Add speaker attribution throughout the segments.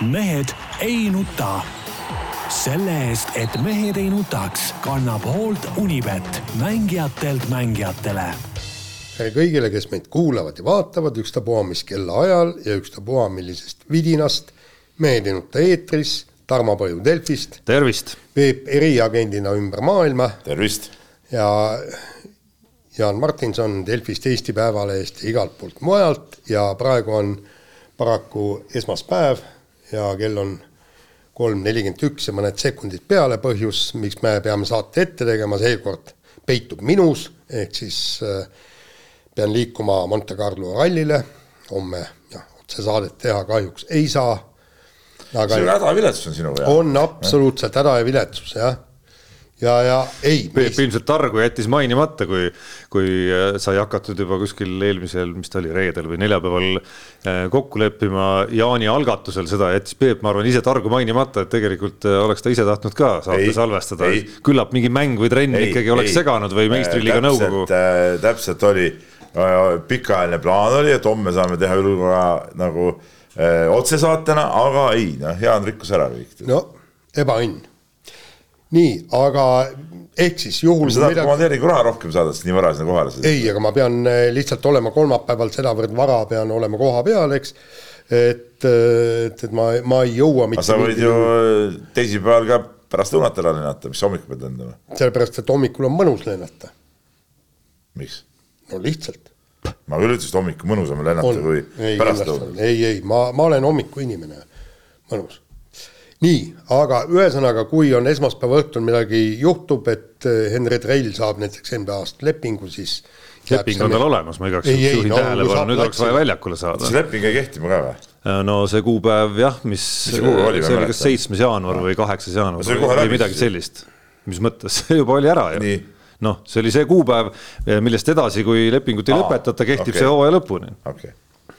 Speaker 1: mehed ei nuta. selle eest, et mehed ei nutaks, kannab hoolt Unibet, mängijatelt mängijatele.
Speaker 2: tere kõigile, kes meid kuulavad ja vaatavad, ükstapuha mis kellaajal ja ükstapuha millisest vidinast. mehed ei nuta eetris, Tarmo Paju Delfist.
Speaker 3: tervist.
Speaker 2: Peep eriagendina ümber maailma.
Speaker 4: tervist.
Speaker 2: ja Jaan Martinson Delfist, Eesti Päevalehest ja igalt poolt mujalt ja praegu on paraku esmaspäev ja kell on kolm nelikümmend üks ja mõned sekundid peale, põhjus, miks me peame saate ette tegema, seekord peitub minus, ehk siis äh, pean liikuma Monte Carlo rallile, homme jah, otsesaadet teha kahjuks ei saa.
Speaker 4: see on hädaviletsus on sinul,
Speaker 2: jah? on absoluutselt häda ja viletsus, jah ja, ja ei.
Speaker 3: Peep ilmselt targu jättis mainimata, kui, kui äh, sai hakatud juba kuskil eelmisel, mis ta oli, reedel või neljapäeval äh, kokku leppima Jaani algatusel seda, jättis Peep, ma arvan, ise targu mainimata, et tegelikult äh, oleks ta ise tahtnud ka saate salvestada. küllap mingi mäng või trenn ei, ikkagi oleks ei, seganud või meistriliiga nõukogu.
Speaker 4: täpselt oli, pikaajaline plaan oli, et homme saame teha ülekorra nagu öö, otsesaatena, aga ei, noh, Jaan rikkus ära kõik.
Speaker 2: no ebaõnn nii, aga ehk siis juhul.
Speaker 4: sa tahad midagi... komandeeringu raha rohkem saada, sest nii vara sinna kohale
Speaker 2: sõidad? ei, aga ma pean eh, lihtsalt olema kolmapäeval sedavõrd vara, pean olema koha peal, eks. et, eh, et, et ma, ma ei jõua.
Speaker 4: aga sa võid ju eh, teisipäeval ka pärast lõunat ära lennata, mis hommikul pead lendama?
Speaker 2: sellepärast, et hommikul on mõnus lennata.
Speaker 4: miks?
Speaker 2: no lihtsalt.
Speaker 4: ma küll ütlesin, et hommikul mõnusam lennata on. kui pärastlõunal.
Speaker 2: ei, ei, ma, ma olen hommikuinimene, mõnus nii, aga ühesõnaga, kui on esmaspäeva õhtul midagi juhtub, et eh, Henri Treil saab näiteks NBA-st lepingu, siis
Speaker 3: leping on tal olemas, ma igaks juhuks juhin no, tähelepanu, nüüd oleks vaja väljakule saada.
Speaker 4: see leping jäi kehtima ka või?
Speaker 3: Äh, no see kuupäev jah, mis, mis see oli, see oli kas seitsmes jaanuar või kaheksas jaanuar või, või midagi sellist. mis mõttes, see juba oli ära ju. noh, see oli see kuupäev, eh, millest edasi, kui lepingut ei Aa, lõpetata, kehtib okay. see hooaja lõpuni.
Speaker 4: okei okay.,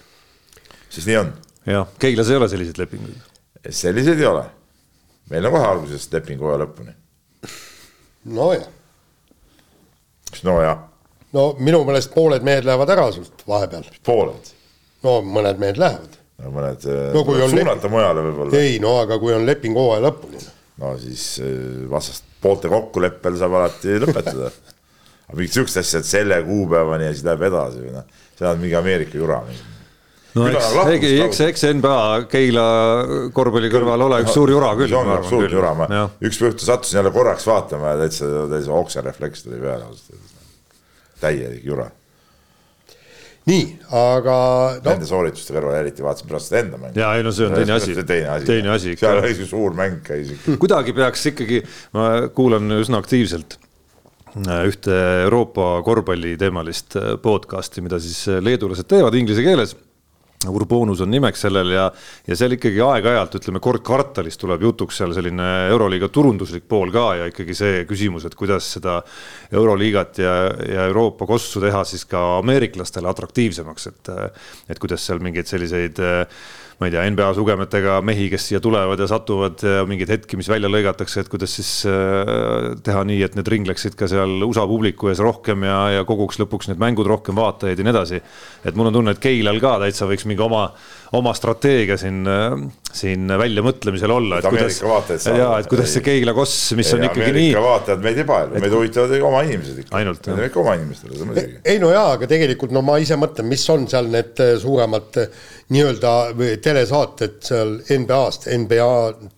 Speaker 4: siis nii on.
Speaker 3: jah, Keilas ei ole selliseid lepinguid
Speaker 4: selliseid ei ole. meil on kohe algusest leping hooaja lõpuni.
Speaker 2: nojah.
Speaker 4: mis nojah?
Speaker 2: no minu meelest pooled mehed lähevad ära sult vahepeal.
Speaker 4: pooled?
Speaker 2: no mõned mehed lähevad.
Speaker 4: no mõned no, kui on suunata leping... mujale võib-olla.
Speaker 2: ei no aga kui on leping hooaja lõpuni.
Speaker 4: no siis eh, vastast poolte kokkuleppel saab alati lõpetada aga mingit sihukest asja, et selle kuupäevani ja siis läheb edasi või noh, see on mingi Ameerika jura mingi
Speaker 3: no eks, eks, eks NBA Keila korvpalli kõrval ole üks suur jura küll.
Speaker 4: on suur jura, ma õhtul sattusin jälle korraks vaatama ja täitsa, täitsa okserefleks tuli peale täielik jura.
Speaker 2: nii, aga
Speaker 4: no.. Nende soorituste kõrval eriti vaatasin pärast seda enda mängu.
Speaker 3: ja ei no see on teine asi.
Speaker 4: teine asi,
Speaker 3: teine asi
Speaker 4: seal oli suur mäng käis ikka.
Speaker 3: kuidagi peaks ikkagi, ma kuulan üsna aktiivselt äh, ühte Euroopa korvpalli teemalist äh, podcast'i, mida siis äh, leedulased teevad inglise keeles Urbonus on nimeks sellel ja, ja seal ikkagi aeg-ajalt ütleme kord kvartalis tuleb jutuks seal selline Euroliiga turunduslik pool ka ja ikkagi see küsimus, et kuidas seda Euroliigat ja, ja Euroopa kossu teha siis ka ameeriklastele atraktiivsemaks, et, et kuidas seal mingeid selliseid ma ei tea, NBA sugemetega mehi, kes siia tulevad ja satuvad ja mingeid hetki, mis välja lõigatakse, et kuidas siis äh, teha nii, et need ringleksid ka seal USA publiku ees rohkem ja, ja koguks lõpuks need mängud rohkem vaatajaid ja nii edasi. et mul on tunne, et Keilal ka täitsa võiks mingi oma, oma strateegia siin, äh, siin väljamõtlemisel olla.
Speaker 4: et kuidas,
Speaker 3: ja, et kuidas see Keila koss, mis ei, on ikkagi Ameerika nii.
Speaker 4: vaatajad meid ei paelu, meid huvitavad oma inimesed ikka.
Speaker 3: ainult.
Speaker 4: Need on ikka oma inimestele, seda muidugi.
Speaker 2: ei no jaa, aga tegelikult no ma ise mõtlen, mis on seal need äh, suuremad nii-öelda telesaated seal NBA-st, NBA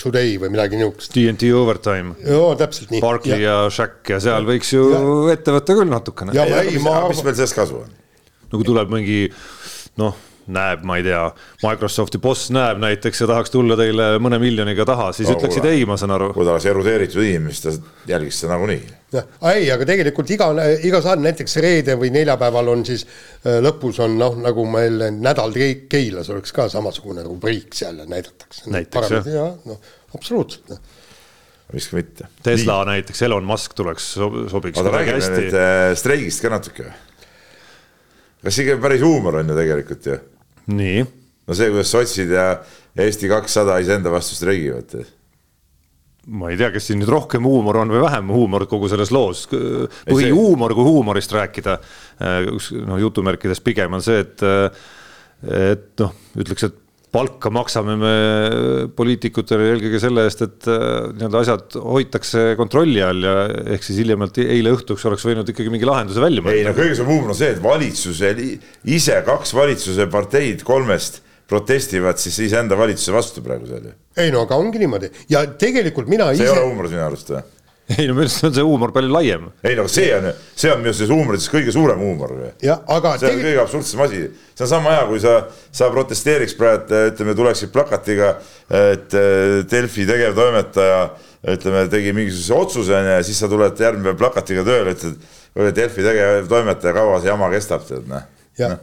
Speaker 2: Today või midagi niisugust.
Speaker 3: TNT Overtime.
Speaker 2: joo, täpselt nii.
Speaker 3: Barkley ja, ja Shaq ja seal võiks ju ja. ette võtta küll natukene.
Speaker 4: mis meil sellest kasu on?
Speaker 3: no kui tuleb mingi noh näeb, ma ei tea, Microsofti boss näeb näiteks ja tahaks tulla teile mõne miljoniga taha, siis no, ütleksid ei, ma saan aru.
Speaker 4: kui ta oleks erudeeritud inimene, siis ta jälgiks seda nagunii.
Speaker 2: jah, ei, aga tegelikult iga, iga saade, näiteks reede või neljapäeval on siis äh, lõpus on noh, nagu meil nädal Keilas oleks ka samasugune rubriik seal näidatakse.
Speaker 3: näiteks jah?
Speaker 2: jah, noh, absoluutselt noh
Speaker 4: miks ka mitte.
Speaker 3: Tesla Nii. näiteks, Elon Musk tuleks, sobiks.
Speaker 4: aga räägime nüüd äh, streigist ka natuke. kas ikka päris huumor on ju tegelikult ju
Speaker 3: nii.
Speaker 4: no see, kuidas sotsid ja Eesti kakssada iseenda vastu streigivad.
Speaker 3: ma ei tea, kas siin nüüd rohkem huumor on või vähem huumor kogu selles loos. põhihuumor, kui huumorist rääkida, noh jutumärkides pigem on see, et, et noh, ütleks, et palka maksame me poliitikutele eelkõige selle eest, et äh, nii-öelda asjad hoitakse kontrolli all ja ehk siis hiljemalt eile õhtuks oleks võinud ikkagi mingi lahenduse välja mõelda.
Speaker 4: ei no kõige suurem huumor on see, et valitsusel ise kaks valitsuse parteid kolmest protestivad siis iseenda valitsuse vastu praegu seal ju.
Speaker 2: ei no aga ongi niimoodi ja tegelikult mina
Speaker 4: see
Speaker 2: ise
Speaker 4: ei ole huumor sinu arust või?
Speaker 3: ei no minu arust on see huumor palju laiem.
Speaker 4: ei no see on, see on minu arust huumorites kõige suurem huumor
Speaker 2: jah,
Speaker 4: see on kõige absurdsem asi, see on sama hea, kui sa, sa protesteeriks praegu, ütleme, tuleksid plakatiga, et äh, Delfi tegevtoimetaja ütleme, tegi mingisuguse otsuse onju ja siis sa tuled järgmine päev plakatiga tööle, ütled, oli Delfi tegevtoimetaja, kaua see jama kestab, tead noh.
Speaker 2: ja
Speaker 4: noh,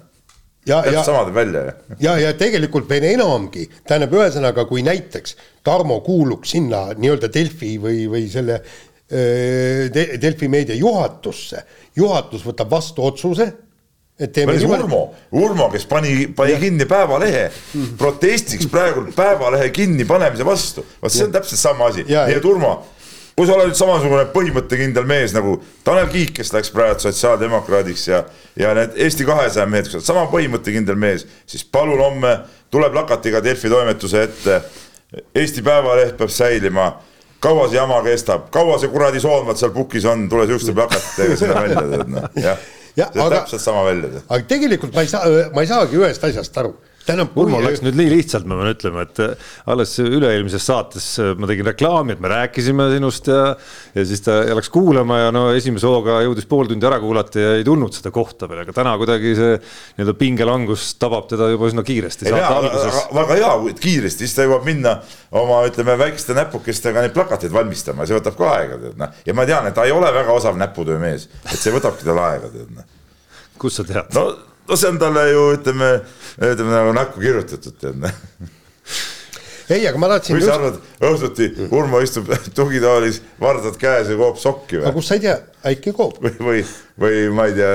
Speaker 2: ja,
Speaker 4: sama teeb välja ju.
Speaker 2: ja, ja tegelikult veel enamgi, tähendab, ühesõnaga, kui näiteks Tarmo kuuluks sinna nii-öelda Delfi või, või selle Delfi meedia juhatusse, juhatus võtab vastu otsuse, et teeme niimoodi-
Speaker 4: Urmo, Urmo, kes pani, pani kinni Päevalehe, protestiks praegu Päevalehe kinnipanemise vastu. vot see on täpselt sama asi.
Speaker 2: Ja-
Speaker 4: nii et Urmo, kui sa oled nüüd samasugune põhimõttekindel mees nagu Tanel Kiik, kes läks praegu sotsiaaldemokraadiks ja, ja need Eesti kahesaja mehed, kes on sama põhimõttekindel mees, siis palun homme tule plakatiga Delfi toimetuse ette. Eesti Päevaleht peab säilima kaua see jama kestab, kaua see kuradi soonvad seal pukis on, tule siukeste plakatitega sinna välja, tead noh, jah.
Speaker 2: Ja,
Speaker 4: see on
Speaker 2: aga-
Speaker 4: täpselt sama välja,
Speaker 2: aga tegelikult ma ei saa, ma ei saagi ühest asjast aru. Tähendab,
Speaker 3: Urmo läks nüüd nii lihtsalt, ma pean ütlema, et äh, alles üle-eelmises saates äh, ma tegin reklaami, et me rääkisime sinust ja, ja siis ta läks kuulama ja no esimese hooga jõudis pool tundi ära kuulata ja ei tulnud seda kohta veel, aga täna kuidagi see nii-öelda pingelangus tabab teda juba üsna kiiresti.
Speaker 4: väga hea, kui kiiresti, siis ta jõuab minna oma, ütleme, väikeste näpukestega neid plakateid valmistama ja see võtab ka aega, tead noh. ja ma tean, et ta ei ole väga osav näputöömees, et see võtabki tal aega, tead noh.
Speaker 3: kust sa tead?
Speaker 4: no, no see on talle ju ütleme, ütleme nagu näkku kirjutatud, tead noh.
Speaker 2: ei, aga ma tahtsin
Speaker 4: mis sa arvad, õhtuti Urmo istub tugitoolis, vardad käes ja koob sokki
Speaker 2: aga
Speaker 4: või?
Speaker 2: kust sa ei tea, äkki koob.
Speaker 4: või, või, või ma ei tea,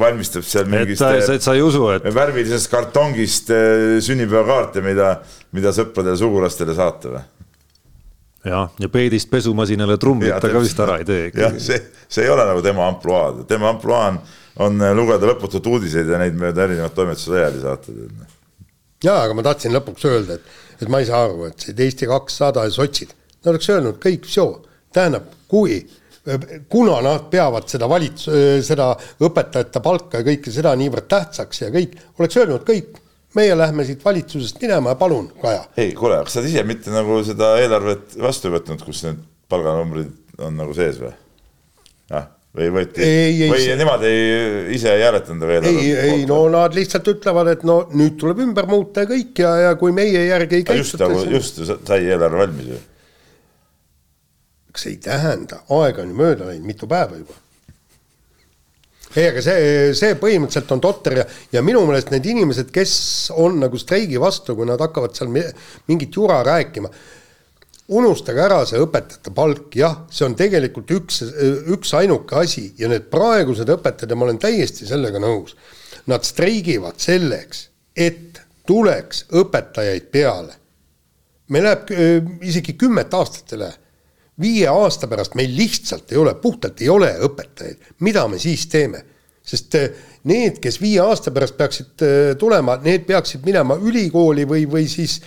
Speaker 4: valmistab seal
Speaker 3: et
Speaker 4: mingist
Speaker 3: sa, sa, sa ei usu, et
Speaker 4: värvilisest kartongist eh, sünnipäevakaarte, mida, mida sõpradele, sugulastele saata või?
Speaker 3: jah, ja peedist pesumasinale trummit ta ka vist ära ei tee
Speaker 4: jah, see, see ei ole nagu tema ampluaad, tema ampluaa on, on lugeda lõputut uudiseid ja neid mööda erinevaid toimetusleheli saata.
Speaker 2: jaa, aga ma tahtsin lõpuks öelda, et, et ma ei saa aru, et see Eesti kakssada ja sotsid, nad oleks öelnud kõik, tähendab, kui, kuna nad peavad seda valits-, seda õpetajate palka ja kõike seda niivõrd tähtsaks ja kõik, oleks öelnud kõik, meie lähme siit valitsusest minema ja palun, Kaja.
Speaker 4: ei, kuule, kas sa oled ise mitte nagu seda eelarvet vastu võtnud, kus need palganumbrid on nagu sees või? jah, või võeti,
Speaker 2: Ei, ei,
Speaker 4: või
Speaker 2: see-
Speaker 4: nemad ei, ise ei hääletanud eelarvet?
Speaker 2: ei, ei no nad lihtsalt ütlevad, et no nüüd tuleb ümber muuta ja kõik ja, ja kui meie järgi ei
Speaker 4: just nagu,
Speaker 2: käituta,
Speaker 4: just sai eelarve valmis ju.
Speaker 2: kas ei tähenda, aega on ju mööda läinud mitu päeva juba. ei, aga see, see põhimõtteliselt on totter ja, ja minu meelest need inimesed, kes on nagu streigi vastu, kui nad hakkavad seal mi- mingit jura rääkima, unustage ära see õpetajate palk, jah, see on tegelikult üks, üks ainuke asi ja need praegused õpetajad ja ma olen täiesti sellega nõus, nad streigivad selleks, et tuleks õpetajaid peale. meil läheb öö, isegi kümmet aastat ei lähe viie aasta pärast meil lihtsalt ei ole, puhtalt ei ole õpetajaid, mida me siis teeme? sest eh, need, kes viie aasta pärast peaksid eh, tulema, need peaksid minema ülikooli või, või siis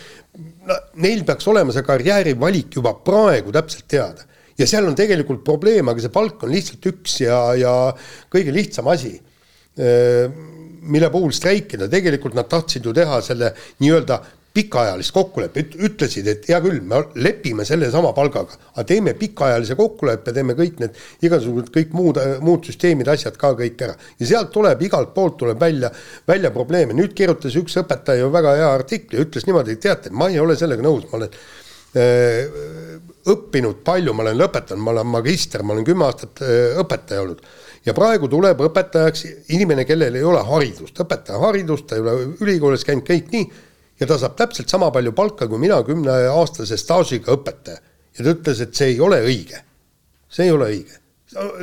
Speaker 2: no, neil peaks olema see karjäärivalik juba praegu täpselt teada. ja seal on tegelikult probleem, aga see palk on lihtsalt üks ja, ja kõige lihtsam asi, eh, mille puhul streikida, tegelikult nad tahtsid ju teha selle nii-öelda pikaajalist kokkulepet, ütlesid, et hea küll, me lepime sellesama palgaga, aga teeme pikaajalise kokkuleppe, teeme kõik need igasugused kõik muud, muud süsteemid, asjad ka kõik ära. ja sealt tuleb, igalt poolt tuleb välja, välja probleeme, nüüd kirjutas üks õpetaja ju väga hea artikli, ütles niimoodi, et teate, ma ei ole sellega nõus, ma olen äh, õppinud palju, ma olen lõpetanud, ma olen magister, ma olen kümme aastat äh, õpetaja olnud. Ja praegu tuleb õpetajaks inimene, kellel ei ole haridust, õpetajaharidust, ta ei ole ülikoolis käinud, kõik nii ja ta saab täpselt sama palju palka kui mina, kümneaastase staažiga õpetaja. ja ta ütles, et see ei ole õige. see ei ole õige.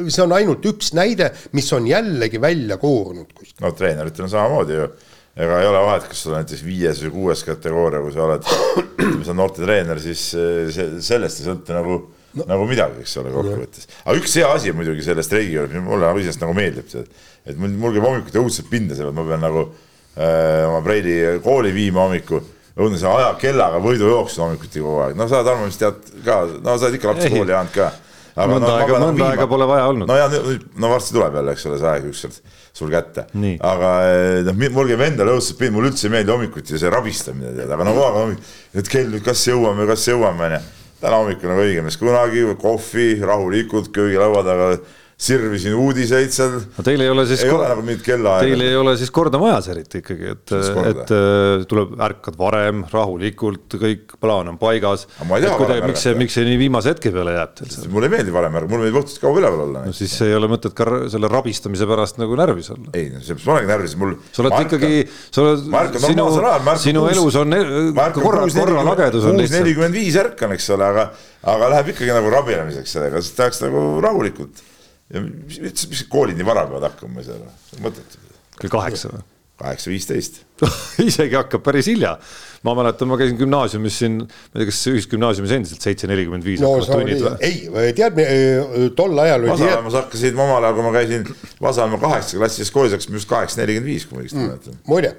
Speaker 2: see on ainult üks näide, mis on jällegi välja koorunud kuskilt.
Speaker 4: no treeneritel on samamoodi ju, ega ei ole vahet, kas sul on näiteks viies või kuues kategooria, kui sa oled, ütleme, sa oled noortetreener, siis eh, sellest ei sõltu nagu no. nagu midagi, eks ole, kokkuvõttes. aga üks hea asi muidugi selle streigi juures, mis mulle iseenesest nagu meeldib, see, et mul, mul käib hommikuti õudselt pinda seal, et ma pean nagu oma Preili kooli viima hommiku õudne see aja kellaga võidujooksu hommikuti kogu aeg, no sa Tarmo vist tead ka, no sa oled ikka lapsi kooli jäänud ka.
Speaker 3: mõnda
Speaker 4: no,
Speaker 3: aega, mõnda aega pole vaja olnud.
Speaker 4: no ja nüüd, no varsti tuleb jälle, eks ole, see aeg ükskord sul kätte. Aga eh, noh, mul käib endale õudselt piin, mulle üldse ei meeldi hommikuti see rabistamine, tead, aga no kogu aeg, et kell nüüd, kas jõuame, kas jõuame, onju. täna hommikul nagu õige mees kunagi, kohvi rahulikult köögilaua taga sirvisin uudiseid seal.
Speaker 3: no teil ei ole siis.
Speaker 4: ei ole nagu mingit kellaaega.
Speaker 3: Teil ei ole siis korda majas eriti ikkagi, et, et äh, tuleb, ärkad varem, rahulikult, kõik plaan on paigas. miks see, miks see nii viimase hetke peale jääb teil seal?
Speaker 4: mulle ei meeldi varem ärgata, mulle meeldib õhtust kaua üleval olla.
Speaker 3: no siis ei ole mõtet ka selle rabistamise pärast nagu närvis olla.
Speaker 4: ei, no seepärast ma olengi närvis, mul.
Speaker 3: sa oled ikkagi, sa oled, sinu, sinu elus on korra, korra lagedus on
Speaker 4: lihtsalt. nelikümmend viis ärkan, eks ole, aga, aga läheb ikkagi nagu rabinemiseks sellega, siis tahaks nagu rahulikult ja mis, mis, mis koolid nii vara peavad hakkama, ma ei saa aru, see on mõttetu.
Speaker 3: kell kaheksa või?
Speaker 4: kaheksa viisteist
Speaker 3: isegi hakkab päris hilja. ma mäletan, ma käisin gümnaasiumis siin, ma ei tea, kas ühisgümnaasiumis endiselt seitse nelikümmend viis
Speaker 2: hakkavad tunnid või? ei, tead, tol ajal oli
Speaker 4: Vasalemmas hakkasid omal ajal, kui ma käisin Vasalemma kaheksa klassises koolis, hakkasime just kaheksa nelikümmend viis, kui ma õigesti mäletan mm,.
Speaker 2: muide,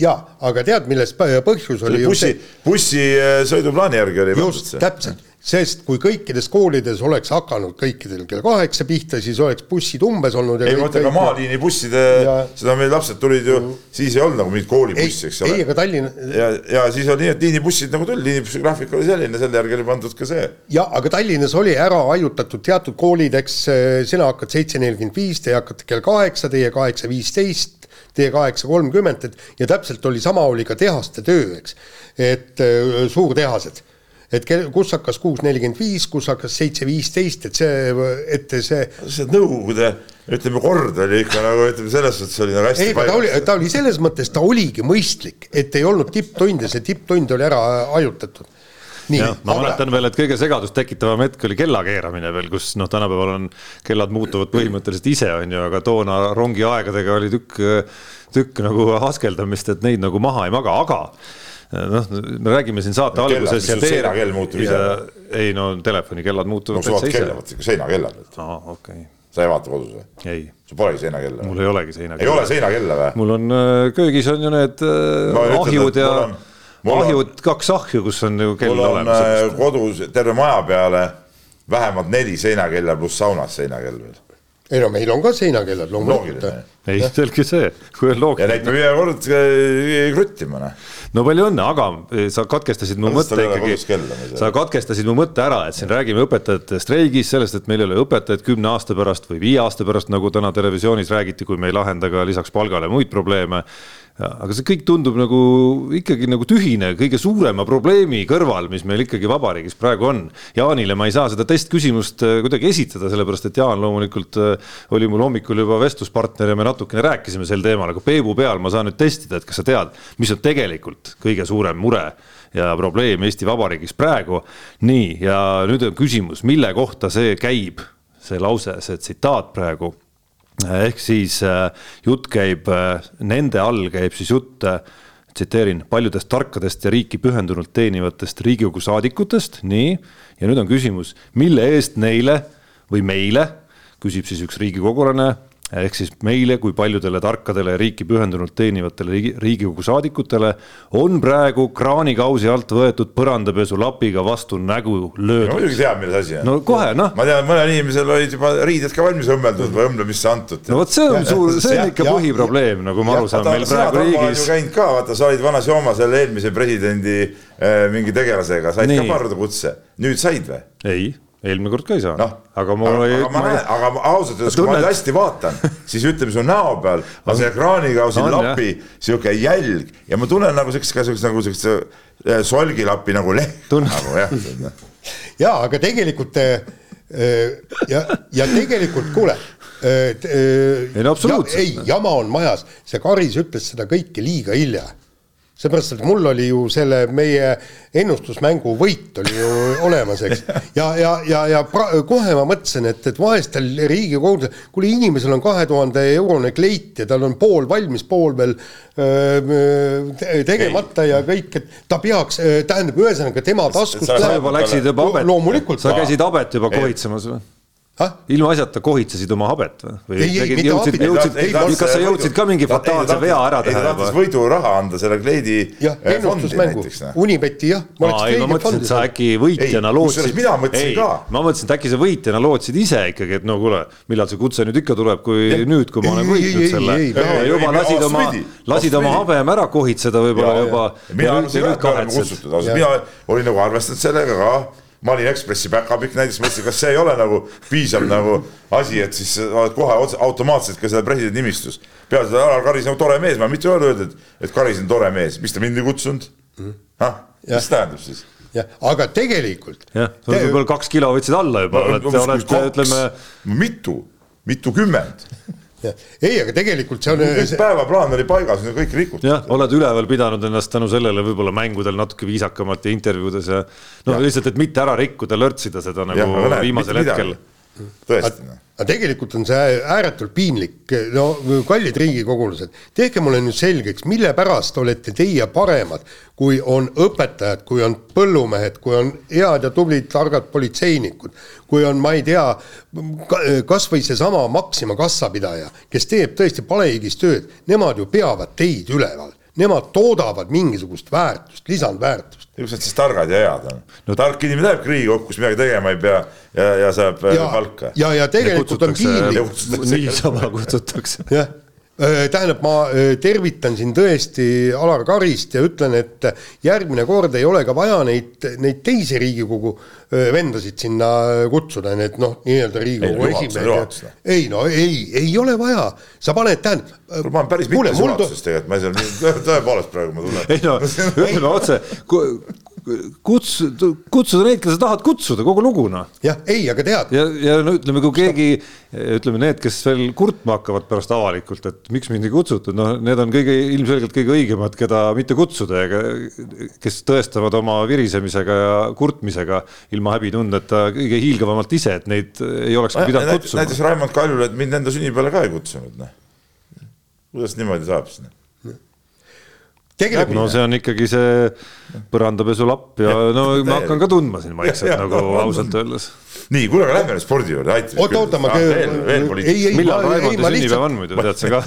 Speaker 2: jaa, aga tead, milles põhjus oli?
Speaker 4: bussi, bussisõiduplaani järgi oli.
Speaker 2: just, täpselt sest kui kõikides koolides oleks hakanud kõikidel kell kaheksa pihta, siis oleks bussid umbes olnud.
Speaker 4: ei, mõtlen ka maaliini busside ja..., seda meil lapsed tulid ju mm., siis ei olnud nagu mingit koolibussi, eks ole.
Speaker 2: ei, aga Tallinna.
Speaker 4: ja, ja siis oli nii, et liinibussid nagu tuli, liinibussi graafik oli selline, selle järgi oli pandud ka see.
Speaker 2: ja, aga Tallinnas oli ära hajutatud teatud koolid, eks sina hakkad seitse nelikümmend viis, teie hakkate kell kaheksa, teie kaheksa viisteist teie kaheksa kolmkümmend, et ja täpselt oli sama, oli ka tehaste töö, eks. et suurtehased et kus hakkas kuus nelikümmend viis, kus hakkas seitse viisteist, et see, et see.
Speaker 4: see Nõukogude ütleme, kord oli ikka nagu ütleme, selles suhtes oli nagu hästi.
Speaker 2: ei, ta oli, ta oli selles mõttes, ta oligi mõistlik, et ei olnud tipptunde, see tipptund oli ära hajutatud
Speaker 3: Nii, ja, ma aga... mäletan veel, et kõige segadust tekitavam hetk oli kella keeramine veel, kus noh, tänapäeval on kellad muutuvad põhimõtteliselt ise, on ju, aga toona rongiaegadega oli tükk, tükk nagu askeldamist, et neid nagu maha ei maga, aga noh, me räägime siin saate alguses ja
Speaker 4: teie. seinakell muutub ise.
Speaker 3: ei no telefonikellad muutuvad
Speaker 4: no, täitsa ise. ikka seinakellad.
Speaker 3: aa, okei okay.
Speaker 4: sa ei vaata kodus või?
Speaker 3: ei.
Speaker 4: sul polegi seinakella?
Speaker 3: mul ei olegi seinakella.
Speaker 4: ei ole seinakella või?
Speaker 3: mul on äh, köögis on ju need no, äh, ahjud ja ahjud, kaks ahju, kus on ju kell olemas. mul on
Speaker 4: olemas, äh, kodus terve maja peale vähemalt neli seinakella pluss saunas seinakell veel
Speaker 2: ei no meil on ka seinakellad loomulikult.
Speaker 3: ei, selge see, kui on loogiline.
Speaker 4: ja neid peab iga kord äh, kruttima, noh.
Speaker 3: no palju õnne, aga eh, sa katkestasid mu mõtte ikkagi, sa katkestasid mu mõtte ära, et siin räägime õpetajate streigist, sellest, et meil ei ole õpetajaid kümne aasta pärast või viie aasta pärast, nagu täna televisioonis räägiti, kui me ei lahenda ka lisaks palgale muid probleeme aga see kõik tundub nagu ikkagi nagu tühine kõige suurema probleemi kõrval, mis meil ikkagi vabariigis praegu on. Jaanile ma ei saa seda testküsimust äh, kuidagi esitada, sellepärast et Jaan loomulikult äh, oli mul hommikul juba vestluspartner ja me natukene rääkisime sel teemal, aga Peebu peal ma saan nüüd testida, et kas sa tead, mis on tegelikult kõige suurem mure ja probleem Eesti Vabariigis praegu. nii, ja nüüd on küsimus, mille kohta see käib, see lause, see tsitaat praegu ehk siis äh, jutt käib, äh, nende all käib siis jutt, äh, tsiteerin, paljudest tarkadest ja riiki pühendunult teenivatest Riigikogu saadikutest, nii. ja nüüd on küsimus, mille eest neile või meile, küsib siis üks riigikogulane ehk siis meile kui paljudele tarkadele riiki pühendunult teenivatele riigi, Riigikogu saadikutele on praegu kraanikausi alt võetud põrandapesulapiga vastu nägu löödud.
Speaker 4: muidugi teab, milles asi on.
Speaker 3: no kohe noh.
Speaker 4: ma tean, mõnel inimesel olid juba riided ka valmis õmmeldud või õmblemisse antud.
Speaker 3: no vot, see on suur, see on ikka põhiprobleem, nagu ma aru saan, meil praegu riigis.
Speaker 4: käinud ka, vaata, sa olid vanas joomas selle eelmise presidendi äh, mingi tegelasega, said Nii. ka pardukutse, nüüd said või?
Speaker 3: ei eelmine kord ka ei saanud
Speaker 4: no,. aga mul oli. aga ma näen, aga ausalt öeldes, kui ma nüüd hästi vaatan, siis ütleme su näo peal on see ekraaniga siin lapi sihuke jälg ja ma tunnen nagu siukest, ka siukest nagu siukest äh, solgilapi nagu leht nagu jah.
Speaker 2: ja aga tegelikult äh, ja, ja tegelikult kuule
Speaker 3: ei no absoluutselt.
Speaker 2: ei, jama on majas, see Karis ütles seda kõike liiga hilja seepärast, et mul oli ju selle meie ennustusmängu võit oli ju olemas, eks. ja, ja, ja, ja pra, kohe ma mõtlesin, et, et vahestel riigikogudel, kuule, inimesel on kahe tuhande eurone kleit ja tal on pool valmis, pool veel öö, tegemata ja kõik, et ta peaks, tähendab, ühesõnaga tema taskust.
Speaker 3: sa juba läksid juba abet, sa käisid abet juba kohitsemas või? Ilmaasjata kohitsesid oma habet või? või
Speaker 2: Ei, ei, mitte habet.
Speaker 3: jõudsid, kas sa jõudsid ka mingi fataalse vea ära teha juba?
Speaker 4: võiduraha anda selle Kleidi
Speaker 2: jah,
Speaker 4: eh, fondi
Speaker 2: ennustusmängu
Speaker 4: näiteks. noh.
Speaker 2: Unibeti jah.
Speaker 3: aa, ei ma mõtlesin, et sa äkki võitjana
Speaker 4: Ei,
Speaker 3: lootsid
Speaker 4: mina mõtlesin ka.
Speaker 3: ma mõtlesin, et äkki sa võitjana lootsid ise ikkagi, et no kuule, millal see kutse nüüd ikka tuleb, kui nüüd, kui ma olen
Speaker 2: Ei, ei,
Speaker 3: võitnud
Speaker 2: ei,
Speaker 3: selle
Speaker 2: ei, ei,
Speaker 3: ja
Speaker 4: ei,
Speaker 3: juba
Speaker 4: ei,
Speaker 3: lasid oma lasid oma habeme ära kohitseda võib-olla juba.
Speaker 4: mina arvasin et me oleme kutsutud, ausalt, mina olin nagu arvestanud sellega ka. Ma olin Ekspressi päkapikk näiteks, mõtlesin, kas see ei ole nagu piisav nagu asi, et siis oled kohe otse automaatselt ka selle presidendi nimistus. peale seda Alar Karis nagu tore mees, ma mitte ei ole öelnud, et, et Karis on tore mees, mis ta mind ei kutsunud? ah, mis tähendab siis?
Speaker 2: jah, aga tegelikult.
Speaker 3: jah, sa oled võib-olla kaks kilo võtsid alla juba, oled, oled ütleme,
Speaker 4: mitu, mitukümmend,
Speaker 2: ei, aga tegelikult see on
Speaker 4: kõik päevaplaan oli paigas, need on kõik rikutud.
Speaker 3: jah, oled üleval pidanud ennast tänu sellele võib-olla mängudel natuke viisakamalt ja intervjuudes ja no ja. lihtsalt, et mitte ära rikkuda, lörtsida seda nagu
Speaker 4: näed,
Speaker 3: viimasel hetkel
Speaker 4: tõesti, noh.
Speaker 2: Aga tegelikult on see ääretult piinlik, no kallid riigikogulased, tehke mulle nüüd selgeks, mille pärast olete teie paremad, kui on õpetajad, kui on põllumehed, kui on head ja tublid targad politseinikud, kui on, ma ei tea, kas või seesama Maxima kassapidaja, kes teeb tõesti palehigis tööd, nemad ju peavad teid üleval, nemad toodavad mingisugust väärtust, lisandväärtust.
Speaker 4: nad siis targad ja head on no.? tark inimene lähebki Riigikokku, kus midagi tegema ei pea ja, ja saab äh,
Speaker 2: ja
Speaker 4: palka.,
Speaker 2: ja, ja tegelikult on piinlik.
Speaker 3: niisama kutsutakse.
Speaker 2: jah, tähendab, ma öö, tervitan siin tõesti Alar Karist ja ütlen, et järgmine kord ei ole ka vaja neid, neid teisi Riigikogu öö, vendasid sinna kutsuda, need noh, nii-öelda Riigikogu esimehed. ei no ei, ei ole vaja, sa paned, tähendab.
Speaker 4: ma olen päris mitmes juhatuses tegelikult, ma ei saa, tõepoolest praegu ma tulen.
Speaker 3: ei no ütleme otse, kutsu, kutsuda neid, keda sa tahad kutsuda, kogu lugu noh.
Speaker 2: jah, ei, aga tead,
Speaker 3: ja, ja no ütleme, kui keegi, ütleme need, kes veel kurtma hakkavad pärast avalikult, et miks mind ei kutsutud, noh, need on kõige ilmselgelt kõige õigemad, keda mitte kutsuda ja ke- kes tõestavad oma virisemisega ja kurtmisega ilma häbitundeta kõige hiilgavamalt ise, et neid ei olekski pidanud kutsuma.
Speaker 4: näiteks Raimond Kaljulaid mind enda sünnipäevale ka ei kutsunud, noh. kuidas niimoodi saab siis, noh?
Speaker 2: Tegelikult
Speaker 3: no see on ikkagi see põrandapesulapp ja no ma hakkan ka tundma siin vaikselt nagu
Speaker 4: on.
Speaker 3: ausalt öeldes.
Speaker 4: nii, kuule, aga lähme nüüd spordi juurde, aita.
Speaker 2: oota, oota, ma
Speaker 4: veel, veel poliitika.
Speaker 2: ei, ei,
Speaker 3: millal
Speaker 2: ma
Speaker 3: sünnipäev
Speaker 2: lihtsalt
Speaker 3: on, muidu, tead sa ka?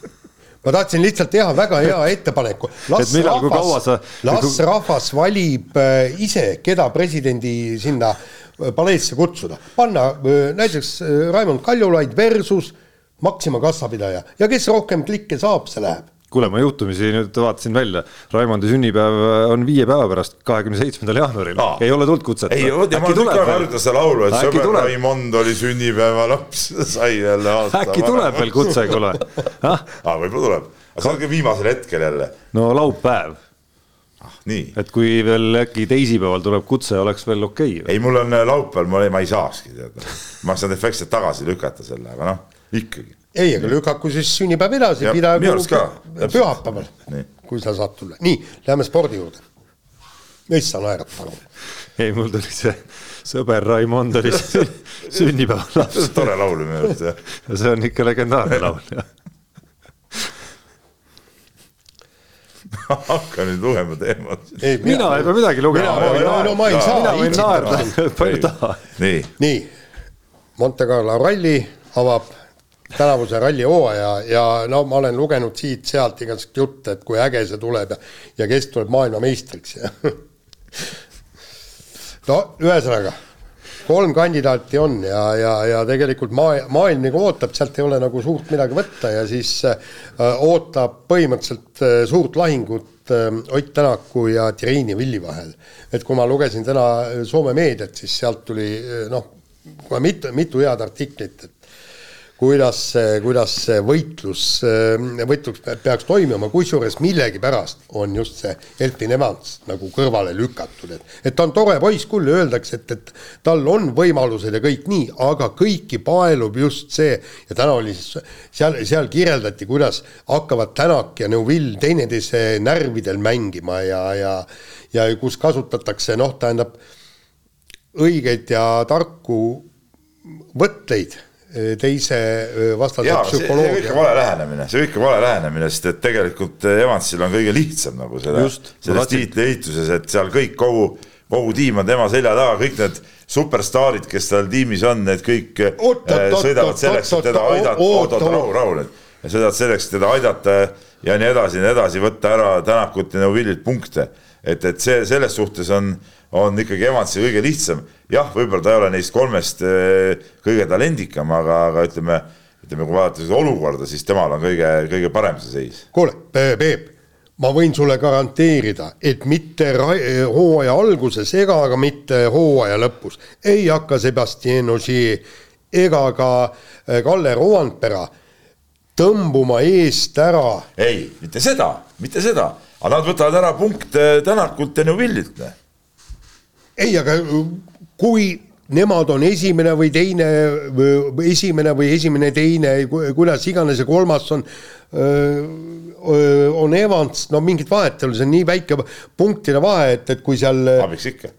Speaker 2: ma tahtsin lihtsalt teha väga hea ettepaneku. las
Speaker 3: Et millal,
Speaker 2: rahvas
Speaker 3: sa-,
Speaker 2: las rahvas valib äh, ise, keda presidendi sinna äh, paleesse kutsuda. panna äh, näiteks Raimond Kaljulaid versus Maxima kassapidaja ja kes rohkem klikke saab, see läheb.
Speaker 3: kuule, ma juhtumisi nüüd vaatasin välja, Raimondi sünnipäev on viie päeva pärast, kahekümne seitsmendal jaanuaril
Speaker 4: Aa.,
Speaker 3: ei ole tulnud kutset.
Speaker 4: ei, ja ma tükk aega harjutan seda laulu, et sõber
Speaker 3: tuleb?
Speaker 4: Raimond oli sünnipäevalaps, sai jälle aasta.
Speaker 3: äkki tuleb veel kutse, kuule.
Speaker 4: aa, võib-olla tuleb, aga see on ka viimasel hetkel jälle,
Speaker 3: no laupäev,
Speaker 4: nii.
Speaker 3: et kui veel äkki teisipäeval tuleb kutse, oleks veel okei okay..
Speaker 4: ei, mul on äh, laupäeval, ma, ma ei saakski teada, ma saan efektselt tagasi lükata selle, aga noh, ikkagi.
Speaker 2: ei, aga lükaku siis sünnipäev edasi,
Speaker 4: täpselt.
Speaker 2: pühapäeval kui sa saad tulla. nii, läheme spordi juurde. issand, naerad palun.
Speaker 3: ei, mul tuli see sõber Raimond oli sü- sünnipäevalaps
Speaker 4: tore laul minu arust jah.
Speaker 3: ja see on ikka legendaarne laul, jah.
Speaker 4: hakka nüüd lugema teemat.
Speaker 3: mina ei pea midagi lugema
Speaker 2: no, no ma ei saa
Speaker 3: mina võin naerda, palju tahan.
Speaker 4: nii,
Speaker 2: nii, Monte Carlo ralli avab tänavuse ralli hooaja ja no ma olen lugenud siit-sealt igasugust jutte, et kui äge see tuleb ja, ja kes tuleb maailmameistriks ja no ühesõnaga, kolm kandidaati on ja, ja, ja tegelikult maa, maailm nagu ootab, sealt ei ole nagu suurt midagi võtta ja siis äh, ootab põhimõtteliselt äh, suurt lahingut äh, Ott Tänaku ja Triini Villi vahel. et kui ma lugesin täna Soome meediat, siis sealt tuli äh, noh, kohe mitu, mitu head artiklit, et kuidas see, kuidas see võitlus, võitlus pe- peaks toimuma, kusjuures millegipärast on just see Elfin Evans nagu kõrvale lükatud, et et ta on tore poiss küll, öeldakse, et, et tal on võimalused ja kõik nii, aga kõiki paelub just see ja täna oli siis seal, seal kirjeldati, kuidas hakkavad Tänak ja Neuvill teineteise närvidel mängima ja, ja ja kus kasutatakse noh, tähendab õigeid ja tarku võtteid teise vastase
Speaker 4: jaa, see see on ikka
Speaker 2: psühholoogia.
Speaker 4: vale lähenemine, see on ikka vale lähenemine, sest et tegelikult Evansil on kõige lihtsam nagu seda
Speaker 3: Just,, ma
Speaker 4: selles
Speaker 3: tahtsin-
Speaker 4: tiitli ehituses, et seal kõik kogu, kogu tiim on tema selja taga, kõik need superstaarid, kes tal tiimis on, need kõik
Speaker 2: Oot,
Speaker 4: äh,
Speaker 2: oot,
Speaker 4: sõidavad
Speaker 2: oot,
Speaker 4: selleks,
Speaker 2: oot,
Speaker 4: et teda aidata,
Speaker 2: oot,
Speaker 4: oot-oot,
Speaker 2: oot.
Speaker 4: rahu, rahu nüüd. ja sõidavad selleks, et teda aidata ja nii edasi ja nii edasi, võtta ära Tänakut ja Neuvillilt punkte. et, et see selles suhtes on, on ikkagi Evansi kõige lihtsam. jah, võib-olla ta ei ole neist kolmest eh, kõige talendikam, aga, aga ütleme, ütleme, kui vaadata seda olukorda, siis temal on kõige, kõige parem see seis.
Speaker 2: kuule, Peep, ma võin sulle garanteerida, et mitte hooaja alguses ega ka mitte hooaja lõpus ei hakka Sebastian Ogier ega ka äh, Kalle Roandpera tõmbuma eest ära
Speaker 4: ei, mitte seda, mitte seda, aga nad võtavad ära punkte Tänakult ja Neuvillilt
Speaker 2: ei, aga kui nemad on esimene või teine, esimene või esimene, teine, kuidas iganes ja kolmas on, on Evans, no mingit vahet ei ole, see on nii väike punktide vahe, et, et kui seal,
Speaker 4: abiks ikka.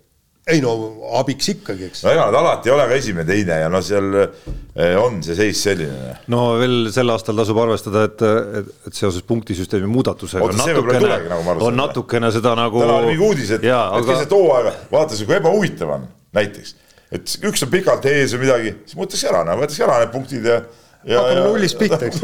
Speaker 2: Ei no abiks ikkagi, eks.
Speaker 4: No ega nad alati ei ole ka esimene, teine ja no seal eh, on see seis selline.
Speaker 3: No veel sel aastal tasub arvestada, et, et, et seoses punktisüsteemi muudatusega
Speaker 4: Oota, tulegi, nagu
Speaker 3: on natukene seda nagu
Speaker 4: täna oli mingi uudis, et,
Speaker 3: jaa,
Speaker 4: et
Speaker 3: aga
Speaker 4: keset hooaega, vaata see, kui ebahuvitav on näiteks, et üks on pikalt ees või midagi, siis võetakse ära, võetakse ära need punktid ja.
Speaker 2: Hakkame nullist pihta, eks.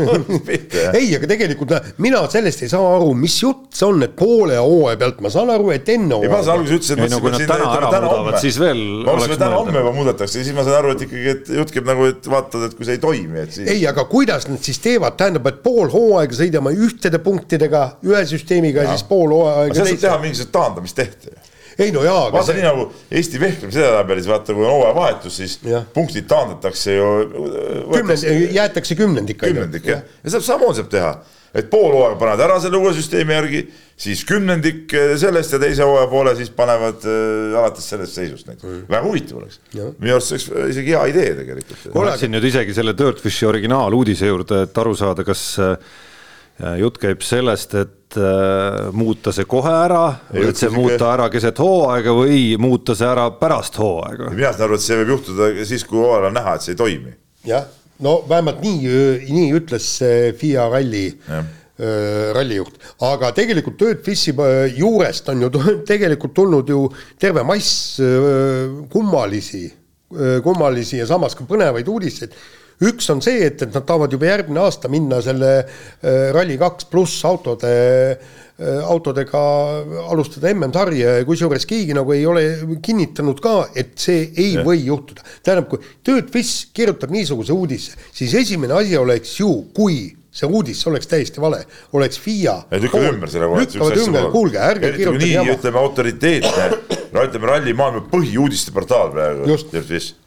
Speaker 2: Ei, aga tegelikult näe, mina sellest ei saa aru, mis jutt see on, et poole hooaja pealt, ma saan aru, et enne
Speaker 4: ei, ma alguses ütlesin,
Speaker 3: Ei, no kui nad täna ära muudavad, siis veel
Speaker 4: ma
Speaker 3: oleks
Speaker 4: mõtlesin, et täna homme juba muudetakse ja siis ma sain aru, et ikkagi, et jutt käib nagu, et vaatad, et kui see ei toimi, et siis.
Speaker 2: ei, aga kuidas nad siis teevad, tähendab, et pool hooaega sõidame ühtede punktidega ühe süsteemiga ja siis pool hooaega
Speaker 4: aga seal saab teha mingisugust taandamist tehti.
Speaker 2: Ei no jaa, aga
Speaker 4: vaata nii nagu Eesti vehklemise edetabelis, vaata kui on hooajavahetus, siis
Speaker 2: Jah.
Speaker 4: punktid taandatakse ju.
Speaker 2: kümnend, jäetakse kümnendik.
Speaker 4: kümnendik jah, ja saab samamoodi saab teha, et pool hooaega panevad ära selle uue süsteemi järgi, siis kümnendik eh, sellest ja teise hooaja poole siis panevad äh, alates sellest seisust näiteks mm.. väga huvitav oleks. minu arust see oleks isegi hea idee tegelikult.
Speaker 3: ma läksin nüüd isegi selle Dirtfishi originaaluudise juurde, et aru saada, kas äh, jutt käib sellest, et äh, muuta see kohe ära,
Speaker 4: Ei,
Speaker 3: et see
Speaker 4: sihuke-
Speaker 3: muuta ära keset hooaega või muuta see ära pärast hooaega.
Speaker 4: mina saan aru, et see võib juhtuda siis, kui hooajal on näha, et see ei toimi.
Speaker 2: jah, no vähemalt nii, nii ütles see FIA ralli rallijuht, aga tegelikult Dirtfishi äh, juurest on ju tegelikult tulnud ju terve mass kummalisi, kummalisi ja samas ka põnevaid uudiseid üks on see, et, et nad tahavad juba järgmine aasta minna selle äh, Rally2 pluss autode äh, autodega alustada MM-sarja ja kusjuures keegi nagu ei ole kinnitanud ka, et see ei ja. või juhtuda. tähendab, kui Dirtfish kirjutab niisuguse uudise, siis esimene asi oleks ju, kui see uudis oleks täiesti vale, oleks FIA.
Speaker 4: lükkavad ümber selle kohe.
Speaker 2: lükkavad ümber, kuulge, ärge kirjutage jama.
Speaker 4: ütleme autoriteetne, no ütleme ralli maailma põhiuudiste portaal praegu.
Speaker 2: Just.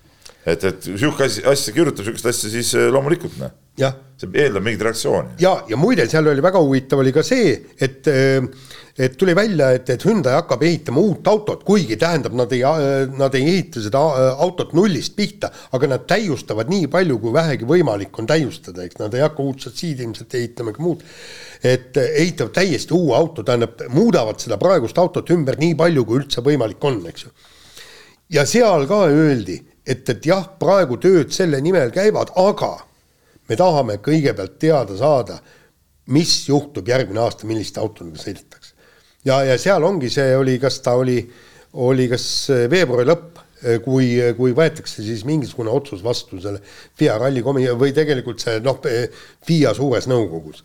Speaker 4: et, et sihuke asi, asja kirjutab siukest asja, siis eh, loomulikult noh, see eeldab mingit reaktsiooni.
Speaker 2: ja, ja muide, seal oli väga huvitav oli ka see, et et tuli välja, et, et Hyundai hakkab ehitama uut autot, kuigi tähendab, nad ei, nad ei ehita seda autot nullist pihta, aga nad täiustavad nii palju, kui vähegi võimalik on täiustada, eks nad ei hakka uut šassiid ilmselt ehitama ega muud. et ehitavad täiesti uue auto, tähendab, muudavad seda praegust autot ümber nii palju, kui üldse võimalik on, eks ju. ja seal ka öeldi, et, et jah, praegu tööd selle nimel käivad, aga me tahame kõigepealt teada saada, mis juhtub järgmine aasta, milliste autodega sõidetakse. ja, ja seal ongi, see oli, kas ta oli, oli kas veebruari lõpp, kui, kui võetakse siis mingisugune otsus vastu selle FIA ralli komi- või tegelikult see noh, FIA suures nõukogus.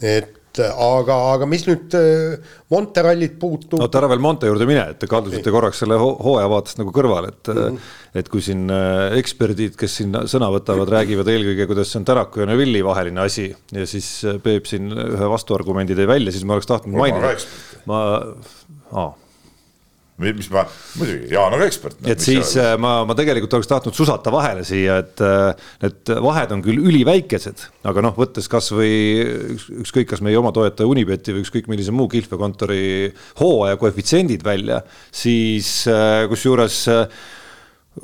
Speaker 2: et aga, aga mis nüüd äh, Monte rallit puutub
Speaker 3: oota, ära veel Monte juurde mine, et te kaldusite korraks selle ho- hooaja vaatest nagu kõrvale, et mm, -hmm. et kui siin äh, eksperdid, kes siin sõna võtavad, räägivad eelkõige, kuidas see on Tänaku ja Neuvilli vaheline asi ja siis äh, Peep siin ühe vastuargumendi tõi välja, siis ma oleks tahtnud mainida. ma, aa
Speaker 4: mis ma, muidugi, Jaan on ekspert.
Speaker 3: et siis äh, ma, ma tegelikult oleks tahtnud susata vahele siia, et äh, need vahed on küll üliväikesed, aga noh, võttes kasvõi üks- ükskõik, kas meie oma toetaja Unibeti või ükskõik millise muu kihlveokontori hooaja koefitsiendid välja, siis äh, kusjuures äh,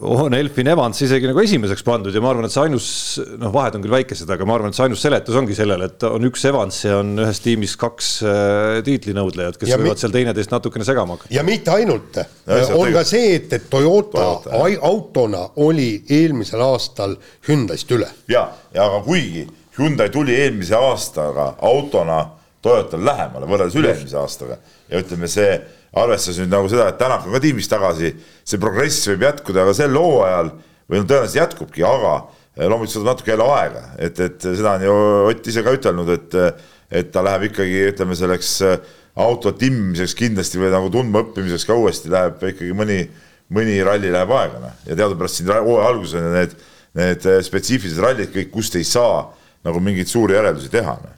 Speaker 3: on Elfin Evans isegi nagu esimeseks pandud ja ma arvan, et see ainus, noh, vahed on küll väikesed, aga ma arvan, et see ainus seletus ongi sellele, et on üks Evans ja on ühes tiimis kaks äh, tiitlinõudlejat, kes
Speaker 2: Ja
Speaker 3: võivad seal teineteist natukene segama hakata.
Speaker 2: ja mitte ainult, on ka see, et, et Toyota,
Speaker 4: Toyota,
Speaker 2: autona oli eelmisel aastal Hyundai'st üle.
Speaker 4: ja, ja aga kuigi Hyundai tuli eelmise aastaga autona Toyotal lähemale võrreldes üle-eelmise aastaga ja ütleme, see arvestades nüüd nagu seda, et Tänak on ka tiimis tagasi, see progress võib jätkuda ka sel hooajal või no tõenäoliselt jätkubki, aga eh, loomulikult võtab natuke jälle aega, et, et seda on ju Ott ise ka ütelnud, et, et ta läheb ikkagi, ütleme selleks eh, auto timmimiseks kindlasti või nagu tundma õppimiseks ka uuesti läheb ikkagi mõni, mõni ralli läheb aega, noh. ja teadupärast siin hooaja alguses on need, need eh, spetsiifilised rallid kõik, kust ei saa nagu mingeid suuri järeldusi teha no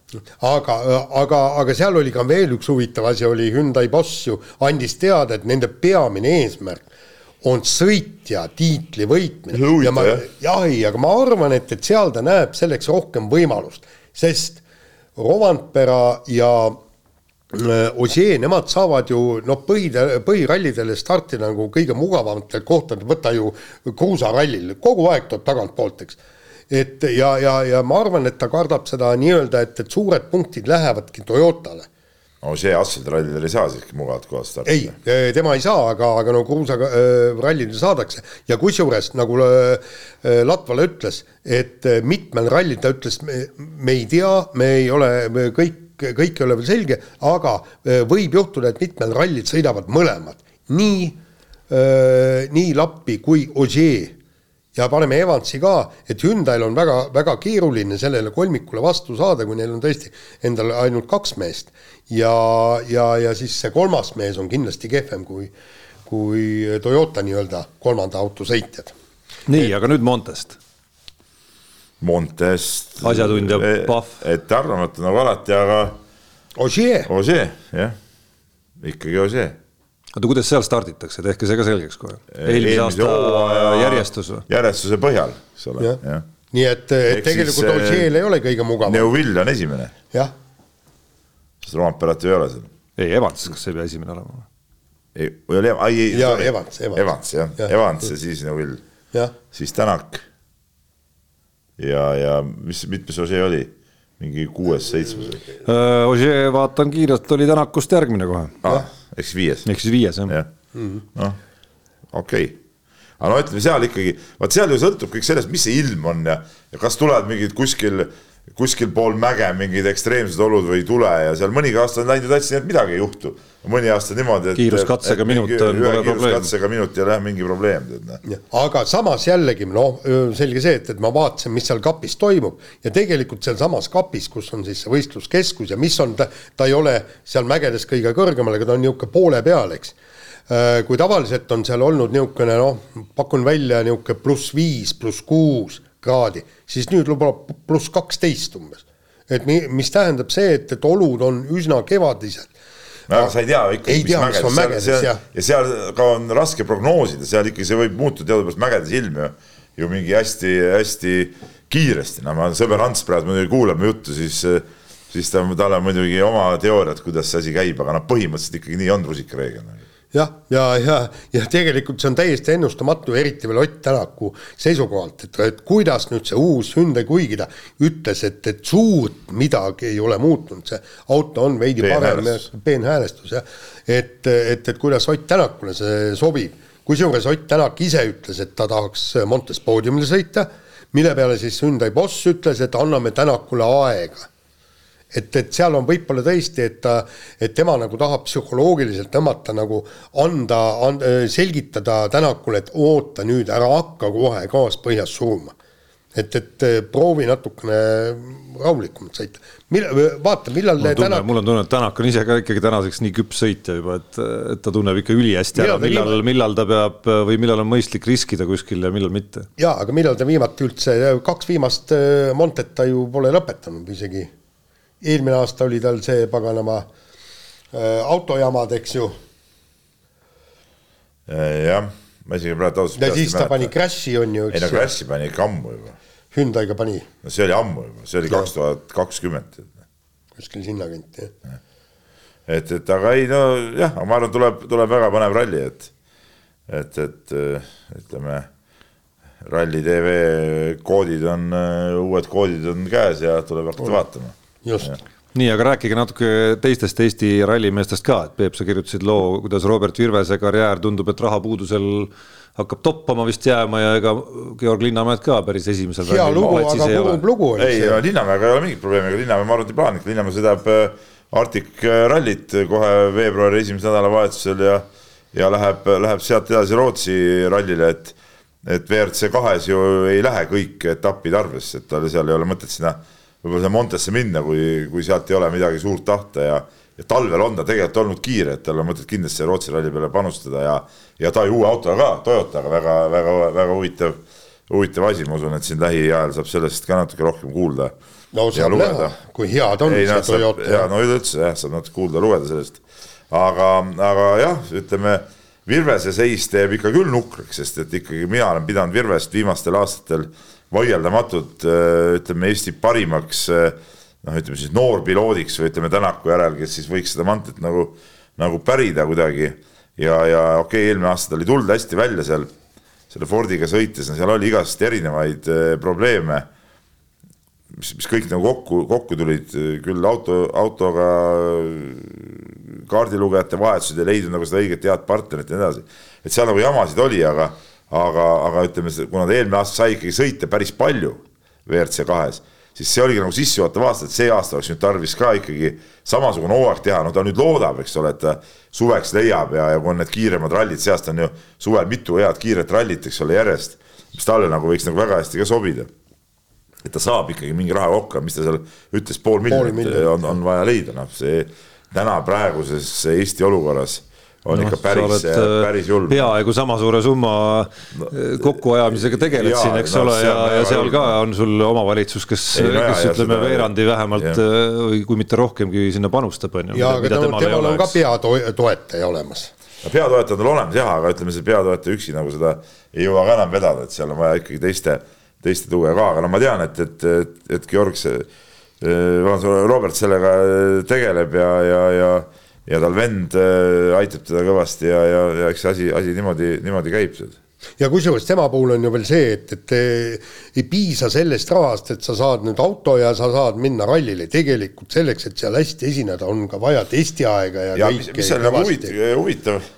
Speaker 2: aga, aga, aga seal oli ka veel üks huvitav asi, oli Hyundai boss ju andis teada, et nende peamine eesmärk on sõitja tiitli võitmine. ja ma, jah, ei, aga ma arvan, et, et seal ta näeb selleks rohkem võimalust, sest Rovanpera ja äh, Ossier, nemad saavad ju noh, põhi, põhirallidele startida nagu kõige mugavamatel kohtadel, võta ju kruusarallil, kogu aeg tuleb tagantpoolt, eks et ja, ja, ja ma arvan, et ta kardab seda nii-öelda, et, et suured punktid lähevadki Toyotale.
Speaker 4: No see Asseldi rallidel ei saa siiski mugavalt kohast
Speaker 2: startida. ei, tema ei saa, aga, aga no kruusa äh, rallidel saadakse. Ja kusjuures nagu äh, Latvala ütles, et mitmel rallil ta ütles, me ei tea, me ei ole, me kõik, kõik ei ole veel selge, aga äh, võib juhtuda, et mitmel rallil sõidavad mõlemad, nii äh,, nii Lappi kui Ogier ja paneme Evansi ka, et Hyundai'l on väga, väga keeruline sellele kolmikule vastu saada, kui neil on tõesti endal ainult kaks meest. ja, ja, ja siis see kolmas mees on kindlasti kehvem kui, kui Toyota nii-öelda kolmanda auto sõitjad.
Speaker 3: nii, aga nüüd Montest.
Speaker 4: Montest.
Speaker 3: asjatundja Pahv.
Speaker 4: ettearvamatu nagu alati, aga.
Speaker 2: Ogier.
Speaker 4: Ogier, jah, ikkagi Ogier
Speaker 3: oota, kuidas seal starditakse, tehke see ka selgeks kohe. eelmise aasta järjestus või?
Speaker 4: järjestuse põhjal, eks ole, jah.
Speaker 2: nii et, et tegelikult Ossiel ei ole kõige mugavam.
Speaker 4: Neuvill on esimene.
Speaker 2: jah.
Speaker 4: sest Roomperat ju ei ole seal.
Speaker 3: ei, Evans, kas ei pea esimene olema?
Speaker 4: ei, või oli, ai, ei.
Speaker 2: jaa, Evans,
Speaker 4: Evans. Evans jah ja., Evans ja siis Neuvill. siis Tänak. ja, ja mis, mitmes Ossier oli? Mingi kuues-seitsmes?
Speaker 3: Äh, Ossier, vaatan kiirelt, oli Tänakust järgmine kohe
Speaker 4: ah ehk siis viies.
Speaker 3: ehk siis viies jah
Speaker 4: ja. noh, okei okay. aga no ütleme seal ikkagi, vot seal ju sõltub kõik sellest, mis see ilm on ja, ja kas tulevad mingid kuskil kuskil pool mäge mingid ekstreemsed olud või ei tule ja seal mõnigi aasta on läinud ju täitsa nii, et midagi ei juhtu. Mõni aasta niimoodi, et
Speaker 3: kiiruskatsega minut on pole probleem.
Speaker 4: kiiruskatsega minut ei ole mingi probleem, tead noh.
Speaker 2: aga samas jällegi noh, selge see, et, et ma vaatasin, mis seal kapis toimub ja tegelikult sealsamas kapis, kus on siis see võistluskeskus ja mis on, ta, ta ei ole seal mägedes kõige kõrgemal, aga ta on niisugune poole peal, eks kui tavaliselt on seal olnud niisugune noh, pakun välja niisugune pluss viis, pluss kuus kraadi, siis nüüd lubab pluss kaksteist umbes. et mi, mis tähendab see, et, et olud on üsna kevadised.
Speaker 4: No sa ei tea ikka, mis tea, mägedes, mägedes, seal, seal, ja seal ka on raske prognoosida, seal ikkagi see võib muutuda teadupärast mägedes ilm ju, ju mingi hästi-hästi kiiresti, no ma, sõber Ants praegu muidugi kuulab mu juttu, siis siis ta, tal on muidugi oma teooriad, kuidas see asi käib, aga noh, põhimõtteliselt ikkagi nii on rusikareegel
Speaker 2: jah, ja, ja, ja, tegelikult see on täiesti ennustamatu, eriti veel Ott Tänaku seisukohalt, et, et kuidas nüüd see uus Hyundai, kuigi ta ütles, et, et suurt midagi ei ole muutunud, see auto on veidi parem, peenhäälestus jah, et, et, et kuidas Ott Tänakule see sobib. kusjuures Ott Tänak ise ütles, et ta tahaks Montes poodiumile sõita, mille peale siis Hyundai boss ütles, et anname Tänakule aega et, et seal on võib-olla tõesti, et ta, et tema nagu tahab psühholoogiliselt tõmmata nagu anda, anda, selgitada Tänakule, et oota nüüd, ära hakka kohe gaas põhjas suruma. et, et proovi natukene rahulikumalt sõita. mil-, vaata, millal
Speaker 3: mul tunne, mul on tunne, et Tänak on ise ka ikkagi tänaseks nii küps sõitja juba, et, et ta tunneb ikka ülihästi ära, millal, millal ta peab või millal on mõistlik riskida kuskil ja millal mitte.
Speaker 2: jaa, aga millal ta viimati üldse, kaks viimast äh, Montet ta ju pole lõpetanud isegi eelmine aasta oli tal see paganama äh, autojamad, eks ju.
Speaker 4: Äh, jah, ma isegi praegu ausalt.
Speaker 2: ja siis ta pani Crash'i on ju.
Speaker 4: ei no Crash'i pani ikka ammu juba.
Speaker 2: Hyundai'ga pani.
Speaker 4: no see oli ammu juba, see oli kaks tuhat kakskümmend.
Speaker 2: kuskil sinnakanti jah ja.
Speaker 4: et, et aga ei no jah, ma arvan, tuleb, tuleb väga põnev ralli, et, et, et ütleme ralli tv koodid on, uued koodid on käes ja tuleb hakata vaatama
Speaker 2: just.
Speaker 3: Nii, aga rääkige natuke teistest Eesti rallimeestest ka, et Peep, sa kirjutasid loo, kuidas Robert Virvese karjäär tundub, et rahapuudusel hakkab toppama vist jääma ja ega Georg Linnamäed ka päris esimesel
Speaker 2: hea lugu, aga kurb lugu
Speaker 4: oli ei, Linnamäega ei ole mingit probleemi, ega Linnamäe, ma arvan, et ei plaani, Linnamäe sõidab äh, Arctic rallit kohe veebruari esimesel nädalavahetusel ja, ja läheb, läheb sealt edasi Rootsi rallile, et, et WRC kahes ju ei lähe kõik etapid arvesse, et tal seal ei ole mõtet sinna võib-olla Montesse minna, kui, kui sealt ei ole midagi suurt tahta ja, ja talvel on ta tegelikult olnud kiire, et tal on mõtet kindlasti Rootsi ralli peale panustada ja, ja ta ju uue autoga ka, Toyotaga väga, väga, väga huvitav, huvitav asi, ma usun, et siin lähiajal saab sellest ka natuke rohkem kuulda
Speaker 2: no saab näha, kui head on
Speaker 4: ei,
Speaker 2: see Toyota.
Speaker 4: ja no üleüldse jah, saab natuke kuulda, lugeda sellest. aga, aga jah, ütleme Virvese seis teeb ikka küll nukraks, sest et ikkagi mina olen pidanud Virvest viimastel aastatel vaieldamatult ütleme Eesti parimaks noh, ütleme siis noorpiloodiks või ütleme Tänaku järel, kes siis võiks seda mantlit nagu, nagu pärida kuidagi. ja, ja okei okay,, eelmine aasta tal ei tulnud hästi välja seal selle Fordiga sõites, no seal oli igast erinevaid probleeme mis, mis kõik nagu kokku, kokku tulid, küll auto, autoga kaardilugejate vahetused ei leidnud nagu seda õiget head partnerit ja nii edasi. et seal nagu jamasid oli, aga, aga, aga ütleme, kuna ta eelmine aasta sai ikkagi sõita päris palju WRC kahes, siis see oligi nagu sissejuhatav aasta, et see aasta oleks nüüd tarvis ka ikkagi samasugune hooaeg teha, no ta nüüd loodab, eks ole, et ta suveks leiab ja, ja kui on need kiiremad rallid, see aasta on ju suvel mitu head kiiret rallit, eks ole, järjest, mis talle nagu võiks nagu väga hästi ka sobida. Et ta saab ikkagi mingi raha kokku, mis ta seal ütles, pool miljonit on, on vaja leida, noh, see täna praeguses Eesti olukorras on no, ikka päris, päris julm.
Speaker 3: peaaegu sama suure summa no, kokkuajamisega tegeled jaa, siin, eks no, ole, ja, ja seal ka on sul omavalitsus, kes, kes ja, ütleme veerandi vähemalt või kui mitte rohkemgi sinna panustab, on
Speaker 2: ju. jaa, aga temal, temal on ka peatoetaja olemas
Speaker 4: no peatoetajad on olemas jah, aga ütleme, see peatoetaja üksi nagu seda ei jõua ka enam vedada, et seal on vaja ikkagi teiste teiste tuge ka, aga no ma tean, et, et, et, et Georg see, Robert sellega tegeleb ja, ja, ja, ja tal vend äh, aitab teda kõvasti ja, ja, ja eks see asi, asi niimoodi, niimoodi käib.
Speaker 2: ja kusjuures tema puhul on ju veel see, et, et ei piisa sellest rahast, et sa saad nüüd auto ja sa saad minna rallile, tegelikult selleks, et seal hästi esineda, on ka vaja testiaega ja,
Speaker 4: ja kõike. mis seal nagu huvitav, huvitav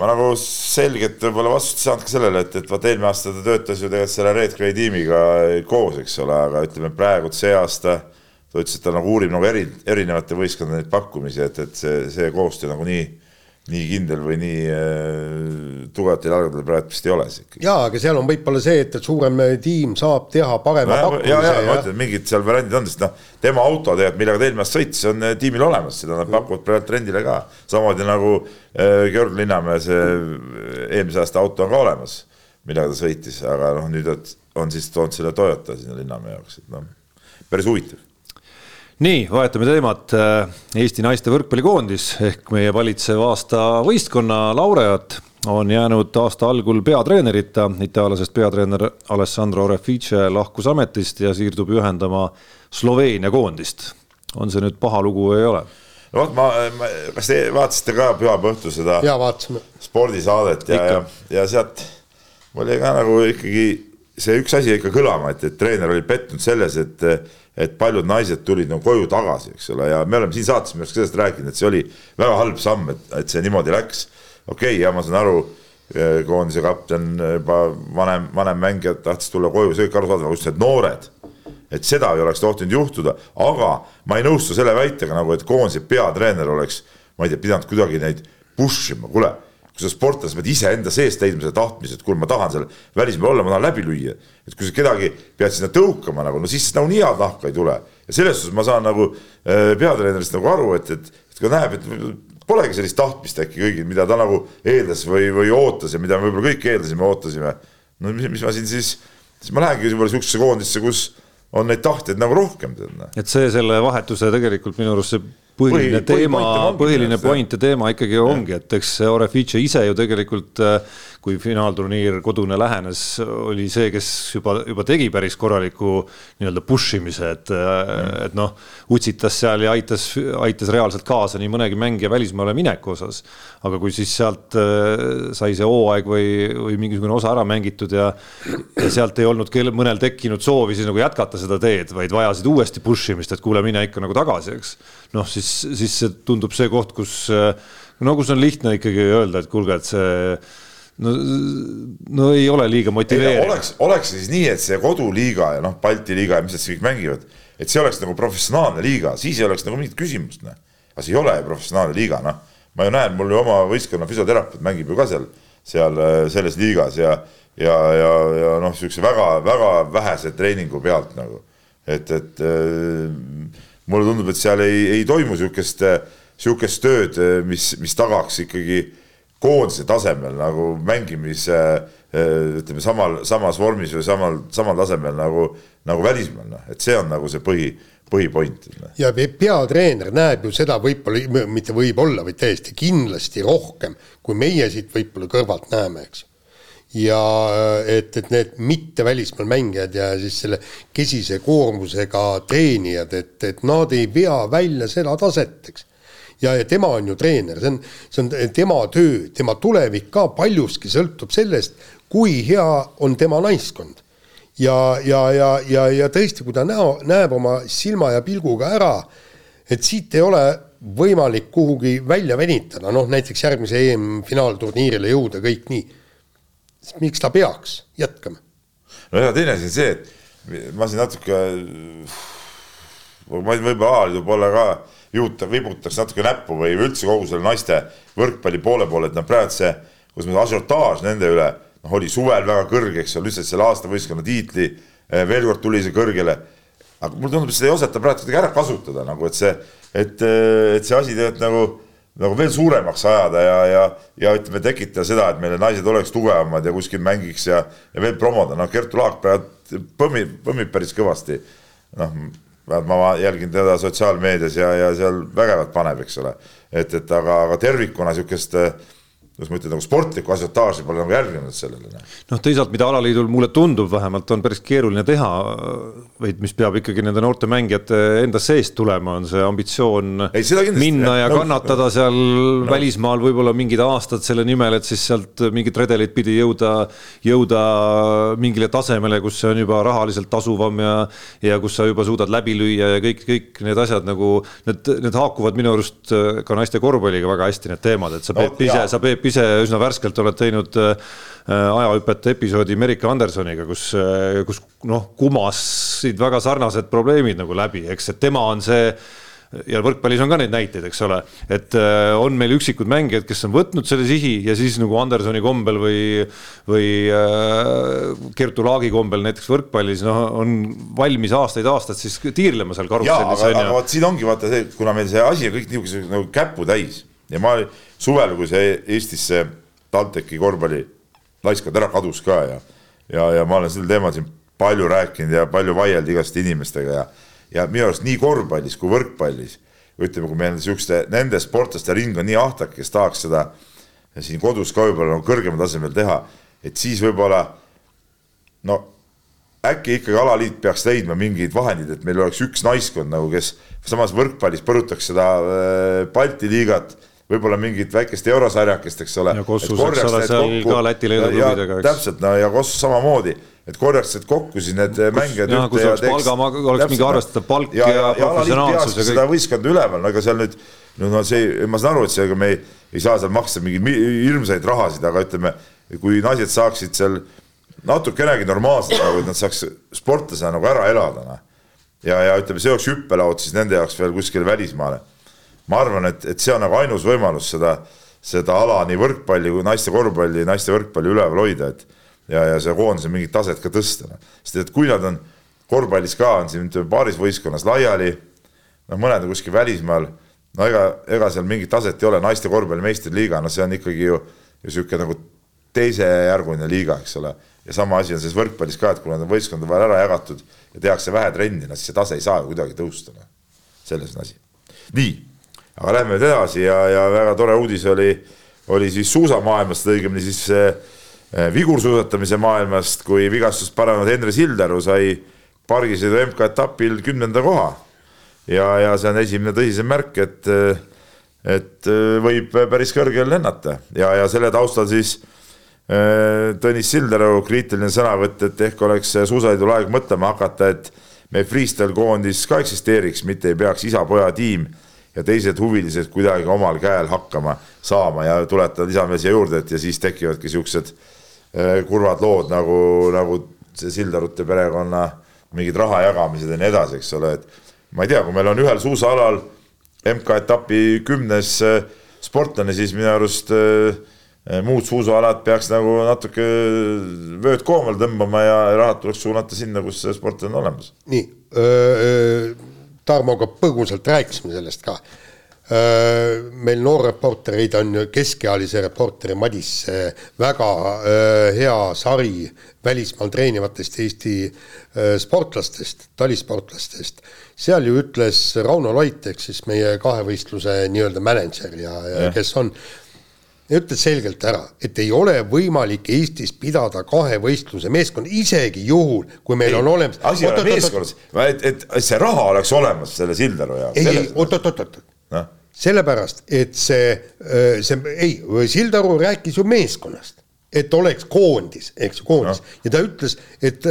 Speaker 4: ma nagu selget võib-olla vastust ei saanud ka sellele, et, et vaat eelmine aasta ta töötas ju tegelikult selle Red Gray tiimiga koos, eks ole, aga ütleme praegu see aasta ta ütles, et ta nagu uurib nagu eri, erinevate võistkondade neid pakkumisi, et, et see, see koostöö nagu nii nii kindel või nii äh, tugevatel jalgadel praegu vist ei ole
Speaker 2: jaa, aga seal on võib-olla see, et, et suurem tiim saab teha parema
Speaker 4: no,
Speaker 2: pakkumise.
Speaker 4: ja, ja ma ütlen, mingid seal variandid on, sest noh, tema auto tegelikult, millega ta eelmine aasta sõitis, on äh, tiimil olemas, seda nad pakuvad praegu rendile ka. samamoodi nagu äh, Georg Linnamäe see äh, eelmise aasta auto on ka olemas, millega ta sõitis, aga noh, nüüd on siis toonud selle Toyota sinna Linnamäe jaoks, et noh, päris huvitav
Speaker 3: nii, vahetame teemat. Eesti naiste võrkpallikoondis ehk meie valitsev aasta võistkonna laureaat on jäänud aasta algul peatreenerita. itaallasest peatreener Alessandro Refice lahkus ametist ja siirdub juhendama Sloveenia koondist. on see nüüd paha lugu või ei ole?
Speaker 4: no vot, ma, ma, kas te vaatasite ka pühapäeva õhtul seda
Speaker 2: ja, vaatasime.
Speaker 4: spordisaadet ja, ja, ja sealt mul jäi ka nagu ikkagi see üks asi ikka kõlama, et, et treener oli pettunud selles, et et paljud naised tulid nagu koju tagasi, eks ole, ja me oleme siin saates minu arust sellest rääkinud, et see oli väga halb samm, et, et see niimoodi läks. okei okay,, ja ma saan aru, eh, koondise kapten juba vanem, vanem mängija tahtis tulla koju, see kõik arusaadav, aga just need noored, et seda ei oleks tohtinud juhtuda, aga ma ei nõustu selle väitega nagu, et koondise peatreener oleks, ma ei tea, pidanud kuidagi neid push ima, kuule kui sa sportlane, sa pead iseenda seest leidma selle tahtmise, et kuule, ma tahan seal välismaal olla, ma tahan läbi lüüa. et kui sa kedagi pead sinna tõukama nagu, no siis nagunii head nahka ei tule. ja selles suhtes ma saan nagu äh, peatreenerist nagu aru, et, et, et kui näeb, et polegi sellist tahtmist äkki kõigil, mida ta nagu eeldas või, või ootas ja mida me võib-olla kõik eeldasime, ootasime. no mis, mis ma siin siis, siis ma lähengi võib-olla sihukesesse koondisse, kus on neid tahtjaid nagu rohkem.
Speaker 3: Et see selle vahetuse tegelikult minu arust see põhiline Põhi, teema, põhiline point ja teema ikkagi ongi, et eks Orefice ise ju tegelikult äh, kui finaalturniir kodune lähenes, oli see, kes juba, juba tegi päris korraliku nii-öelda push imise, et mm., et noh, utsitas seal ja aitas, aitas reaalselt kaasa nii mõnegi mängija välismaale mineku osas. aga kui siis sealt äh, sai see hooaeg või, või mingisugune osa ära mängitud ja, ja sealt ei olnud kell, mõnel tekkinud soovi siis nagu jätkata seda teed, vaid vajasid uuesti push imist, et kuule, mine ikka nagu tagasi, eks. noh, siis, siis see tundub see koht, kus no kus on lihtne ikkagi öelda, et kuulge, et see no, no ei ole liiga motiveeriv.
Speaker 4: oleks, oleks siis nii, et see koduliiga ja noh, Balti liiga ja mis nad siis kõik mängivad, et see oleks nagu professionaalne liiga, siis ei oleks nagu mingit küsimust, noh. aga see ei ole ju professionaalne liiga, noh. ma ju näen, mul ju oma võistkonna füsioterapeut mängib ju ka seal, seal selles liigas ja, ja, ja, ja noh, niisuguse väga-väga vähese treeningu pealt nagu. et, et äh, mulle tundub, et seal ei, ei toimu niisugust, niisugust tööd, mis, mis tagaks ikkagi koondise tasemel nagu mängimise ütleme samal, samas vormis või samal, samal tasemel nagu, nagu välismaal, noh, et see on nagu see põhi, põhipoint. Noh.
Speaker 2: ja peatreener näeb ju seda võib-olla, mitte võib-olla, vaid täiesti kindlasti rohkem, kui meie siit võib-olla kõrvalt näeme, eks ja et, et need mitte välismaal mängijad ja siis selle kesise koormusega treenijad, et, et nad ei vea välja seda taset, eks. Ja, ja tema on ju treener, see on, see on tema töö, tema tulevik ka paljuski sõltub sellest, kui hea on tema naiskond. ja, ja, ja, ja, ja tõesti, kui ta näo, näeb oma silma ja pilguga ära, et siit ei ole võimalik kuhugi välja venitada, noh näiteks järgmise EM-finaalturniirile jõuda, kõik nii miks ta peaks jätkama?
Speaker 4: no ja teine asi on see, et ma siin natuke, ma võib-olla alaliidu poole ka juuta, vibutaks natuke näppu või üldse kogu selle naiste võrkpalli poole poole, et noh, praegu see, kus meil asiotaaž nende üle, noh, oli suvel väga kõrge, eks ole, lihtsalt selle aasta võistkonna tiitli, eh, veel kord tuli see kõrgele. aga mulle tundub, et seda ei osata praegu kuidagi ära kasutada nagu, et see, et, eh, et see asi tegelikult nagu nagu veel suuremaks ajada ja, ja, ja ütleme, tekitada seda, et meie naised oleks tugevamad ja kuskil mängiks ja, ja veel promoda, noh, Kertu Laak praegu põmmib, põmmib päris kõvasti. noh, ma jälgin teda sotsiaalmeedias ja, ja seal vägevat paneb, eks ole. et, et aga, aga tervikuna sihukest äh, kuidas ma ütlen, nagu sportlikku asiotaaži pole nagu järginud sellele.
Speaker 3: noh, teisalt, mida alaliidul mulle tundub vähemalt, on päris keeruline teha, vaid mis peab ikkagi nende noorte mängijate enda seest tulema, on see ambitsioon Ei, minna ja no, kannatada no, seal no. välismaal võib-olla mingid aastad selle nimel, et siis sealt mingit redelit pidi jõuda, jõuda mingile tasemele, kus see on juba rahaliselt tasuvam ja, ja kus sa juba suudad läbi lüüa ja kõik, kõik need asjad nagu, need, need haakuvad minu arust ka naiste korvpalliga väga hästi, need teemad, et sa Peep no, ise, sa Peep ise üsna värskelt oled teinud äh, ajahüpete episoodi Merike Andersoniga, kus, äh, kus noh, kumasid väga sarnased probleemid nagu läbi, eks, et tema on see ja võrkpallis on ka neid näiteid, eks ole, et äh, on meil üksikud mängijad, kes on võtnud selle sihi ja siis nagu Andersoni kombel või, või Kertu Laagi kombel näiteks võrkpallis, noh, on valmis aastaid-aastaid siis tiirlema seal karussellis.
Speaker 4: aga, aga vot siin ongi vaata see, kuna meil see asi on kõik niisuguse nagu käputäis ja ma suvel, kui see Eestisse TalTechi korvpalli laiskond ära kadus ka ja, ja, ja ma olen sel teemal siin palju rääkinud ja palju vaielnud igaste inimestega ja, ja minu arust nii korvpallis kui võrkpallis, ütleme, kui meil niisuguste, nende sportlaste ring on nii ahtak, kes tahaks seda siin kodus ka võib-olla nagu kõrgemal tasemel teha, et siis võib-olla no äkki ikkagi alaliit peaks leidma mingid vahendid, et meil oleks üks naiskond nagu, kes samas võrkpallis põrutaks seda äh, Balti liigat võib-olla mingit väikest eurosarjakest, eks ole.
Speaker 3: ja Kossus, eks ole, seal kokku, ka Läti-Leedu klubidega.
Speaker 4: täpselt, no ja Kossus samamoodi, et korjaks need kokku siis need mängijad.
Speaker 3: jah, kus oleks palga, oleks mingi arvestatav palk ja, ja, ja professionaalsus ja kõik.
Speaker 4: seda võistkonda üleval, no ega seal nüüd, no, no see, ma saan aru, et seega me ei, ei saa seal maksta mingeid hirmsaid rahasid, aga ütleme, kui naised saaksid seal natukenegi normaalselt nagu, et nad saaks sportlasena nagu ära elada, noh. ja, ja ütleme, see oleks hüppelaud siis nende jaoks veel kuskile välismaale ma arvan, et, et see on nagu ainus võimalus seda, seda ala nii võrkpalli kui naiste korvpalli, naiste võrkpalli üleval hoida, et ja, ja see koondise mingit taset ka tõsta. Noh. sest et kui nad on korvpallis ka on siin ütleme paaris võistkonnas laiali, noh, mõned on kuskil välismaal, no ega, ega seal mingit taset ei ole, naiste korvpalli meistriliiga, no see on ikkagi ju, sihuke nagu teisejärguline liiga, eks ole. ja sama asi on siis võrkpallis ka, et kui nad on võistkondade vahel ära jagatud ja tehakse vähe trenni, no siis see tase ei saa ju kuidagi tõusta, noh. selles on asi. nii aga lähme nüüd edasi ja, ja väga tore uudis oli, oli siis suusamaailmast, õigemini siis äh, vigursuusatamise maailmast, kui vigastust paranenud Henri Sildaru sai pargisõidu MK-etapil kümnenda koha. ja, ja see on esimene tõsisem märk, et, et võib päris kõrgel lennata ja, ja selle taustal siis Tõnis Sildaru kriitiline sõnavõtt, et ehk oleks suusasõidul aeg mõtlema hakata, et meie freestyle koondis ka eksisteeriks, mitte ei peaks isa-poja tiim ja teised huvilised kuidagi omal käel hakkama saama ja tuletan, lisame siia juurde, et ja siis tekivadki siuksed äh, kurvad lood nagu, nagu see Sildarute perekonna mingid raha jagamised ja nii edasi, eks ole, et ma ei tea, kui meil on ühel suusaalal MK-etapi kümnes äh, sportlane, siis minu arust äh, muud suusaalad peaks nagu natuke vööd koomale tõmbama ja rahad tuleks suunata sinna, kus see sportlane on olemas.
Speaker 2: nii, Tarmoga põgusalt rääkisime sellest ka meil noor reportereid on keskealise reporteri Madis väga hea sari välismaal treenivatest Eesti sportlastest, talisportlastest. seal ju ütles Rauno Loit, ehk siis meie kahevõistluse nii-öelda mänedžer ja, ja kes on, ütles selgelt ära, et ei ole võimalik Eestis pidada kahevõistluse meeskonda, isegi juhul, kui meil ei, on olemas.
Speaker 4: asi ei ole meeskonnas, et, et see raha oleks olemas selle Sildaru jaoks.
Speaker 2: ei, ei, oot-oot-oot, sellepärast, et see, see, ei, Sildaru rääkis ju meeskonnast et oleks koondis, eks ju, koondis no. ja ta ütles, et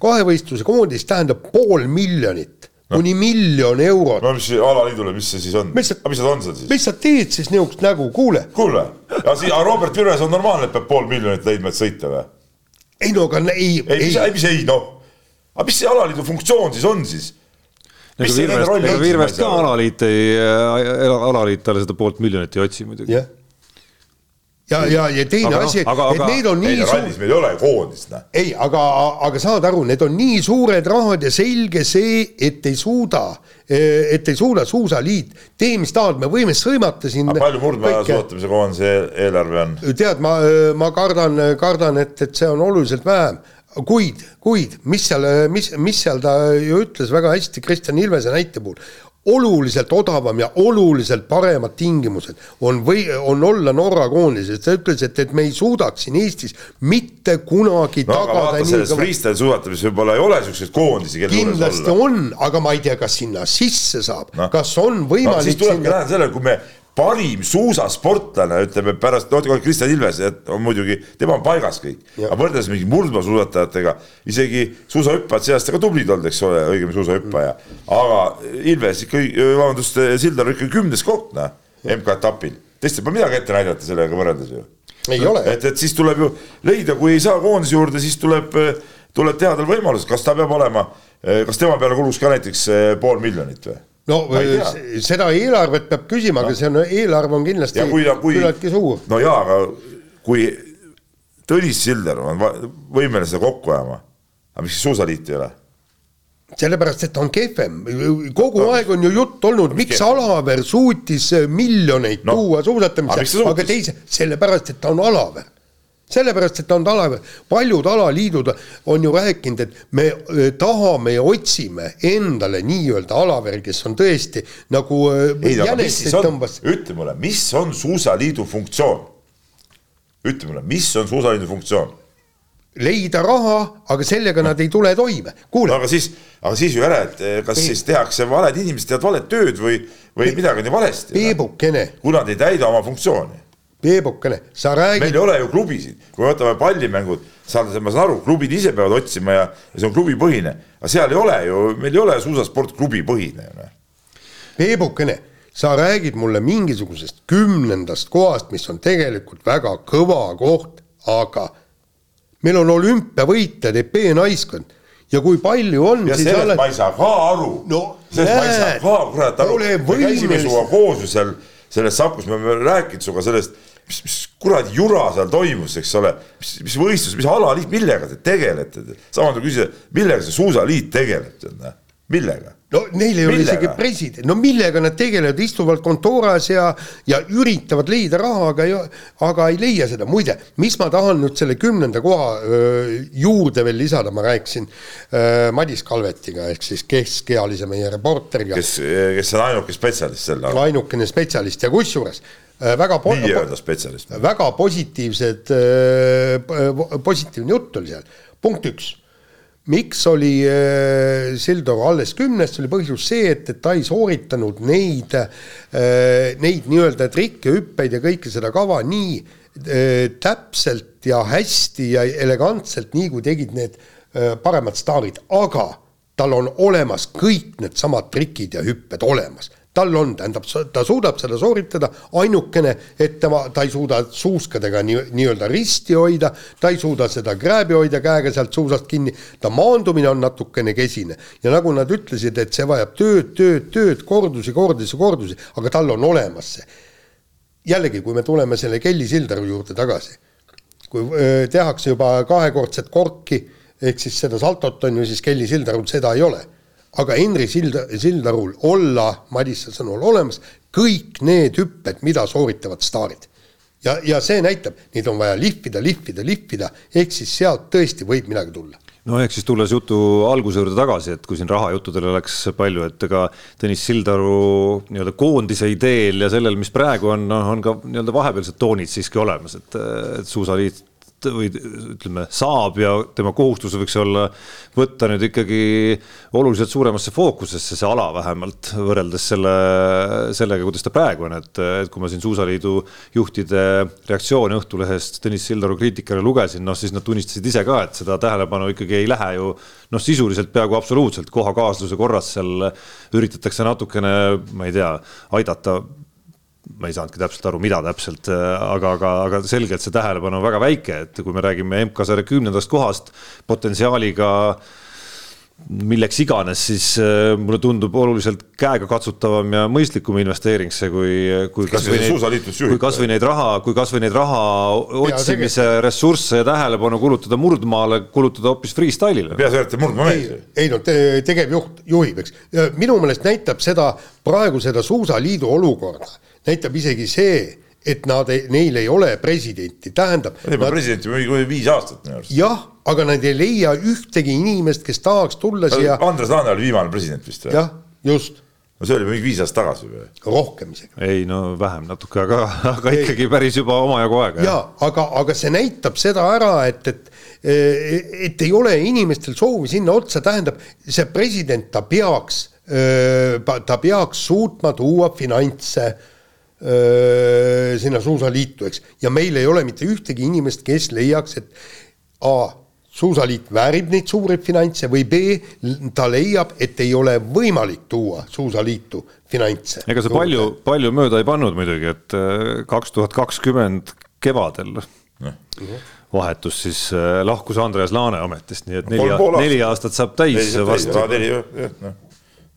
Speaker 2: kahevõistluse koondis tähendab pool miljonit no. kuni miljon eurot.
Speaker 4: no mis alaliidule, mis see siis on? mis need on seal siis?
Speaker 2: mis sa teed siis niisugust nägu, kuule.
Speaker 4: kuule, aga siis, Robert Virves on normaalne, et peab pool miljonit leidma, et sõita või?
Speaker 2: ei no aga ei.
Speaker 4: ei, mis, ei, mis ei noh, aga mis see alaliidu funktsioon siis on siis?
Speaker 3: ega Virvest, ega Virvest ka alaliit ei, alaliit talle seda poolt miljonit ei otsi muidugi
Speaker 2: yeah ja, ja, ja teine aga asi, et aga, need on nii
Speaker 4: suur. meil ei ole koondist, noh.
Speaker 2: ei, aga, aga saad aru, need on nii suured rahad ja selge see, et ei suuda, et ei suuda suusaliit, tee mis tahad, me võime sõimata siin.
Speaker 4: palju murdmaa suusatamise koondise eelarve on?
Speaker 2: tead, ma, ma kardan, kardan, et, et see on oluliselt vähem kuid, kuid mis seal, mis, mis seal ta ju ütles väga hästi Kristjan Ilvese näite puhul, oluliselt odavam ja oluliselt paremad tingimused on või on olla Norra koondises, ta ütles, et, me ei suudaks siin Eestis mitte kunagi
Speaker 4: no, tagada aga vaata, selles freestyle suusatamises võib-olla ei ole niisuguseid koondisi,
Speaker 2: kelle kindlasti on, aga ma ei tea, kas sinna sisse saab. No., kas on võimalik no,
Speaker 4: siis tulebki sinna... näha sellele, kui me parim suusasportlane, ütleme pärast, no Kristjan Ilves on muidugi, tema on paigas kõik, aga võrreldes mingi murdmaasuusatajatega, isegi suusahüppajad seast ka tublid olnud, eks ole, õigemini suusahüppaja. aga Ilves ikka, vabandust, Sildar ikka kümnes koht, noh, MK-etapil. teistel pole midagi ette näidata sellega võrreldes ju.
Speaker 2: ei ole.
Speaker 4: et, et siis tuleb ju leida, kui ei saa koondise juurde, siis tuleb, tuleb teha tal võimalus, kas ta peab olema, kas tema peale kuluks ka näiteks pool miljonit või?
Speaker 2: No seda eelarvet peab küsima no., aga see on, eelarve on kindlasti küllaltki suur.
Speaker 4: no jaa, aga kui Tõnis Silder on võimeline seda kokku ajama, aga miks Suusaliit ei ole?
Speaker 2: sellepärast, et ta on kehvem, kogu no, aeg on ju jutt olnud, miks kehvem? Alaver suutis miljoneid no, tuua suusatamisse, aga teise, sellepärast, et ta on Alaver sellepärast, et on ala, paljud alaliidud on ju rääkinud, et me äh, tahame ja otsime endale nii-öelda alaveri, kes on tõesti nagu
Speaker 4: äh, ei, on, ütle mulle, mis on Suusaliidu funktsioon? ütle mulle, mis on Suusaliidu funktsioon?
Speaker 2: leida raha, aga sellega nad ei tule toime. kuule
Speaker 4: no,. aga siis, aga siis ju ära, et eh, kas ei. siis tehakse valed inimesed teevad valet tööd või, või midagi on ju valesti.
Speaker 2: Peebukene.
Speaker 4: kui nad ei täida oma funktsiooni
Speaker 2: Peebukene, sa räägid.
Speaker 4: meil ei ole ju klubisid, kui me võtame pallimängud, saan, ma saan aru, klubid ise peavad otsima ja, ja see on klubipõhine, aga seal ei ole ju, meil ei ole suusasport klubipõhine noh.
Speaker 2: Peebukene, sa räägid mulle mingisugusest kümnendast kohast, mis on tegelikult väga kõva koht, aga meil on olümpiavõitjad, EP naiskond ja kui palju on.
Speaker 4: ja sellest oled... ma ei saa ka aru
Speaker 2: no,.
Speaker 4: sellest näed, ma ei saa ka kurat aru. me käisime sinuga koos ju seal selles Sakus, me oleme rääkinud sinuga sellest, mis, mis kuradi jura seal toimus, eks ole, mis, mis võistlus, mis alaliit, millega te tegelete, sama nagu küsida, millega see suusaliit tegeleb, millega?
Speaker 2: No neil ei ole isegi president, no millega nad tegelevad, istuvad kontooras ja, ja üritavad leida raha, aga ei, aga ei leia seda, muide, mis ma tahan nüüd selle kümnenda koha öö, juurde veel lisada, ma rääkisin öö, Madis Kalvetiga ehk siis keskealise meie reporteriga.
Speaker 4: kes, kes on ainuke spetsialist sel
Speaker 2: alal. ainukene spetsialist ja kusjuures väga po-.
Speaker 4: nii-öelda spetsialist.
Speaker 2: väga positiivsed, positiivne jutt oli seal, punkt üks miks oli äh, Sildor alles kümnes, oli põhjus see, et, et ta ei sooritanud neid äh,, neid nii-öelda trikke, hüppeid ja kõike seda kava nii äh, täpselt ja hästi ja elegantselt, nii kui tegid need äh, paremad staarid, aga tal on olemas kõik needsamad trikid ja hüpped olemas. Tal on, tähendab, ta suudab seda sooritada, ainukene, et tema, ta ei suuda suuskadega nii, nii-öelda risti hoida, ta ei suuda seda krääbi hoida käega sealt suusast kinni, ta maandumine on natukene kesine. ja nagu nad ütlesid, et see vajab tööd, tööd, tööd, kordusi, kordusi, kordusi, aga tal on olemas see. jällegi, kui me tuleme selle Kelly Sildaru juurde tagasi, kui öö, tehakse juba kahekordset korki, ehk siis seda saltot on ju, siis Kelly Sildarul seda ei ole aga Henri Silda, Sildarul olla Madisse sõnul olemas kõik need hüpped, mida sooritavad staarid. ja, ja see näitab, neid on vaja lihvida, lihvida, lihvida, ehk siis sealt tõesti võib midagi tulla
Speaker 3: no ehk siis tulles jutu alguse juurde tagasi, et kui siin rahajuttudele läks palju, et ega Tõnis Sildaru nii-öelda koondise ideel ja sellel, mis praegu on, on ka nii-öelda vahepealsed toonid siiski olemas, et, et suusaliit või ütleme, saab ja tema kohustus võiks olla võtta nüüd ikkagi oluliselt suuremasse fookusesse see ala vähemalt võrreldes selle, sellega, kuidas ta praegu on, et, et kui ma siin Suusaliidu juhtide reaktsioone Õhtulehest Tõnis Sildaru kriitikale lugesin, noh siis nad tunnistasid ise ka, et seda tähelepanu ikkagi ei lähe ju noh, sisuliselt peaaegu absoluutselt. Kohakaasluse korras seal üritatakse natukene, ma ei tea, aidata ma ei saanudki täpselt aru, mida täpselt, aga, aga, aga selgelt see tähelepanu on väga väike, et kui me räägime MK-sarja kümnendast kohast potentsiaaliga milleks iganes, siis äh, mulle tundub oluliselt käegakatsutavam ja mõistlikum investeering see, kui, kui kasvõi neid, kui kasvõi neid raha, kui kasvõi neid raha otsimise ja, ressursse ja tähelepanu kulutada murdmaale, kulutada hoopis freestyle'ile.
Speaker 4: et murdmaa mees.
Speaker 2: ei, ei no te, tegevjuht juhib, eks. minu meelest näitab seda praegu seda Suusaliidu olukorda näitab isegi see, et nad ei, neil ei ole presidenti, tähendab.
Speaker 4: Neil pole presidenti juba viis aastat minu arust.
Speaker 2: jah, aga nad ei leia ühtegi inimest, kes tahaks tulla siia.
Speaker 4: Andres Laane oli viimane president vist
Speaker 2: või? jah, just.
Speaker 4: no see oli mingi viis aastat tagasi või?
Speaker 2: rohkem isegi.
Speaker 3: ei no vähem natuke, aga, aga ei. ikkagi päris juba omajagu aega.
Speaker 2: jaa, aga, aga see näitab seda ära, et, et et ei ole inimestel soovi sinna otsa, tähendab, see president, ta peaks, ta peaks suutma tuua finantse sinna suusaliitu, eks, ja meil ei ole mitte ühtegi inimest, kes leiaks, et A suusaliit väärib neid suuri finantse või B, ta leiab, et ei ole võimalik tuua suusaliitu finantse.
Speaker 3: ega see palju, palju mööda ei pannud muidugi, et kaks tuhat kakskümmend kevadel vahetus siis lahkus Andreas Laane ametist, nii et neli, neli aastat saab täis varsti.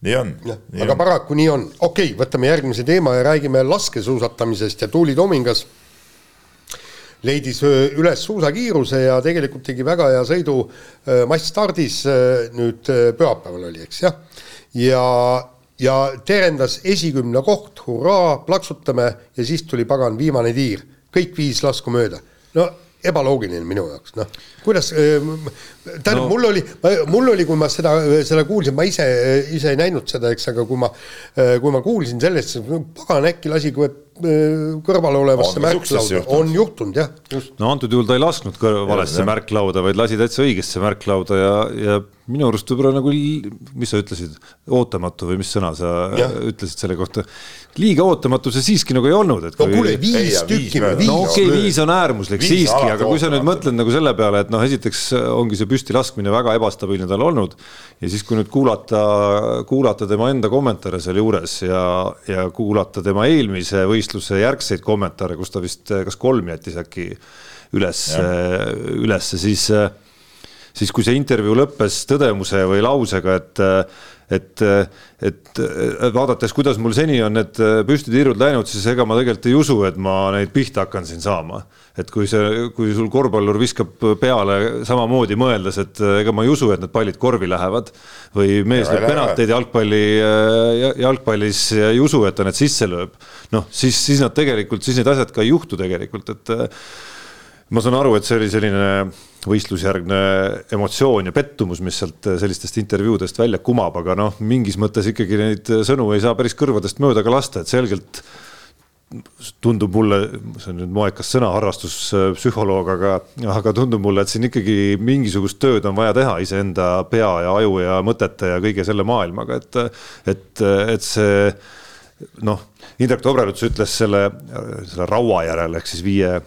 Speaker 4: Nii on.
Speaker 2: aga on. paraku nii on, okei okay,, võtame järgmise teema ja räägime laskesuusatamisest ja Tuuli Tomingas leidis üles suusakiiruse ja tegelikult tegi väga hea sõidu massstardis nüüd pühapäeval oli, eks jah. ja, ja terendas esikümne koht, hurraa, plaksutame ja siis tuli pagan viimane tiir, kõik viis lasku mööda. no ebaloogiline minu jaoks, noh, kuidas, tähendab no., mul oli, mul oli, kui ma seda, seda kuulsin, ma ise, ise ei näinud seda, eks, aga kui ma, kui ma kuulsin sellest, pagan, äkki lasi kõrval olevasse märklauda, on juhtunud jah,
Speaker 3: just. no antud juhul ta ei lasknud valesse märklauda, vaid lasi täitsa õigesse märklauda ja, ja minu arust võib-olla nagu, mis sa ütlesid, ootamatu või mis sõna sa ja. ütlesid selle kohta liiga ootamatu see siiski nagu ei olnud, et
Speaker 2: kui... no kuule, viis tükki.
Speaker 3: no okei okay,, viis on äärmuslik viis siiski, aga kui sa nüüd mõtled nagu selle peale, et noh, esiteks ongi see püsti laskmine väga ebastabiilne tal olnud ja siis, kui nüüd kuulata, kuulata tema enda kommentaare sealjuures ja, ja kuulata tema eelmise võistluse järgseid kommentaare, kus ta vist kas kolm jättis äkki üles, ülesse, siis siis kui see intervjuu lõppes tõdemuse või lausega, et et, et vaadates, kuidas mul seni on need püstitiirud läinud, siis ega ma tegelikult ei usu, et ma neid pihta hakkan siin saama. et kui see, kui sul korvpallur viskab peale samamoodi mõeldes, et ega ma ei usu, et need pallid korvi lähevad või mees lööb penalteid jalgpalli, jalgpallis ja ei usu, et ta need sisse lööb. noh, siis, siis nad tegelikult, siis need asjad ka ei juhtu tegelikult, et ma saan aru, et see oli selline võistlusjärgne emotsioon ja pettumus, mis sealt sellistest intervjuudest välja kumab, aga noh, mingis mõttes ikkagi neid sõnu ei saa päris kõrvadest mööda ka lasta, et selgelt tundub mulle, see on nüüd moekas sõna, harrastuspsühholoog, aga, aga tundub mulle, et siin ikkagi mingisugust tööd on vaja teha iseenda pea ja aju ja mõtete ja kõige selle maailmaga, et, et, et see noh, Indrek Tobreluts ütles selle, selle raua järel ehk siis viie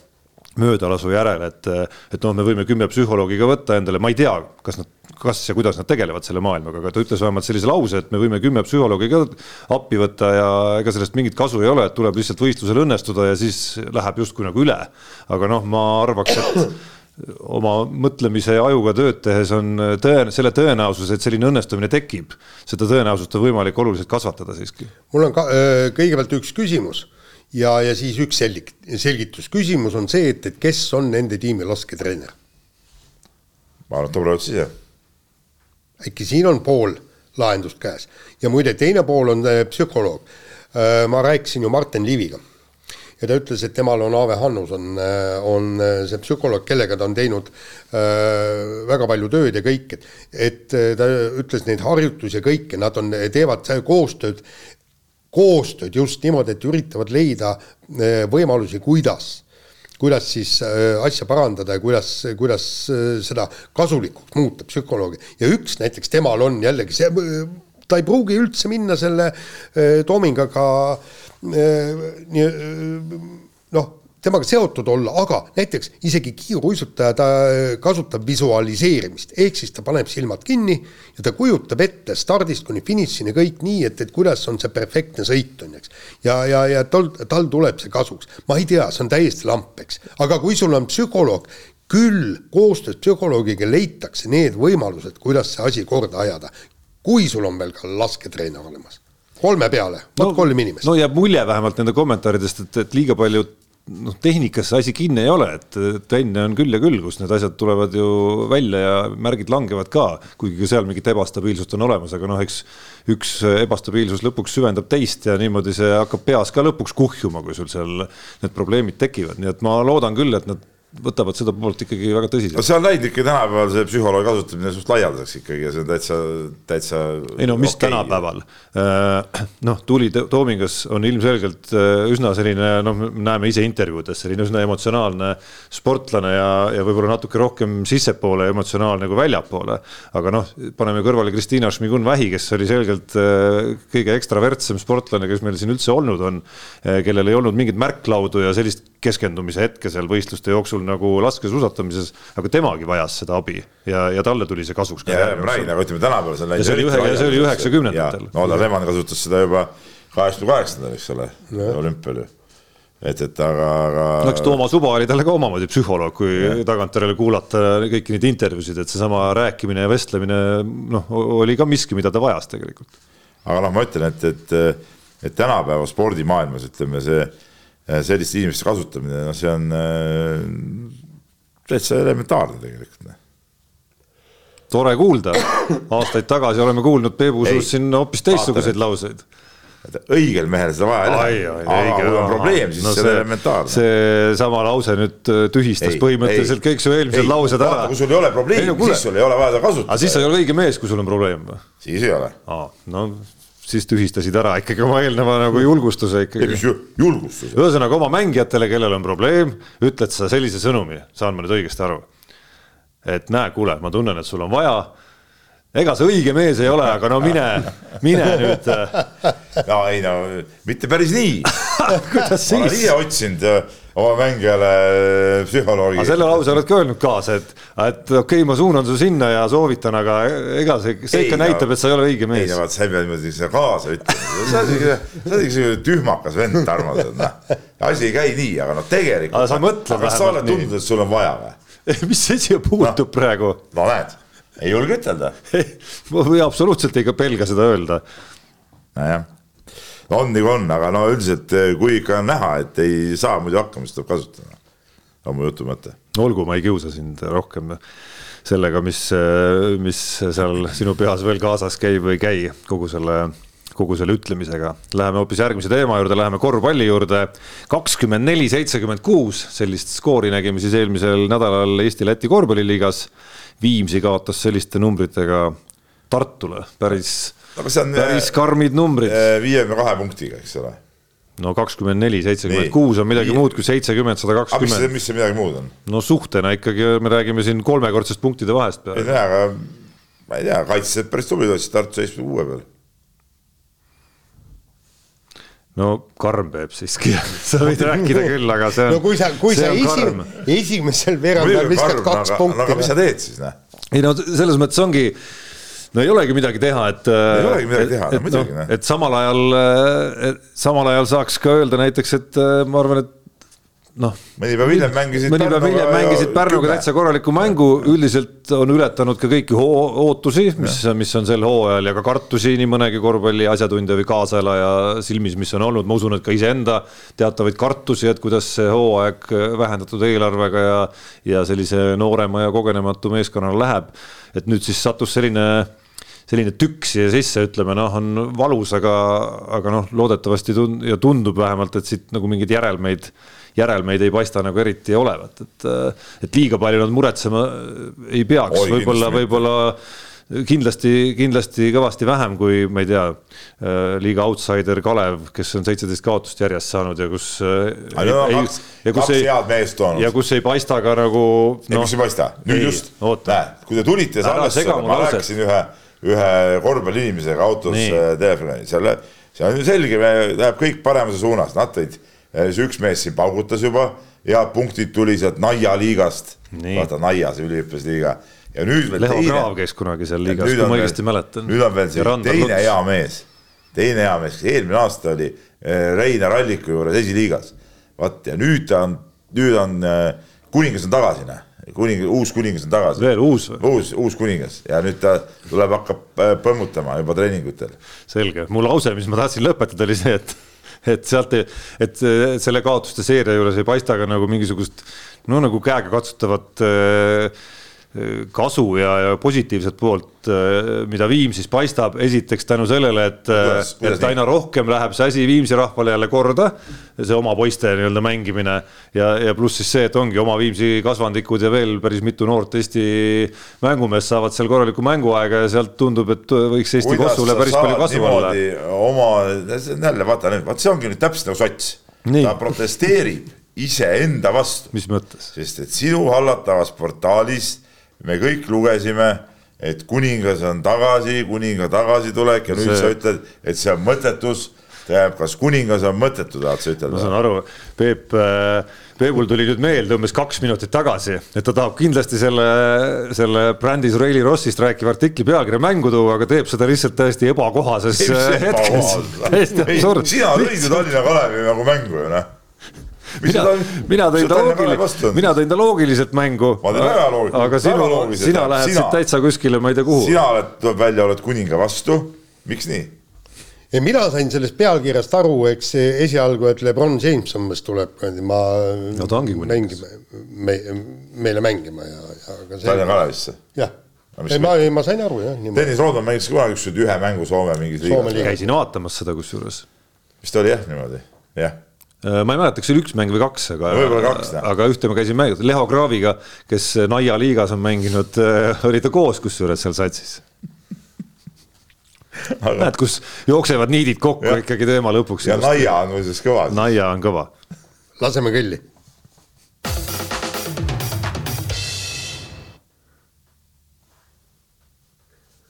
Speaker 3: möödalasu järel, et, et noh, me võime kümme psühholoogi ka võtta endale, ma ei tea, kas nad, kas ja kuidas nad tegelevad selle maailmaga, aga ta ütles vähemalt sellise lause, et me võime kümme psühholoogi ka appi võtta ja ega sellest mingit kasu ei ole, et tuleb lihtsalt võistlusel õnnestuda ja siis läheb justkui nagu üle. aga noh, ma arvaks, et oma mõtlemise ja ajuga tööd tehes on tõen-, selle tõenäosus, et selline õnnestumine tekib, seda tõenäosust on võimalik oluliselt kasvatada siiski.
Speaker 2: mul on ka kõigepealt üks küsimus ja, ja siis üks selg-, selgitus, küsimus on see, et, et kes on nende tiimi lasketreener?
Speaker 4: ma arvan, et Dobrevitš ise.
Speaker 2: äkki siin on pool lahendust käes ja muide, teine pool on äh, psühholoog. Äh, ma rääkisin ju Martin Liiviga ja ta ütles, et temal on Aave Hannus on, äh, on see psühholoog, kellega ta on teinud äh, väga palju tööd ja kõik, et, et ta ütles neid harjutusi ja kõike, nad on, teevad koostööd koostööd just niimoodi, et üritavad leida eh, võimalusi, kuidas, kuidas siis eh, asja parandada ja kuidas, kuidas eh, seda kasulikuks muuta psühholoogi. ja üks näiteks temal on jällegi see, ta ei pruugi üldse minna selle Toomingaga noh, temaga seotud olla, aga näiteks isegi kiiruisutaja, ta kasutab visualiseerimist, ehk siis ta paneb silmad kinni ja ta kujutab ette stardist kuni finišini kõik nii, et, et kuidas on see perfektne sõit, on ju, eks. ja, ja, ja tal, tal tuleb see kasuks. ma ei tea, see on täiesti lamp, eks, aga kui sul on psühholoog, küll koostöös psühholoogiga leitakse need võimalused, kuidas see asi korda ajada. kui sul on veel ka lasketreener olemas kolme peale, vot no, kolm inimest.
Speaker 3: no jääb mulje vähemalt nende kommentaaridest, et, et liiga palju noh, tehnikas see asi kinni ei ole, et trenne on küll ja küll, kus need asjad tulevad ju välja ja märgid langevad ka, kuigi ka seal mingit ebastabiilsust on olemas, aga noh, eks üks ebastabiilsus lõpuks süvendab teist ja niimoodi see hakkab peas ka lõpuks kuhjuma, kui sul seal need probleemid tekivad, nii et ma loodan küll, et nad võtavad seda poolt ikkagi väga tõsiselt.
Speaker 4: see on läinud ikka tänapäeval see psühholoogi kasutamine suht laialdaseks ikkagi ja see on täitsa, täitsa.
Speaker 3: ei no mis okay. tänapäeval, äh, noh, Tuuli Toomingas on ilmselgelt äh, üsna selline, noh, me näeme ise intervjuudes selline üsna emotsionaalne sportlane ja, ja võib-olla natuke rohkem sissepoole emotsionaalne kui väljapoole. aga noh, paneme kõrvale Kristiina Šmigun-Vähi, kes oli selgelt äh, kõige ekstravertsem sportlane, kes meil siin üldse olnud on, kellel ei olnud mingit märklaudu ja sellist keskendumise hetke seal võistluste jooksul nagu laskesuusatamises, aga temagi vajas seda abi ja, ja talle tuli see kasuks.
Speaker 4: ja, ja ma räägin, aga ütleme tänapäeval see on
Speaker 3: läinud. see oli ühe, see oli üheksakümnendatel.
Speaker 4: no Odar Levan kasutas seda juba kaheksakümne kaheksandal, eks ole, olümpial ju et, et aga, aga.
Speaker 3: no eks Toomas Uba oli talle ka omamoodi psühholoog, kui tagantjärele kuulata kõiki neid intervjuusid, et seesama rääkimine ja vestlemine noh, oli ka miski, mida ta vajas tegelikult.
Speaker 4: aga noh, ma ütlen, et, et, et tänapäeva spordimaailmas ütleme see selliste inimeste kasutamine, noh, see on äh, täitsa elementaarne tegelikult. Noh.
Speaker 3: tore kuulda, aastaid tagasi oleme kuulnud Peebu suust siin hoopis teistsuguseid lauseid
Speaker 4: õigel mehel seda vaja ei lähe, aga kui on probleem, siis no see on elementaarne.
Speaker 3: seesama lause nüüd äh, tühistas ei, põhimõtteliselt ei, kõik su eelmised ei, laused ära.
Speaker 4: kui sul ei ole probleemi, siis sul ei ole vaja seda kasutada.
Speaker 3: aga siis sa ei ole õige mees, kui sul on probleem või?
Speaker 4: siis ei ole.
Speaker 3: no siis tühistasid ära ikkagi oma eelneva nagu julgustuse ikkagi.
Speaker 4: julgustuse?
Speaker 3: ühesõnaga oma mängijatele, kellel on probleem, ütled sa sellise sõnumi, saan ma nüüd õigesti aru? et näe, kuule, ma tunnen, et sul on vaja ega sa õige mees ei ole, aga no mine, mine nüüd.
Speaker 4: no ei no mitte päris nii
Speaker 3: kuidas siis?
Speaker 4: ma olen ise otsinud äh, oma mängijale äh, psühholoogi.
Speaker 3: selle lause oled ka öelnud kaasa, et, et okei okay,, ma suunan su sinna ja soovitan, aga ega see, see ikka näitab, et sa ei ole õige mees.
Speaker 4: ei vaat sa ei pea niimoodi seda kaasa ütlema, sa oled ikka, sa oled selline tühmakas vend, Tarmo, noh. asi ei käi nii, aga noh, tegelikult.
Speaker 3: aga sa mõtled
Speaker 4: vähemalt nii. sa oled tundnud, et sul on vaja või?
Speaker 3: mis see siia puutub no, praegu?
Speaker 4: no näed ei julge ütelda
Speaker 3: või absoluutselt ei pelga seda öelda.
Speaker 4: nojah, on nagu on, aga no üldiselt, eh, kui ikka on näha, et ei saa muidu hakkama, siis tuleb kasutada. on mu jutu mõte.
Speaker 3: olgu, ma ei kiusa sind rohkem sellega, mis, eh, mis seal sinu peas veel kaasas käib või ei käi kogu selle kogu selle ütlemisega. Läheme hoopis järgmise teema juurde, läheme korvpalli juurde. kakskümmend neli, seitsekümmend kuus, sellist skoori nägime siis eelmisel nädalal Eesti-Läti korvpalliliigas Viimsi kaotas selliste numbritega Tartule, päris no,, päris äh, karmid numbrid.
Speaker 4: Äh, viiekümne kahe punktiga, eks ole
Speaker 3: no kakskümmend neli, seitsekümmend kuus on midagi muud kui seitsekümmend, sada kakskümmend.
Speaker 4: mis see midagi muud on?
Speaker 3: no suhtena ikkagi me räägime siin kolmekordsest punktide vahest.
Speaker 4: ei tea, aga ma ei tea, kaitsjad päris tublid olid, Tartu seisab uue peal.
Speaker 3: no karm Peep siiski sa võid rääkida küll, aga see on.
Speaker 2: no kui sa, kui sa esi, esimesel veerandajal viskad kaks
Speaker 4: aga,
Speaker 2: punkti.
Speaker 4: aga mis sa teed siis, noh?
Speaker 3: ei no selles mõttes ongi, no ei olegi midagi teha, et.
Speaker 4: ei olegi midagi teha, no muidugi
Speaker 3: noh. et samal ajal, samal ajal saaks ka öelda näiteks, et ma arvan, et noh.
Speaker 4: mõni päev hiljem mängisid.
Speaker 3: mõni päev hiljem mängisid Pärnuga täitsa korraliku mängu, üldiselt on ületanud ka kõiki ootusi, mis, mis on sel hooajal ja ka kartusi nii mõnegi korvpalli asjatundja või kaaselaja silmis, mis on olnud, ma usun, et ka iseenda teatavaid kartusi, et kuidas see hooaeg vähendatud eelarvega ja, ja sellise noorema ja kogenematu meeskonnale läheb. et nüüd siis sattus selline selline tükk siia sisse, ütleme noh, on valus, aga, aga noh, loodetavasti tund- ja tundub vähemalt, et siit nagu mingeid järelmeid järelmeid ei paista nagu eriti olevat, et, et liiga palju nad muretsema ei peaks, võib-olla, võib-olla kindlasti, kindlasti kõvasti vähem kui ma ei tea, liiga outsider Kalev, kes on seitseteist kaotust järjest saanud ja kus.
Speaker 4: No, kaks, kaks ei, head meest toonud.
Speaker 3: ja kus ei paista ka nagu
Speaker 4: no,. ei, kus ei paista, nüüd ei, just, näe, kui te tulite salvestusele, ma rääkisin ühe, ühe korvpalliinimesega autos telefoni, seal, see on ju selge, läheb kõik paremuse suunas, nad tõid see üks mees siin paugutas juba, head punktid tuli sealt Naia liigast, vaata Naia, see üliõpilasliiga. ja nüüd veel
Speaker 3: Leho teine. Kraav käis kunagi seal liigas, kui ma õigesti mäletan.
Speaker 4: nüüd on veel siin teine Luts. hea mees, teine hea mees, kes eelmine aasta oli eh, Reinar Alliku juures esiliigas. vaat ja nüüd ta on, nüüd on, eh, kuningas on tagasi, noh kuning, uus kuningas on tagasi.
Speaker 3: veel uus või?
Speaker 4: uus, uus kuningas ja nüüd ta tuleb, hakkab eh, põmmutama juba treeningutel.
Speaker 3: selge, mu lause, mis ma tahtsin lõpetada, oli see, et et sealt, et selle kaotuste seeria juures ei paista ka nagu mingisugust no nagu käegakatsutavat äh, kasu ja, ja positiivset poolt, äh, mida Viim siis paistab, esiteks tänu sellele, et, et aina rohkem läheb see asi Viimsi rahvale jälle korda, see oma poiste nii-öelda mängimine ja, ja pluss siis see, et ongi oma Viimsi kasvandikud ja veel päris mitu noort Eesti mängumeest saavad seal korralikku mänguaega ja sealt tundub, et võiks Eesti kossule päris palju kasu olla.
Speaker 4: oma, jälle vaata nüüd, vaat see ongi nüüd täpselt nagu sots, ta protesteerib iseenda vastu.
Speaker 3: mis mõttes?
Speaker 4: sest et sinu hallatavas portaalis me kõik lugesime, et kuningas on tagasi, kuninga tagasitulek ja nüüd see... sa ütled, et see on mõttetus. tähendab, kas kuningas on mõttetu, tahad sa ütelda?
Speaker 3: ma saan aru, Peep äh,, Peepul tuli nüüd meelde umbes kaks minutit tagasi, et ta tahab kindlasti selle, selle brändis Reili Rossist rääkiva artikli pealkirja mängu tuua, aga teeb seda lihtsalt täiesti ebakohases hetkes.
Speaker 4: sina tõid ju Tallinna Kalevi nagu mängu ju noh
Speaker 3: mina, mina tõin ta loogiliselt, mina tõin ta loogiliselt mängu.
Speaker 4: ma tõin väga loogiliselt.
Speaker 3: aga sinu, sina lähed siit täitsa kuskile, ma ei tea kuhu.
Speaker 4: sina oled, tuleb välja, oled kuninga vastu, miks nii?
Speaker 2: ja mina sain sellest pealkirjast aru, eks esialgu, et Lebron James umbes tuleb, ma
Speaker 3: no, ta ongi
Speaker 2: mängima, me, meile mängima ja, ja
Speaker 4: aga see Tallinna Kalevisse?
Speaker 2: jah ei, ma, ei, ma sain aru jah.
Speaker 4: Tõnis Roodman mängis kunagi ükskord ühe mängu Soome mingis liigas.
Speaker 3: käisin vaatamas seda kusjuures.
Speaker 4: vist oli jah niimoodi, jah
Speaker 3: ma ei mäleta, kas oli üks mäng või kaks, aga,
Speaker 4: kaks,
Speaker 3: aga ühte ma käisin mänginud, Leho Kraaviga, kes Naia liigas on mänginud, äh, oli ta koos kusjuures seal satsis aga... näed, kus jooksevad niidid kokku ja. ikkagi teema lõpuks.
Speaker 4: ja just. Naia on muuseas kõva.
Speaker 3: Naia on kõva.
Speaker 2: laseme kõlli.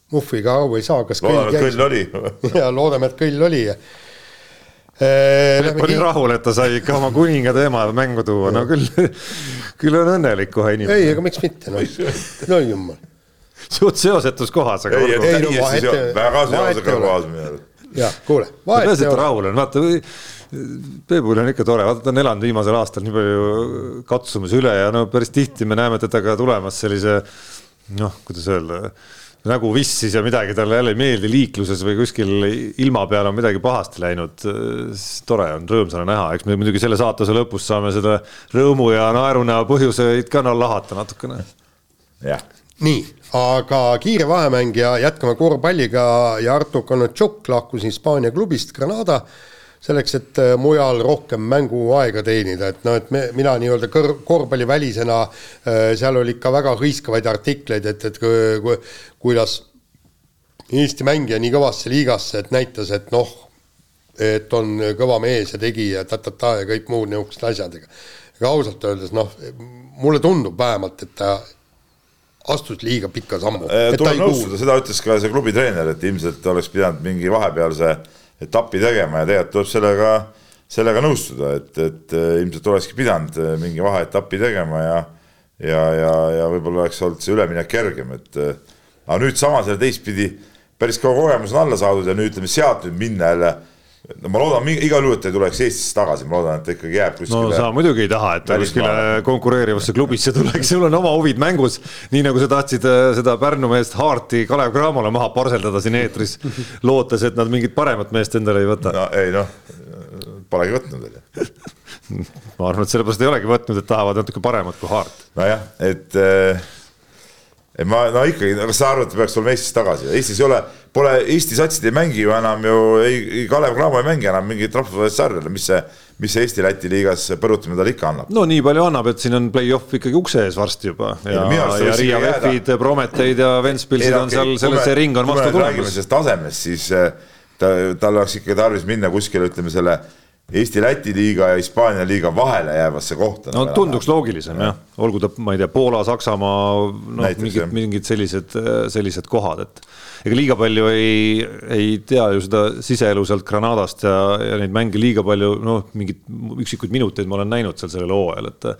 Speaker 2: Muffiga aru ei saa, kas
Speaker 4: loodame, et kõll oli
Speaker 2: ja loodame, et kõll oli
Speaker 3: Peep oli rahul, et ta sai ikka oma kuninga teema mängu tuua, no küll, küll on õnnelik kohe inimene.
Speaker 2: ei, aga miks mitte, noh, no jumal.
Speaker 3: suht seosetus kohas, aga.
Speaker 4: ei, ei, no vahet. väga seosega kohas minu arust.
Speaker 2: jah, kuule.
Speaker 3: peaasi, et ta rahul on, vaata Peebul on ikka tore, vaata ta on elanud viimasel aastal nii palju katsumus üle ja no päris tihti me näeme teda ka tulemas sellise noh, kuidas öelda nägu vissis ja midagi talle jälle ei meeldi liikluses või kuskil ilma peal on midagi pahasti läinud. tore on rõõmsana näha, eks me muidugi selle saatuse lõpus saame seda rõõmu ja naerunäo põhjuseid ka lahata natukene.
Speaker 4: jah.
Speaker 2: nii, aga kiire vahemäng ja jätkame korvpalliga ja Artur Konatšuk lahkus Hispaania klubist Granada selleks, et äh, mujal rohkem mänguaega teenida, et noh, et me, mina nii-öelda kõr-, korvpallivälisena äh, seal oli ikka väga hõiskavaid artikleid, et, et ku, kuidas Eesti mängija nii kõvasse liigasse, et näitas, et noh, et on kõva mees ja tegija ta-ta-ta ja kõik muud niisugused asjad, ega aga ausalt öeldes noh, mulle tundub vähemalt, et ta astus liiga pika sammu.
Speaker 4: Äh, tuleb nõustuda, seda ütles ka see klubi treener, et ilmselt oleks pidanud mingi vahepealse etappi tegema ja tegelikult tuleb sellega, sellega nõustuda, et, et ilmselt olekski pidanud mingi vaheetappi tegema ja ja, ja, ja võib-olla oleks olnud see üleminek kergem, et aga nüüd samas jälle teistpidi päris kõva kogemus on alla saadud ja nüüd ütleme sealt nüüd minna jälle no ma loodan igal juhul, et ta ei tuleks Eestisse tagasi, ma loodan, et ta ikkagi jääb kuskile.
Speaker 3: no sa muidugi ei taha, et ta kuskile konkureerivasse klubisse tuleks, sul on oma huvid mängus. nii nagu sa tahtsid äh, seda Pärnu meest Haarti Kalev Cramole maha parseldada siin eetris, lootes, et nad mingit paremat meest endale ei võta.
Speaker 4: no ei noh, polegi võtnud veel
Speaker 3: ma arvan, et sellepärast ei olegi võtnud, et tahavad natuke paremat kui Haart.
Speaker 4: nojah, et äh, ma no ikkagi, kas sa arvad, et peaks tulema Eestisse tagasi, Eestis ei ole, pole Eesti satsid ei mängi ju enam ju, ei Kalev Cramo ei mängi enam mingit rahvusvahelist sarja, mis see, mis see Eesti-Läti liigas põrutamine talle ikka annab?
Speaker 3: no nii palju annab, et siin on play-off ikkagi ukse ees varsti juba ja, ja, ja Riia VEF-id, Prometeid ja Ventspilsid on seal, sellesse ring on vastu tulemas.
Speaker 4: tasemest, siis eh, ta, tal oleks ikka tarvis minna kuskile, ütleme selle Eesti-Läti liiga ja Hispaania liiga vahele jäävasse kohta.
Speaker 3: no tunduks loogilisem jah, olgu ta, ma ei tea, Poola, Saksamaa, noh, mingid, mingid sellised, sellised kohad, et ega liiga palju ei, ei tea ju seda siseelu sealt Granadast ja, ja neid mänge liiga palju, noh, mingeid üksikuid minuteid ma olen näinud seal sellel hooajal, et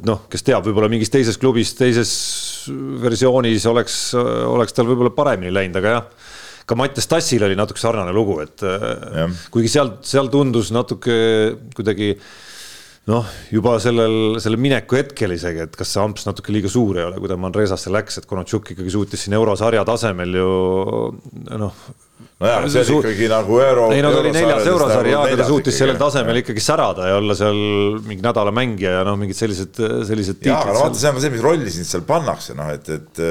Speaker 3: et noh, kes teab, võib-olla mingis teises klubis, teises versioonis oleks, oleks tal võib-olla paremini läinud, aga jah ka Mattias Tassil oli natuke sarnane lugu, et ja. kuigi seal, seal tundus natuke kuidagi noh, juba sellel, selle mineku hetkel isegi, et kas see amps natuke liiga suur ei ole, kui ta Manresasse läks, et Konatšuk ikkagi suutis siin eurosarja tasemel ju noh.
Speaker 4: nojah, see on ikkagi nagu euro.
Speaker 3: ei no ta oli neljas eurosari ja ta suutis sellel tasemel ikkagi särada ja olla seal mingi nädala mängija ja noh, mingid sellised, sellised.
Speaker 4: jaa, aga no vaata, see on ka see, mis rolli sind seal pannakse, noh, et, et,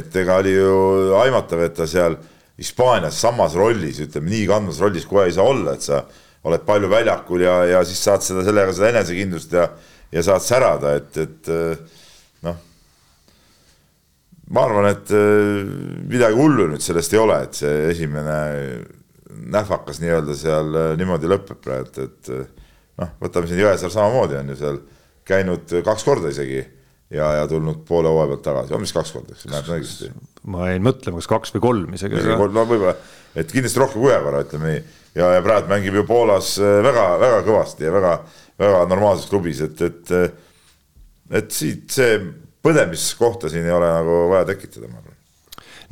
Speaker 4: et ega oli ju aimatav, et ta seal Hispaanias samas rollis, ütleme nii kandvas rollis kohe ei saa olla, et sa oled palju väljakul ja, ja siis saad seda sellega seda enesekindlust ja, ja saad särada, et, et noh. ma arvan, et midagi hullu nüüd sellest ei ole, et see esimene nähvakas nii-öelda seal niimoodi lõpeb praegu, et noh, võtame siin Jõesaar samamoodi on ju seal käinud kaks korda isegi ja, ja tulnud poole hooaja pealt tagasi, on vist kaks korda, eks mäletan õigesti?
Speaker 3: ma jäin mõtlema, kas kaks või kolm isegi.
Speaker 4: no võib-olla, et kindlasti rohkem kui ühe korra, ütleme nii. ja, ja praegu mängib ju Poolas väga-väga äh, kõvasti ja väga-väga normaalses klubis, et, et et siit see põdemiskohta siin ei ole nagu vaja tekitada, ma arvan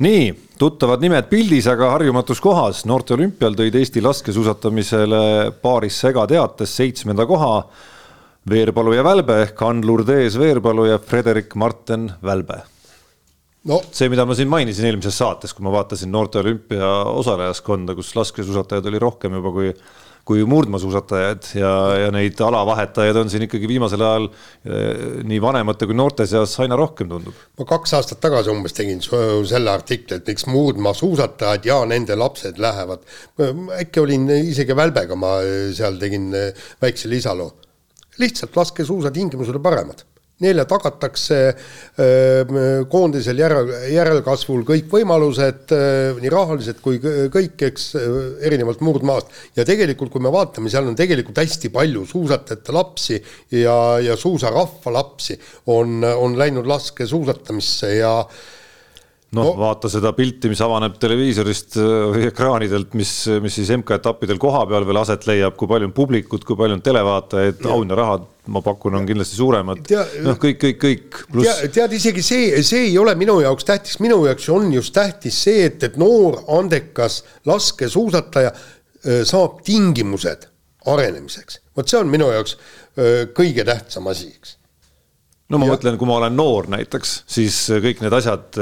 Speaker 3: nii, tuttavad nimed pildis, aga harjumatus kohas. noorte olümpial tõid Eesti laskesuusatamisele paaris segateates seitsmenda koha Veerpalu ja Välbe ehk Ann Lourdes Veerpalu ja Frederik Marten Välbe no.. see, mida ma siin mainisin eelmises saates, kui ma vaatasin noorte olümpia osalejaskonda, kus laskesuusatajaid oli rohkem juba kui, kui murdmaasuusatajad ja, ja neid alavahetajaid on siin ikkagi viimasel ajal eh, nii vanemate kui noorte seas aina rohkem tundub.
Speaker 2: ma kaks aastat tagasi umbes tegin selle artikli, et miks murdmaasuusatajad ja nende lapsed lähevad. äkki olin isegi Välbega, ma seal tegin väikse lisaloo lihtsalt laskesuusatingimused on paremad. Neile tagatakse koondisel järel, järelkasvul kõik võimalused, nii rahalised kui kõik, eks, erinevalt murdmaast. ja tegelikult, kui me vaatame, seal on tegelikult hästi palju suusatajate lapsi ja, ja suusarahva lapsi on, on läinud laskesuusatamisse ja
Speaker 3: noh no., vaata seda pilti, mis avaneb televiisorist või ekraanidelt, mis, mis siis MK-etappidel kohapeal veel aset leiab, kui palju on publikut, kui palju on televaatajaid, auhinnarahad ma pakun, on kindlasti suuremad. noh, kõik, kõik, kõik
Speaker 2: pluss. tead, isegi see, see ei ole minu jaoks tähtis, minu jaoks on just tähtis see, et, et noor andekas laskesuusataja saab tingimused arenemiseks. vot see on minu jaoks öö, kõige tähtsam asi, eks
Speaker 3: no ma ja. mõtlen, kui ma olen noor näiteks, siis kõik need asjad,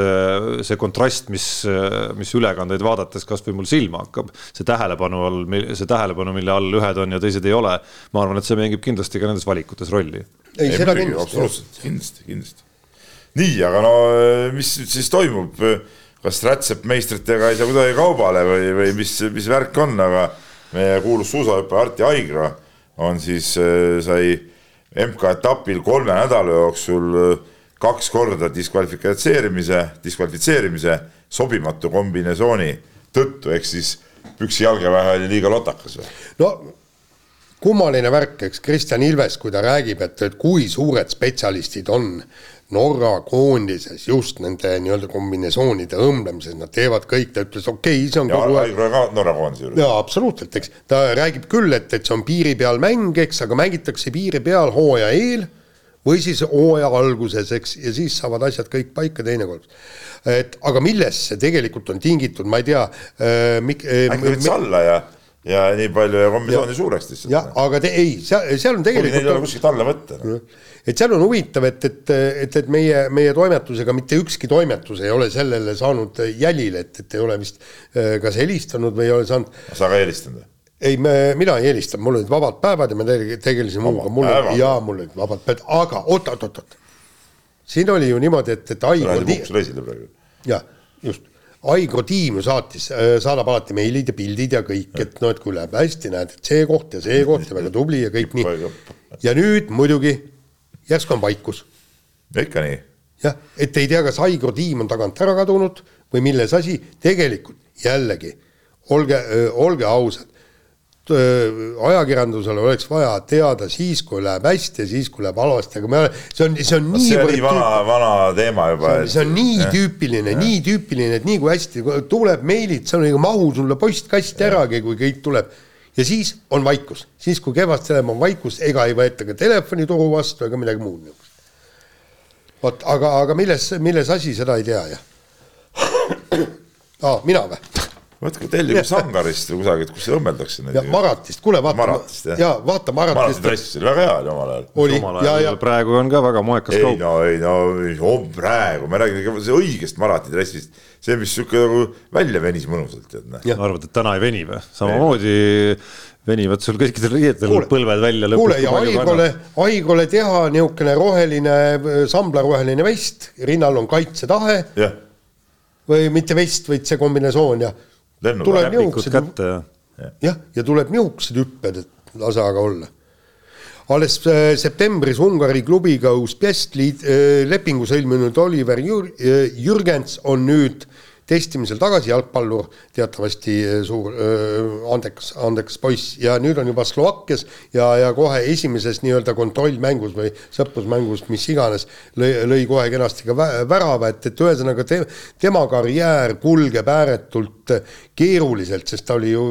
Speaker 3: see kontrast, mis, mis ülekandeid vaadates kasvõi mul silma hakkab, see tähelepanu all, see tähelepanu, mille all ühed on ja teised ei ole. ma arvan, et see mängib kindlasti ka nendes valikutes rolli.
Speaker 4: ei, seda kindlasti. absoluutselt, kindlasti, kindlasti. nii, aga no mis nüüd siis toimub? kas rätsepmeistritega ei saa kuidagi kaubale või, või mis, mis värk on, aga meie kuulus suusahüppaja Arti Aigra on siis, sai MK-etapil kolme nädala jooksul äh, kaks korda diskvalifitseerimise, diskvalifitseerimise sobimatu kombinesooni tõttu, ehk siis püksi jalgeväe oli liiga lotakas või?
Speaker 2: no kummaline värk, eks Kristjan Ilves, kui ta räägib, et, et kui suured spetsialistid on Norra koondises just nende nii-öelda kombinesoonide õmblemises, nad teevad kõik, ta ütles, okei okay,, see on
Speaker 4: ja
Speaker 2: kogu aeg
Speaker 4: ka Norra koondise juures.
Speaker 2: jaa, absoluutselt, eks ta räägib küll, et, et see on piiri peal mäng, eks, aga mängitakse piiri peal hooaja eel või siis hooaja alguses, eks, ja siis saavad asjad kõik paika teinekord. et aga millest see tegelikult on tingitud, ma ei tea äh,.
Speaker 4: äkki võttis alla ja, ja nii palju ja kombinatsiooni suureks lihtsalt.
Speaker 2: jah, aga te, ei, seal, seal on
Speaker 4: kuigi neil ei ole
Speaker 2: tegelikult,
Speaker 4: kuskilt alla võtta no..
Speaker 2: Et seal on huvitav, et, et, et, et meie, meie toimetusega mitte ükski toimetus ei ole sellele saanud jälile, et, et ei ole vist äh, kas helistanud või ei ole saanud
Speaker 4: sa ka eelistanud või?
Speaker 2: ei, me, mina ei helistanud, mul olid vabad päevad ja me tege- tegelesime muuga, mul oli, jaa, mul olid vabad päevad, aga oot, oot, oot, oot. siin oli ju niimoodi, et, et Aigo
Speaker 4: lähed puhkusereisile praegu.
Speaker 2: jah, just, Aigo tiim ju saatis, saadab alati meilid ja pildid ja kõik, et noh, et kui läheb hästi, näed, et see koht ja see koht ja väga tubli ja kõik nii. ja nüüd muidugi järsku on vaikus
Speaker 4: ikka nii.
Speaker 2: jah, et ei tea, kas Aigo tiim on tagant ära kadunud või milles asi, tegelikult jällegi olge, olge ausad. ajakirjandusel oleks vaja teada siis, kui läheb hästi ja siis, kui läheb halvasti, aga me, see on, see on
Speaker 4: see on nii
Speaker 2: niivõrd
Speaker 4: vana, vana teema juba.
Speaker 2: see on nii tüüpiline, nii tüüpiline, et nii kui hästi tuleb meilid, see on ei mahu sulle postkasti äragi, kui kõik tuleb. Ja siis on vaikus, siis kui kevadel on vaikus, ega ei võeta ka telefonituru vastu ega midagi muud niisugust. vot, aga, aga milles, milles asi, seda ei tea jah ah,. mina või?
Speaker 4: Võtke tellige Sangarist või kusagilt, kus õmmeldakse neid
Speaker 2: ja. Maratist, kuule vaata
Speaker 4: Maratist, jah.
Speaker 2: ja vaata
Speaker 4: Marati
Speaker 2: Maratist
Speaker 4: dress oli väga hea oli omal ajal.
Speaker 2: oli
Speaker 3: omal
Speaker 2: ja,
Speaker 3: ajal
Speaker 2: ja
Speaker 3: praegu on ka väga moekas
Speaker 4: ei
Speaker 3: kaup.
Speaker 4: no, ei no oh, praegu, ma räägin ikka see õigest Marati dressist, see, mis sihuke nagu välja venis mõnusalt, tead noh.
Speaker 2: Jah.
Speaker 3: arvad, et täna ei veni või? samamoodi venivad sul kõikidel riietel põlved välja
Speaker 2: kuule ja Aigole, Aigole teha niisugune roheline, samblaroheline vest, rinnal on kaitsetahe või mitte vest, vaid see kombinasoon ja tuleb niisugused
Speaker 3: kätte ja
Speaker 2: jah, ja tuleb niisugused hüpped, et lase aga olla. alles äh, septembris Ungari klubiga Uspest liit- äh, lepingu sõlminud Oliver Jür-, Jürgens on nüüd testimisel tagasi, jalgpallur, teatavasti äh, suur öö, andekas, andekas poiss. Ja nüüd on juba Slovakkias ja, ja kohe esimeses nii-öelda kontrollmängus või sõprusmängus, mis iganes, lõi, lõi kohe kenasti ka vä- värava, et, et ühesõnaga te, tema karjäär kulgeb ääretult keeruliselt, sest ta oli ju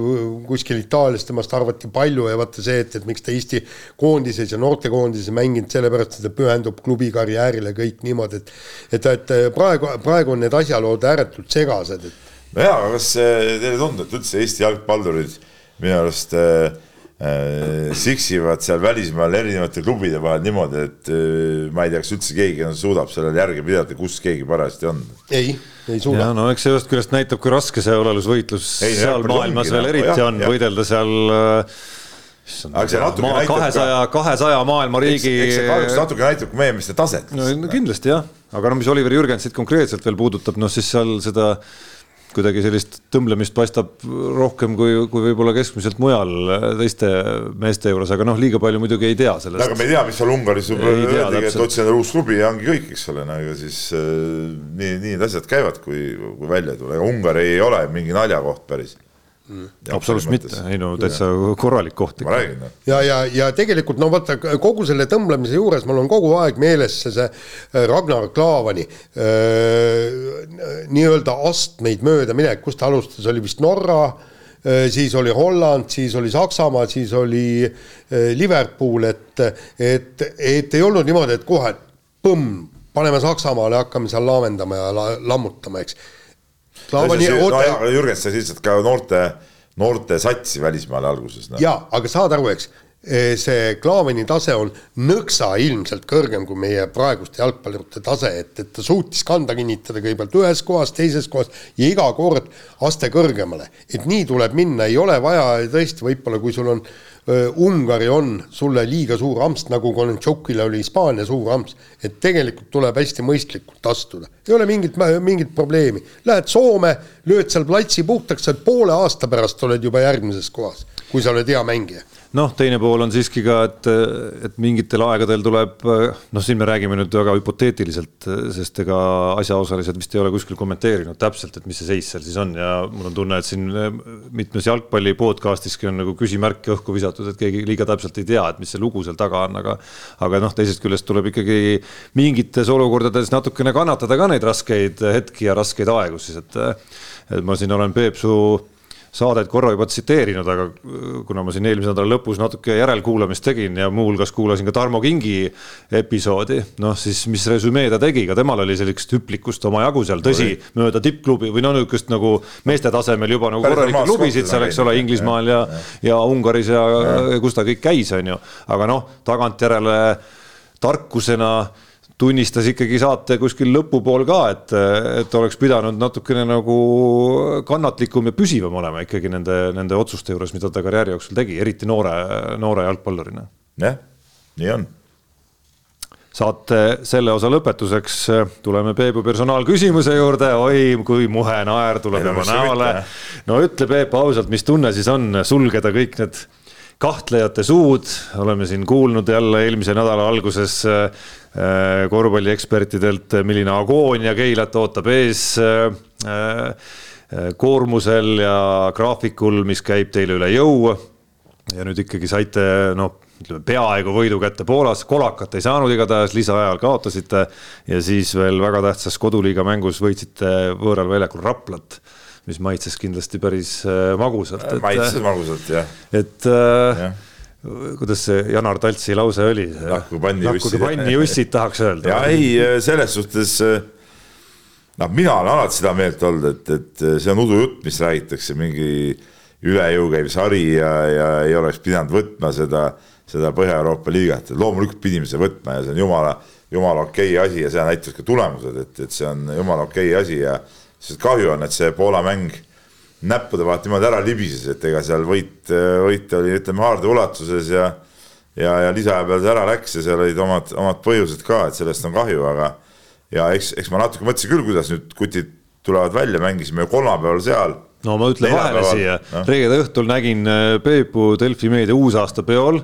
Speaker 2: kuskil Itaalias, temast arvati palju ja vaata see, et, et miks ta Eesti koondises ja noortekoondises mänginud, sellepärast et ta pühendub klubi karjäärile kõik niimoodi, et et, et praegu, praegu on need asjalood ääretult segased, et
Speaker 4: nojaa, aga kas äh, teile ei tundu, et üldse Eesti jalgpallurid minu arust äh, äh, siksivad seal välismaal erinevate klubide vahel niimoodi, et äh, ma ei tea, kas üldse keegi suudab sellele järge pidada, kus keegi parajasti on.
Speaker 2: ei, ei suuda.
Speaker 3: Ja no eks see ühest küljest näitab, kui raske see olelusvõitlus
Speaker 4: Ei,
Speaker 3: seal maailmas
Speaker 4: ongi,
Speaker 3: veel eriti
Speaker 4: jah,
Speaker 3: on, võidelda seal äh, kahesaja, kahesaja maailma riigi
Speaker 4: eks see kahjuks natuke näitab meie meeste taset.
Speaker 3: no, kindlasti jah, aga no mis Oliver Jürgensit konkreetselt veel puudutab, noh siis seal seda kuidagi sellist tõmblemist paistab rohkem kui, kui võib-olla keskmiselt mujal teiste meeste juures, aga noh, liiga palju muidugi ei tea
Speaker 4: aga
Speaker 3: sellest.
Speaker 4: me ei tea, mis seal Ungaris öeldigi, et otsi endale uus klubi ja ongi kõik, eks ole, no ega siis äh, nii, nii need asjad käivad, kui, kui välja ei tule, ega Ungari ei ole mingi naljakoht päris.
Speaker 3: Absoluutselt mitte, ei no täitsa korralik koht
Speaker 4: ma
Speaker 3: ikka.
Speaker 4: räägin, noh.
Speaker 2: ja, ja, ja tegelikult no vaata kogu selle tõmblemise juures mul on kogu aeg meeles see, see äh, Ragnar Klavani öö, nii-öelda astmeid mööda minek, kust ta alustas, oli vist Norra, siis oli Holland, siis oli Saksamaa, siis oli Liverpool, et, et, et ei olnud niimoodi, et kohe põmm, paneme Saksamaale, hakkame seal laamendama ja la, lammutama, eks.
Speaker 4: No Jürgens sai lihtsalt ka noorte, noorte satsi välismaale alguses no..
Speaker 2: jaa, aga saad aru, eks eh, see Klaaveni tase on nõksa ilmselt kõrgem kui meie praeguste jalgpallurite tase, et, et ta suutis kanda kinnitada kõigepealt ühes kohas, teises kohas ja iga kord aste kõrgemale. et nii tuleb minna, ei ole vaja tõesti võib-olla, kui sul on öö, Ungari on sulle liiga suur amps, nagu Kontšukile oli Hispaania suur amps, et tegelikult tuleb hästi mõistlikult astuda, ei ole mingit, mingit probleemi. Lähed Soome, lööd seal platsi puhtaks, sa poole aasta pärast oled juba järgmises kohas, kui sa oled hea mängija
Speaker 3: noh, teine pool on siiski ka, et, et mingitel aegadel tuleb, noh, siin me räägime nüüd väga hüpoteetiliselt, sest ega asjaosalised vist ei ole kuskil kommenteerinud täpselt, et mis see seis seal siis on. Ja mul on tunne, et siin mitmes jalgpalli podcastiski on nagu küsimärke õhku visatud, et keegi liiga täpselt ei tea, et mis see lugu seal taga on, aga aga noh, teisest küljest tuleb ikkagi mingites olukordades natukene kannatada ka neid raskeid hetki ja raskeid aegu siis, et et ma siin olen Peepsu saadet korra juba tsiteerinud, aga äh, kuna ma siin eelmise nädala lõpus natuke järelkuulamist tegin ja muuhulgas kuulasin ka Tarmo Kingi episoodi, noh siis mis resümee ta tegi, ka temal oli sellist hüplikust omajagu seal, tõsi, mööda tippklubi või no niisugust nagu meeste tasemel juba nagu korralikke klubisid seal, eks ole, Inglismaal ja, ja Ungaris ja, ja kus ta kõik käis, on ju, aga noh, tagantjärele tarkusena tunnistas ikkagi saate kuskil lõpupool ka, et, et oleks pidanud natukene nagu kannatlikum ja püsivam olema ikkagi nende, nende otsuste juures, mida ta karjääri jooksul tegi, eriti noore, noore jalgpallurina.
Speaker 4: jah, nii on.
Speaker 3: saate selle osa lõpetuseks tuleme Peebu personaalküsimuse juurde, oi kui muhe naer tuleb juba näole. no ütle Peep ausalt, mis tunne siis on sulgeda kõik need kahtlejate suud, oleme siin kuulnud jälle eelmise nädala alguses Äh, korvpalliekspertidelt, milline agoonia Keilat ootab ees äh, äh, koormusel ja graafikul, mis käib teile üle jõu. ja nüüd ikkagi saite noh, ütleme peaaegu võidu kätte Poolas, kolakat ei saanud igatahes, lisaajal kaotasite. Ja siis veel väga tähtsas koduliiga mängus võitsite võõral väljakul Raplat mis maitses kindlasti päris magusalt.
Speaker 4: maitses magusalt jah.
Speaker 3: et äh, ja kuidas see Janar Taltsi lause oli?
Speaker 4: lahkuge panni
Speaker 3: jussid. lahkuge panni jussid tahaks öelda.
Speaker 4: ja ei, selles suhtes noh, mina olen alati seda meelt olnud, et, et see on udujutt, mis räägitakse, mingi üle jõu käiv sari ja, ja ei oleks pidanud võtma seda, seda Põhja-Euroopa liigat, loomulikult pidime seda võtma ja see on jumala, jumala okei okay asi ja seda näitavad ka tulemused, et, et see on jumala okei okay asi ja sest kahju on, et see Poola mäng näppude vahelt niimoodi ära libises, et ega seal võit, võit oli, ütleme, haarde ulatuses ja ja, ja lisaaja peal see ära läks ja seal olid omad, omad põhjused ka, et sellest on kahju, aga ja eks, eks ma natuke mõtlesin küll, kuidas nüüd kutid tulevad välja, mängisime ju kolmapäeval seal.
Speaker 3: no ma ütlen vahele siia no., reede õhtul nägin äh, Peepu Delfi meedia uusaastapeol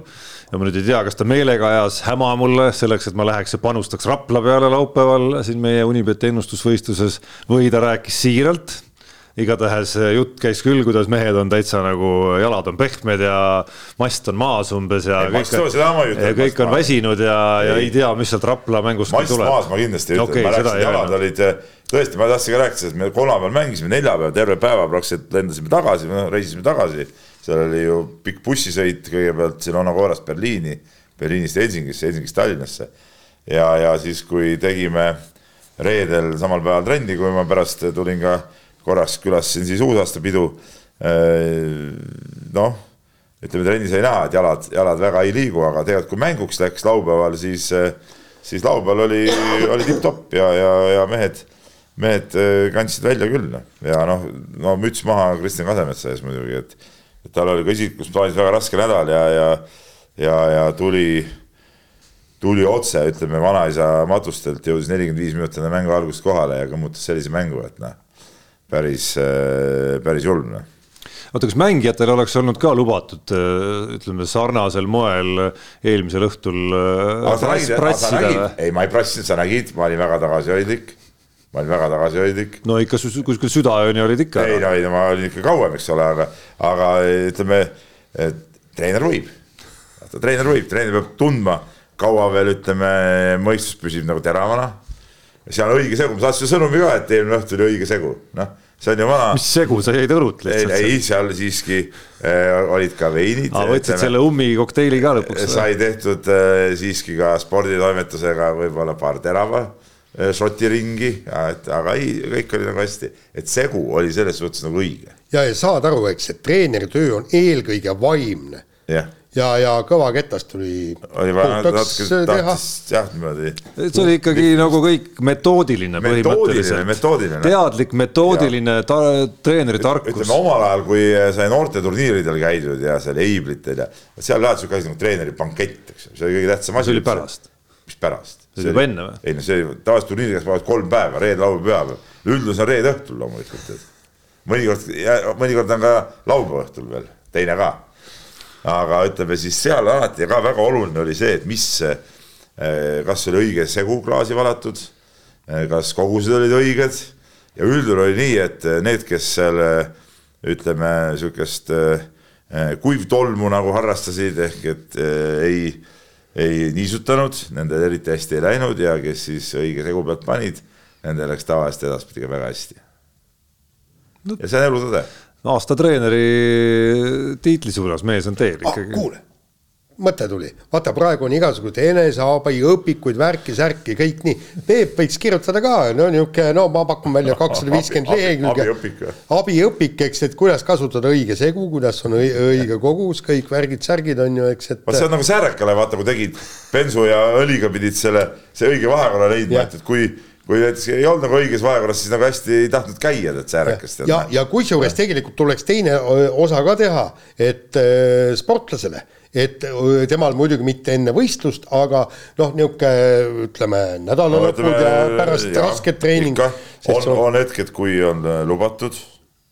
Speaker 3: ja ma nüüd ei tea, kas ta meelega ajas häma mulle selleks, et ma läheks ja panustaks Rapla peale laupäeval siin meie Unibeti ennustusvõistluses või ta rääkis siiralt. Igatahes jutt käis küll, kuidas mehed on täitsa nagu jalad on pehmed ja mast on maas umbes ja
Speaker 4: ei, kõik, on,
Speaker 3: ja kõik on väsinud ja, ja ei. tea, mis sealt Rapla mängust
Speaker 4: mast tuleb. maas ma kindlasti ei okay, ütle, ma rääkisin, jalad olid tõesti, ma tahtsin ka rääkida, sest me kolmapäeval mängisime, neljapäeval terve päeva praktiliselt lendasime tagasi, reisisime tagasi. Seal oli ju pikk bussisõit kõigepealt Silona Koorast Berliini, Berliinist Helsingisse, Helsingist Tallinnasse. ja, ja siis, kui tegime reedel samal päeval trenni, kui ma pärast tulin ka korraks külastasin siis uusaastapidu. Äh, noh, ütleme trennis ei näha, et jalad, jalad väga ei liigu, aga tegelikult kui mänguks läks laupäeval, siis, siis laupäeval oli, oli tipp-topp ja, ja, ja mehed, mehed äh, kandsid välja küll noh. ja noh, no müts maha Kristjan Kasemetsa ees muidugi, et, et tal oli ka isiklikus plaanis väga raske nädal ja, ja, ja, ja tuli tuli otse, ütleme, vanaisa matustelt, jõudis nelikümmend viis minutit enne mängu algust kohale ja kõmmutas sellise mängu, et noh päris, äh, päris julm noh.
Speaker 3: oota, kas mängijatel oleks olnud ka lubatud äh, ütleme sarnasel moel eelmisel õhtul
Speaker 4: äh, prass, prassida või? ei, ma ei prassinud, sa nägid, ma olin väga tagasihoidlik. Ma olin väga tagasihoidlik.
Speaker 3: no ikka kuskil südaööni olid ikka.
Speaker 4: ei no, ei no ma olin ikka kauem, eks ole, aga, aga ütleme, treener võib. treener võib, treener peab tundma, kaua veel ütleme, mõistus püsib nagu teravana seal on õige segu, ma saatsin sõnumi ka, et eelmine õhtu oli õige segu, noh, see on ju vana.
Speaker 3: mis segu, sa jäid õlut
Speaker 4: lihtsalt? ei, ei, seal siiski äh, olid ka veinid.
Speaker 3: aa, võtsid selle ummi kokteili ka lõpuks?
Speaker 4: sai tehtud äh, siiski ka sporditoimetusega võib-olla paar terava äh, šoti ringi, et aga ei, kõik oli nagu hästi, et segu oli selles suhtes nagu õige.
Speaker 2: ja, ja saad aru, eks, et treeneri töö on eelkõige vaimne.
Speaker 4: jah
Speaker 2: ja, ja kõva ketast tuli.
Speaker 4: oli vaja natuke tahtis jah niimoodi.
Speaker 3: see oli ikkagi nagu kõik metoodiline põhimõtteliselt.
Speaker 4: metoodiline.
Speaker 3: teadlik metoodiline ta, treeneri tarkus.
Speaker 4: ütleme omal ajal, kui sai noorteturniiridel käidud ja seal Eiblitel ja seal läheb siuke asi nagu treeneri bankett, eks ju, see oli kõige tähtsam asi.
Speaker 3: see oli pärast.
Speaker 4: mis pärast?
Speaker 3: See oli juba enne või?
Speaker 4: ei no see tavaliselt turniirid käivad kolm päeva, reede, laupäev, pühapäev. üldjuhul see on reede õhtul loomulikult, et mõnikord, mõnikord on ka laupäeva õhtul veel, teine ka aga ütleme siis seal alati ka väga oluline oli see, et mis, eh, kas oli õige segu klaasi valatud, kas kogused olid õiged ja üldjuhul oli nii, et need, kes seal ütleme, niisugust kuivtolmu nagu harrastasid, ehk et ei, ei niisutanud, nendel eriti hästi ei läinud ja kes siis õige segu pealt panid, nendel läks tavaliselt edaspidi ka väga hästi no.. ja see on elutõde
Speaker 3: aasta treeneri tiitli suunas mees on teel ah, ikkagi
Speaker 2: ah,. kuule, mõte tuli, vaata, praegu on igasuguseid eneseabi õpikuid, värki-särki, kõik nii. Peep võiks kirjutada ka, no niisugune, no ma pakun välja kakssada viiskümmend lehekülge.
Speaker 4: abiõpik.
Speaker 2: abiõpik, eks, et kuidas kasutada õige segu, kuidas on õige kogus, kõik värgid-särgid on ju, eks, et.
Speaker 4: vot see on nagu säärekale, vaata, kui tegid bensu ja õliga pidid selle, see õige vahekorra leidma, et, et kui kui näiteks ei olnud nagu õiges vahekorras, siis nagu hästi ei tahtnud käia, tead säärekast.
Speaker 2: ja, ja kusjuures tegelikult tuleks teine osa ka teha, et äh, sportlasele, et temal muidugi mitte enne võistlust, aga noh, niisugune ütleme nädalalõpud no, ja pärast ja, rasket treeningut.
Speaker 4: on, on hetked, kui on lubatud.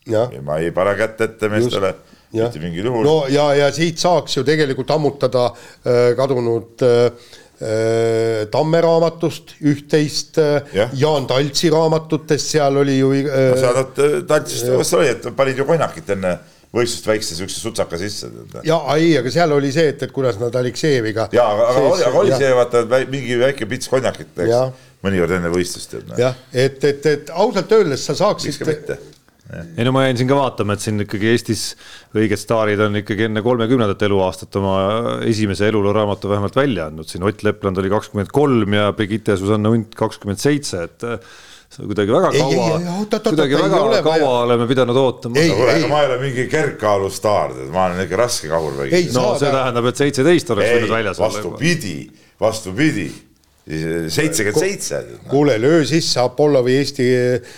Speaker 4: ja ma ei pane kätt ette meestele mitte mingil juhul.
Speaker 2: no ja, ja siit saaks ju tegelikult ammutada äh, kadunud äh, Äh, Tamme raamatust üht-teist, äh, Jaan Taltsi raamatutest, seal oli ju
Speaker 4: äh,. no seal nad Taltsist, kas see oli, et panid ju konjakit enne võistlust väikse siukse sutsaka sisse.
Speaker 2: ja ei, aga seal oli see, et, et kuidas nad Aleksejeviga.
Speaker 4: ja, aga, aga oli, aga oli see vaata mingi väike pits konjakit, eks, mõnikord enne võistlust.
Speaker 2: Jah, et, et, et ausalt öeldes sa saaksid
Speaker 3: ei no ma jäin siin ka vaatama, et siin ikkagi Eestis õiged staarid on ikkagi enne kolmekümnendat eluaastat oma esimese eluloo-raamatu vähemalt välja andnud, siin Ott Lepland oli kakskümmend kolm ja Brigitte Susanna Unt kakskümmend seitse, et kuidagi väga kaua, kuidagi väga ole kaua oleme pidanud ootama.
Speaker 4: aga ma ei ole mingi kergkaalu staar, ma olen ikka raske kahur.
Speaker 3: no see tähendab, et seitseteist oleks võinud väljas
Speaker 4: olla. vastupidi, vastupidi seitsekümmend seitse.
Speaker 2: kuule, löö sisse Apollovi Eesti äh,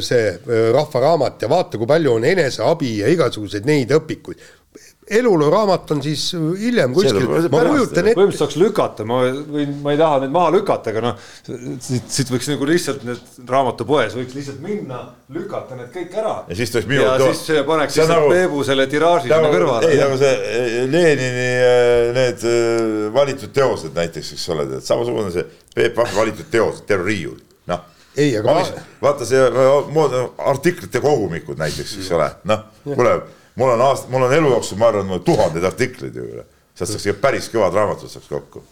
Speaker 2: see äh, rahvaraamat ja vaata, kui palju on eneseabi ja igasuguseid neid õpikuid eluloo raamat on siis hiljem kuskil,
Speaker 3: ma kujutan ette. põhimõtteliselt saaks lükata, ma võin, ma ei taha neid maha lükata, aga noh, siit, siit võiks nagu lihtsalt need raamatupoes võiks lihtsalt minna, lükata need kõik ära.
Speaker 4: ja siis tuleks minu.
Speaker 3: ja kõva. siis paneks lihtsalt nagu, Peebu selle tiraaži sinna kõrvale.
Speaker 4: ei, nagu see eh, Lenini eh, need eh, valitud teosed näiteks, eks ole, samasugune see Peep Vahvi valitud teosed, terve riiul, noh
Speaker 2: ei, aga
Speaker 4: ma... vaata see artiklite kogumikud näiteks, eks ole, noh, kuule mul on aasta, mul on elu jooksul, ma arvan, tuhandeid artikleid ju sealt saaks päris kõvad raamatud saaks kokku.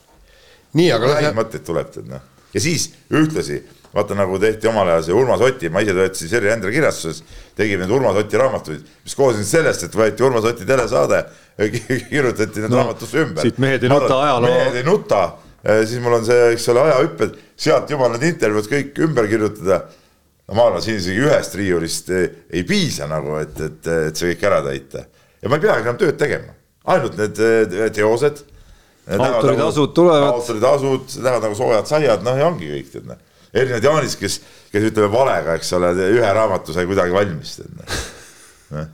Speaker 2: nii, aga.
Speaker 4: häid mõtteid tuleb tead noh, ja siis ühtlasi vaata nagu tehti omal ajal see Urmas Oti, ma ise töötasin Serje Endre kirjastuses, tegime neid Urmas Oti raamatuid, mis koosnesid sellest, et võeti Urmas Oti telesaade, kirjutati need no, raamatusse ümber.
Speaker 3: siit Mehed ei nuta ajaloo.
Speaker 4: mehed ei nuta, siis mul on see, eks ole, ajahüpped, sealt juba need intervjuud kõik ümber kirjutada no ma arvan, siin isegi ühest riiulist ei, ei piisa nagu, et, et, et see kõik ära täita. ja ma ei peagi enam tööd tegema, ainult need teosed.
Speaker 3: autoritasud nagu, tulevad.
Speaker 4: autoritasud, lähevad nagu soojad saiad, noh ja ongi kõik, tead noh. erinevad Jaanis, kes, kes ütleme valega, eks ole, ühe raamatu sai kuidagi valmis, tead noh.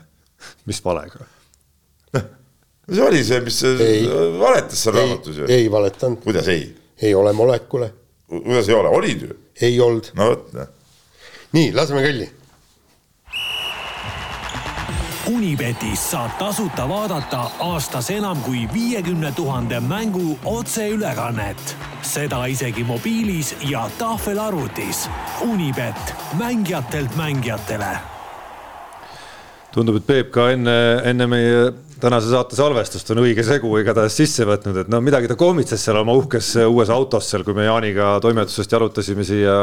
Speaker 3: mis valega?
Speaker 4: noh, see oli see, mis ei, valetas seal raamatus ju.
Speaker 2: ei valetanud.
Speaker 4: kuidas ei?
Speaker 2: ei ole molekule.
Speaker 4: kuidas ei ole, olid ju?
Speaker 2: ei olnud.
Speaker 4: no vot, noh
Speaker 2: nii, laseme kõlli.
Speaker 1: Unibetis saab tasuta vaadata aastas enam kui viiekümne tuhande mängu otseülekannet. seda isegi mobiilis ja tahvelarvutis. Unibet, mängijatelt mängijatele.
Speaker 3: tundub, et Peep ka enne, enne meie tänase saate salvestust on õige segu igatahes sisse võtnud, et no midagi ta kommitses seal oma uhkes uues autos seal, kui me Jaaniga toimetusest jalutasime siia,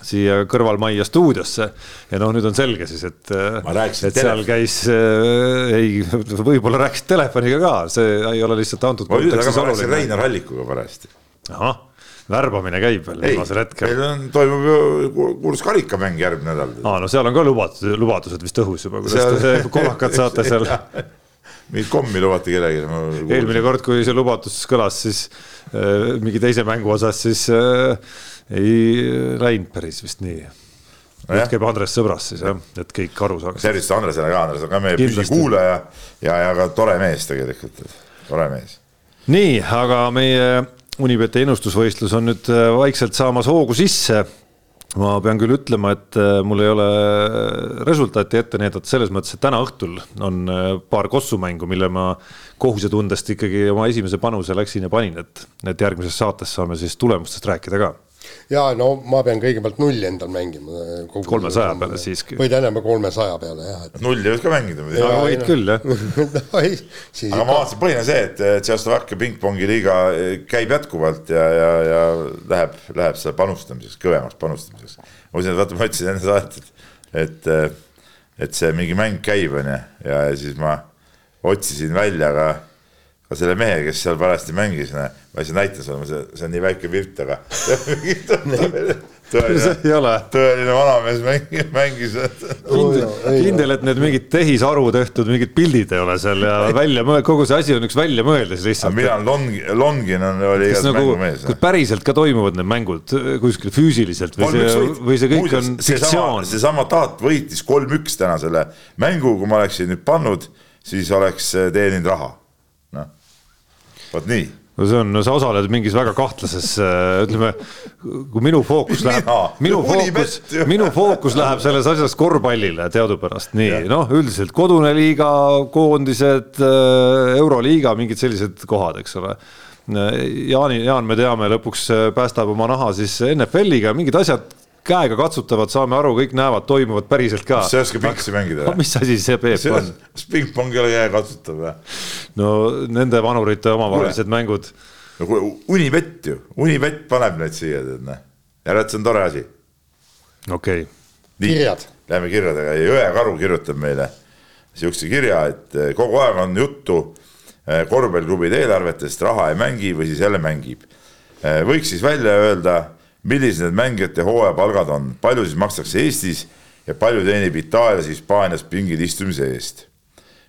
Speaker 3: siia kõrvalmajja stuudiosse. ja noh, nüüd on selge siis, et, et seal käis äh,, ei, võib-olla rääkisid telefoniga ka, see ei ole lihtsalt antud.
Speaker 4: ma ütlen, aga ma rääkisin Reinar Allikuga parajasti.
Speaker 3: ahah värbamine käib veel viimasel hetkel.
Speaker 4: meil on, toimub ju kuulus karikamäng järgmine nädal.
Speaker 3: aa, no seal on ka lubadused, lubadused vist õhus juba, kuidas seal... te see kolakad saate seal
Speaker 4: mingit kommi lubati kellelegi.
Speaker 3: eelmine kord, kui see lubadus kõlas, siis äh, mingi teise mängu osas, siis äh, ei läinud päris vist nii. nüüd käib Andres sõbras siis jah, et kõik aru saaks.
Speaker 4: tervist Andresele ka, Andres on ka meie püsikuulaja ja, ja ka tore mees tegelikult, tore mees.
Speaker 3: nii, aga meie Unibeti ennustusvõistlus on nüüd äh, vaikselt saamas hoogu sisse ma pean küll ütlema, et äh, mul ei ole resultaati ette näidata. Selles mõttes, et täna õhtul on äh, paar kossumängu, mille ma kohusetundest ikkagi oma esimese panuse läksin ja panin, et, et järgmises saates saame siis tulemustest rääkida ka
Speaker 2: ja no ma pean kõigepealt nulli endal mängima.
Speaker 3: kolmesaja peale siiski.
Speaker 2: või tähendab kolmesaja peale jah et....
Speaker 4: nulli võid ka mängida
Speaker 3: muidugi. aga võid küll jah
Speaker 2: no, ei,
Speaker 4: aga ma vaatasin, põhiline see, et Tšehhoslovakkia pingpongi liiga käib jätkuvalt ja, ja, ja läheb, läheb seal panustamiseks, kõvemaks panustamiseks. ma mõtlesin, et vaata, ma ütlesin enne saadet, et, et, et see mingi mäng käib, onju, ja siis ma otsisin välja ka ka selle mehe, kes seal parajasti mängis, ma ei saa näita sulle, see, see on nii väike pilt, aga tõeline, tõeline vanamees mängis, mängis.
Speaker 3: kindel, et need mingid tehisaru tehtud mingid pildid ei ole seal ja välja, kogu see asi on üks väljamõeldis lihtsalt.
Speaker 4: Milan Long-, Longin on, oli igas nagu, mängumees.
Speaker 3: kas päriselt ka toimuvad need mängud kuskil füüsiliselt või see, või see kõik Muuses, on fiktsioon?
Speaker 4: seesama Taat võitis kolm-üks täna selle mängu, kui ma oleksin nüüd pannud, siis oleks teeninud raha vot nii.
Speaker 3: No see on, sa osaled mingis väga kahtlases, äh, ütleme, kui minu fookus läheb, minu fookus, minu fookus läheb selles asjas korvpallile teadupärast, nii, noh, üldiselt kodune liiga, koondised, äh, euroliiga, mingid sellised kohad, eks ole. Äh, Jaani, Jaan, me teame, lõpuks päästab oma naha siis NFL-iga, mingid asjad käega katsutavad, saame aru, kõik näevad, toimuvad päriselt ka.
Speaker 4: sa ei oska pingsi mängida
Speaker 3: no,? mis asi see Peep on?
Speaker 4: kas pingpong ei ole käekatsutav või?
Speaker 3: no nende vanurite omavahelised mängud.
Speaker 4: no kuule, Unibet ju, Unibet paneb neid siia, tead näe. jälle, et see on tore asi.
Speaker 3: okei okay..
Speaker 2: kirjad.
Speaker 4: Läheme kirjadega, Jõekaru kirjutab meile sihukese kirja, et eh, kogu aeg on juttu eh, korvpalliklubide eelarvetest, raha ei mängi või siis jälle mängib. Eh, võiks siis välja öelda millised need mängijate hooajapalgad on, palju siis makstakse Eestis ja palju teenib Itaalias, Hispaanias pingil istumise eest.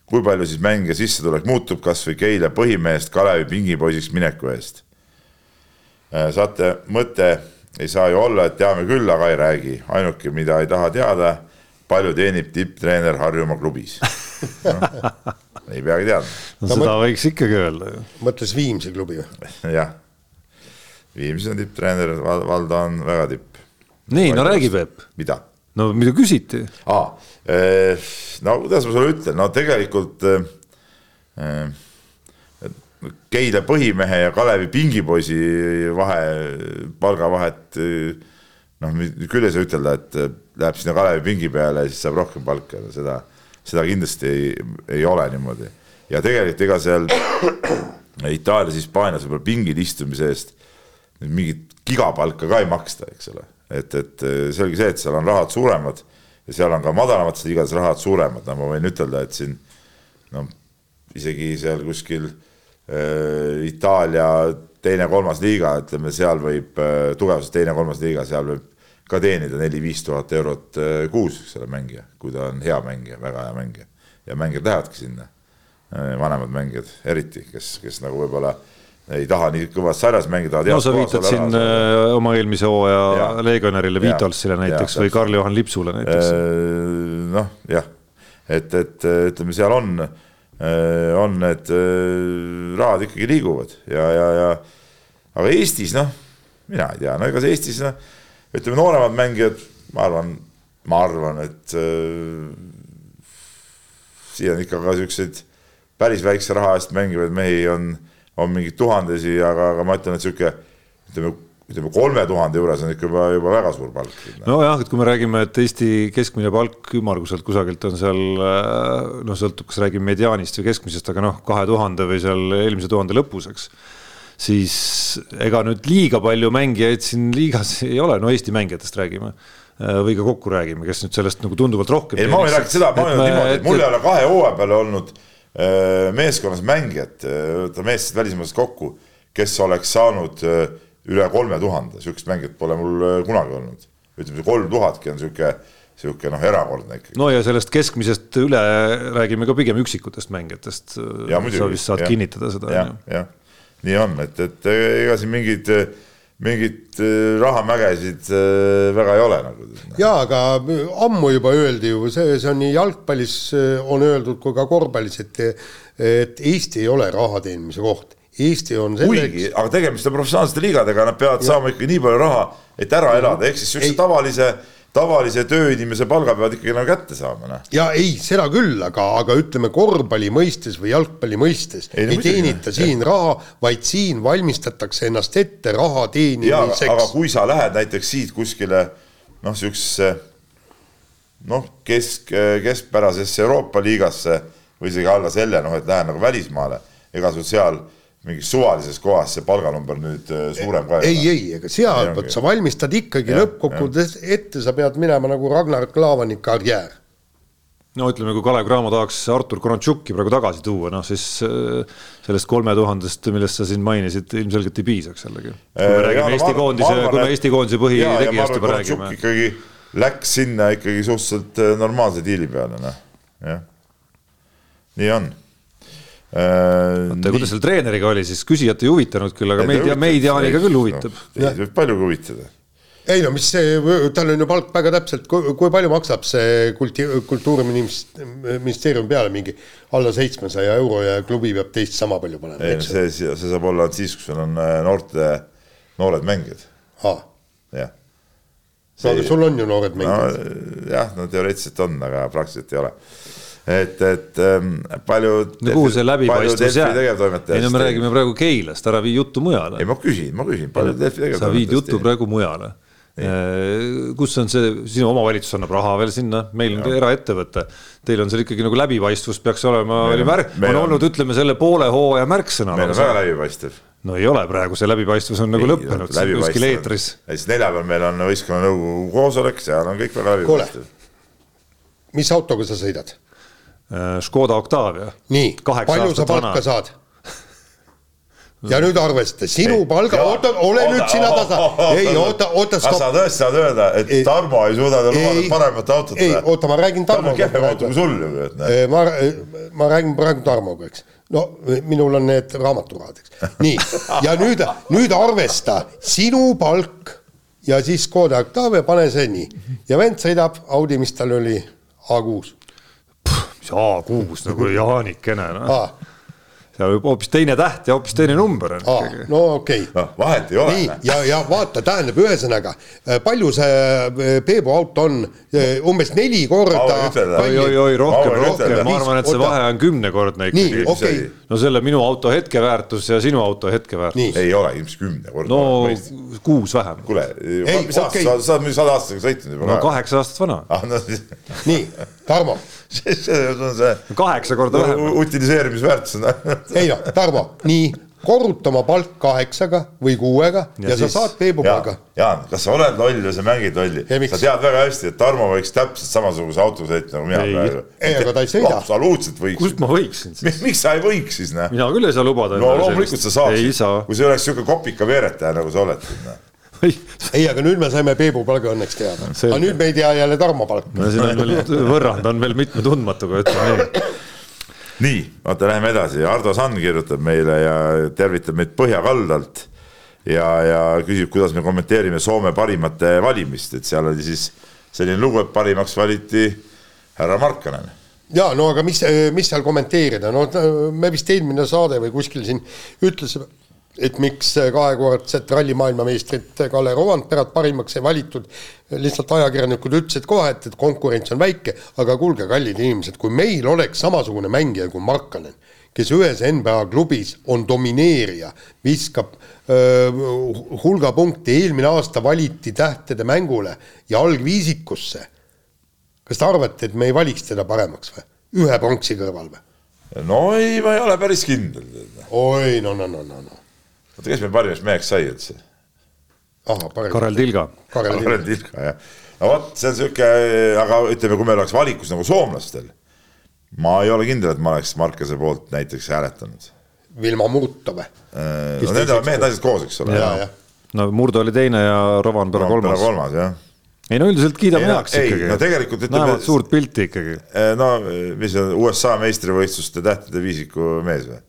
Speaker 4: kui palju siis mängija sissetulek muutub kasvõi Keila põhimehest Kalevi pingipoisiks mineku eest? Äh, saate mõte, ei saa ju olla, et teame küll, aga ei räägi, ainuke, mida ei taha teada, palju teenib tipptreener Harjumaa klubis no,. ei peagi teadma.
Speaker 3: no seda võiks ikkagi öelda ju.
Speaker 2: mõtles Viimsi klubi või?
Speaker 4: jah Viimsis on tipptreener, Valdo on väga tipp.
Speaker 3: nii, no räägi Peep.
Speaker 4: mida?
Speaker 3: no mida küsiti?
Speaker 4: aa, eh, no kuidas ma sulle ütlen, no tegelikult äh, Keila põhimehe ja Kalevi pingipoisi vahe, palgavahet noh, küll ei saa ütelda, et läheb sinna Kalevi pingi peale ja siis saab rohkem palka, seda, seda kindlasti ei, ei ole niimoodi. ja tegelikult ega seal Itaalias, Hispaanias võib-olla pingil istumise eest mingit gigapalka ka ei maksta, eks ole. et, et selge see, et seal on rahad suuremad ja seal on ka madalamates liigades rahad suuremad, no ma võin ütelda, et siin noh, isegi seal kuskil äh, Itaalia teine-kolmas liiga, ütleme seal võib äh, tugevuses teine-kolmas liiga, seal võib ka teenida neli-viis tuhat eurot äh, kuus, eks ole, mängija, kui ta on hea mängija, väga hea mängija. ja mängijad lähevadki sinna äh,, vanemad mängijad eriti, kes, kes nagu võib-olla äh, ei taha nii kõvas sarjas mängida.
Speaker 3: no sa viitad siin raha, äh, oma eelmise hooaja legionärile Vitolsile näiteks ja, või Karl-Johan Lipsule näiteks.
Speaker 4: Äh, noh, jah, et, et ütleme, seal on, äh, on need rahad ikkagi liiguvad ja, ja, ja aga Eestis noh, mina ei tea, no ega see Eestis noh, ütleme nooremad mängijad, ma arvan, ma arvan, et äh, siin on ikka ka siukseid päris väikse raha eest mängivaid mehi on on mingeid tuhandesi, aga, aga ma ütlen, et sihuke ütleme, ütleme kolme tuhande juures on ikka juba, juba väga suur palk.
Speaker 3: nojah, et kui me räägime, et Eesti keskmine palk ümmarguselt kusagilt on seal noh, sõltub, kas räägime mediaanist või keskmisest, aga noh, kahe tuhande või seal eelmise tuhande lõpus, eks siis ega nüüd liiga palju mängijaid siin liigas ei ole, no Eesti mängijatest räägime või ka kokku räägime, kes nüüd sellest nagu tunduvalt rohkem.
Speaker 4: ei, ma võin rääkida seda, ma olen niimoodi, et mul ei ole kahe hooaja peale olnud Äh, meeskonnas mängijat, äh, võta meestest välismaalast kokku, kes oleks saanud äh, üle kolme tuhande, sihukest mängijat pole mul kunagi olnud. ütleme, see kolm tuhatki on sihuke, sihuke noh, erakordne ikkagi.
Speaker 3: no ja sellest keskmisest üle räägime ka pigem üksikutest mängijatest. sa vist saad ja, kinnitada seda.
Speaker 4: jah, jah, nii on, et, et ega siin mingid mingit äh, rahamägesid äh, väga ei ole nagu.
Speaker 2: ja aga ammu juba öeldi ju, see, see on nii jalgpallis äh, on öeldud kui ka korvpallis, et, et Eesti ei ole raha teenimise koht. Eesti on
Speaker 4: kuigi, aga tegemist on professionaalsete liigadega, nad peavad saama ikka nii palju raha, et ära elada, ehk siis siukse tavalise, tavalise tööinimese palga peavad ikkagi nagu kätte saama, noh.
Speaker 2: ja ei, seda küll, aga, aga ütleme korvpalli mõistes või jalgpalli mõistes
Speaker 4: Ei,
Speaker 2: ei, teenita
Speaker 4: jah.
Speaker 2: siin raha, vaid siin valmistatakse ennast ette raha
Speaker 4: ja, aga
Speaker 2: teenimiseks.
Speaker 4: kui sa lähed näiteks siit kuskile noh, siuksesse noh, kesk, keskpärasesse Euroopa liigasse või isegi alla selle, noh, et lähen nagu välismaale, ega sul seal mingis suvalises kohas see palganumber nüüd äh, suurem ka
Speaker 2: ei, ei, ega seal vot sa valmistad ikkagi lõppkokkuvõttes ette, sa pead minema nagu Ragnar Klavani karjäär.
Speaker 3: no ütleme, kui Kalev Cramo tahaks Artur Kontšuki praegu tagasi tuua, noh siis äh, sellest kolme tuhandest, millest sa siin mainisid, ilmselgelt ei piisaks jällegi. kui me
Speaker 4: Äh,
Speaker 3: räägime
Speaker 4: jaa, no
Speaker 3: Eesti koondise kui me Eesti koondise
Speaker 4: ja
Speaker 3: põhitegijast juba räägime.
Speaker 4: ikkagi läks sinna ikkagi suhteliselt normaalse diili peale, noh, jah. nii on.
Speaker 3: oota, kuidas seal treeneriga oli siis, küsijat ei huvitanud küll, aga meid, meid Jaaniga küll huvitab.
Speaker 4: Teid võib palju huvitada.
Speaker 2: ei no mis see, tal on ju palk väga täpselt, kui palju maksab see kulti-, kultuuriministeerium peale mingi alla seitsmesaja euro ja klubi peab teist sama palju panema,
Speaker 4: ei no
Speaker 2: eks ju.
Speaker 4: see, see saab olla siis, kui sul on äh, noorte, noored mängijad, jah.
Speaker 2: no aga sul on ju noored
Speaker 4: no
Speaker 2: mängijad.
Speaker 4: jah, no teoreetiliselt on, aga praktiliselt ei ole. et, et ähm, palju.
Speaker 3: no kuhu see läbipaistvus jääb? ei no me räägime praegu Keilast, ära vii juttu mujale
Speaker 4: ei, ma küsin, ma küsin, palju Delfi
Speaker 3: sa viid juttu praegu mujale. kus on see, sinu omavalitsus annab raha veel sinna, meil on ka eraettevõte. Teil on seal ikkagi nagu läbipaistvus peaks olema,
Speaker 4: on-
Speaker 3: märk, on olnud, ütleme selle poole hooaja märksõna.
Speaker 4: meil on väga läbipaistev.
Speaker 3: no ei ole praegu, see läbipaistvus on nagu lõppenud siin kuskil eetris.
Speaker 4: ja siis neljapäeval meil on võistkonna nõukogu koosolek, seal on kõik väga läbipaistev.,
Speaker 2: mis autoga sa sõidad?
Speaker 3: Äh, Škoda Octavia.
Speaker 2: nii, palju sa
Speaker 3: aastat vana.
Speaker 2: palka saad? ja nüüd arvesta, sinu
Speaker 4: Ei,
Speaker 2: palga, oota, ole
Speaker 4: oota,
Speaker 2: nüüd sina tasa ei oota, oota,
Speaker 4: kas sa
Speaker 2: stopp.
Speaker 4: tõesti saad öelda, et
Speaker 2: Ei.
Speaker 4: Tarmo ei suuda lubada
Speaker 2: Ei.
Speaker 4: paremat autot?
Speaker 2: ei, oota, ma räägin
Speaker 4: tal on
Speaker 2: Tarmoga
Speaker 4: kehvem auto kui sul ju, et näed.
Speaker 2: Eh, ma, ma räägin praegu Tarmoga, eks. no minul on need raamaturahad, eks. nii, ja nüüd, nüüd arvesta sinu palk ja siis Škoda Octavia, pane see nii. ja vend sõidab Audi, mis tal oli, A6
Speaker 3: mis A6 nagu Jaanikene, noh.
Speaker 2: ah,.
Speaker 3: seal võib hoopis teine täht ja hoopis teine number on
Speaker 2: Ah, no okei okay.
Speaker 4: noh, vahet ei ole
Speaker 2: nii, ja, ja vaata, tähendab, ühesõnaga palju see äh, Peebu auto on, umbes neli korda
Speaker 3: oi-oi-oi, rohkem, rohkem, ma arvan, et see vahe on kümnekordne ikkagi.
Speaker 4: see-
Speaker 3: no selle minu auto hetkeväärtus ja sinu auto hetkeväärtus.
Speaker 4: ei ole ilmselt kümnekordne.
Speaker 3: no kuus vähem.
Speaker 4: kuule,
Speaker 2: Ei,
Speaker 4: mis aasta
Speaker 2: okei.
Speaker 4: sa, sa oled muidu sada aastat sõitnud juba
Speaker 3: no. kaheksa aastat vana,
Speaker 4: ah, no
Speaker 2: nii, Tarmo,
Speaker 4: see on see
Speaker 3: kaheksa korda vähem.
Speaker 4: utiliseerimisväärtus on.
Speaker 2: ei noh, Tarmo, nii, korruta oma palk kaheksaga või kuuega ja,
Speaker 3: Ja
Speaker 2: ja sa
Speaker 3: siis-
Speaker 2: saad Peebu
Speaker 4: Jaan
Speaker 2: palga.,
Speaker 4: Jaan, kas sa oled loll või sa mängid lolli
Speaker 2: Ja?
Speaker 4: sa tead väga hästi, et Tarmo võiks täpselt samasuguse auto sõita nagu mina
Speaker 3: Ei.
Speaker 4: praegu.
Speaker 2: Ei, aga ta ei sõida.
Speaker 4: absoluutselt võiks
Speaker 3: kust. ma võiksin siis?
Speaker 4: miks sa ei võiks siis, noh?
Speaker 3: mina küll ei saa lubada.
Speaker 4: no loomulikult sa saaksid
Speaker 3: ei, saa.
Speaker 4: kui sa oleks siuke kopika veeretaja, nagu sa oled.
Speaker 3: ei,
Speaker 2: ei, aga nüüd me saime Peebu palga õnneks teada, aga nüüd me ei tea jälle Tarmo palka.
Speaker 3: no siin on veel võrrand on veel mitme tundmatuga, ütleme nii.
Speaker 4: nii, vaata, läheme edasi, Ardo Sand kirjutab meile ja tervitab meid Põhjakaldalt ja, ja küsib, kuidas me kommenteerime Soome parimate valimist, et seal oli siis selline lugu, et parimaks valiti härra Markkanen.
Speaker 2: Ja no aga mis, mis seal kommenteerida, no me vist eelmine saade või kuskil siin ütlesime, et miks kahekordset ralli maailmameistrit Kalle Rovanperat parimaks ei valitud. lihtsalt ajakirjanikud ütlesid kohe, et, et konkurents on väike, aga kuulge, kallid inimesed, kui meil oleks samasugune mängija kui Markkanen, kes ühes NBA klubis on domineerija, viskab öö, hulga punkte, eelmine aasta valiti tähtede mängule ja algviisikusse. kas te arvate, et me ei valiks teda paremaks või? ühe pronksi kõrval või?
Speaker 4: no ei, ma ei ole päris kindel.
Speaker 2: oi, no, no, no, no, no.
Speaker 4: Oota, kes meil parimaks meheks sai üldse?
Speaker 3: Karel Tilga.
Speaker 2: Karel Tilga,
Speaker 4: Karel Tilga, jah. no vot, see on sihuke, aga ütleme, kui meil oleks valikus nagu soomlastel, ma ei ole kindel, et ma oleks Markase poolt näiteks hääletanud.
Speaker 2: Vilma Murto või?
Speaker 4: no need on mehed-naised koos, eks ole.
Speaker 3: no Murdo oli teine ja Rovanpera kolmas.
Speaker 4: kolmas, jah
Speaker 3: ei no üldiselt kiidame heaks ikkagi.
Speaker 4: no tegelikult ütleme-
Speaker 3: näevad suurt pilti ikkagi.
Speaker 4: no mis see USA meistrivõistluste tähtede viisiku mees või?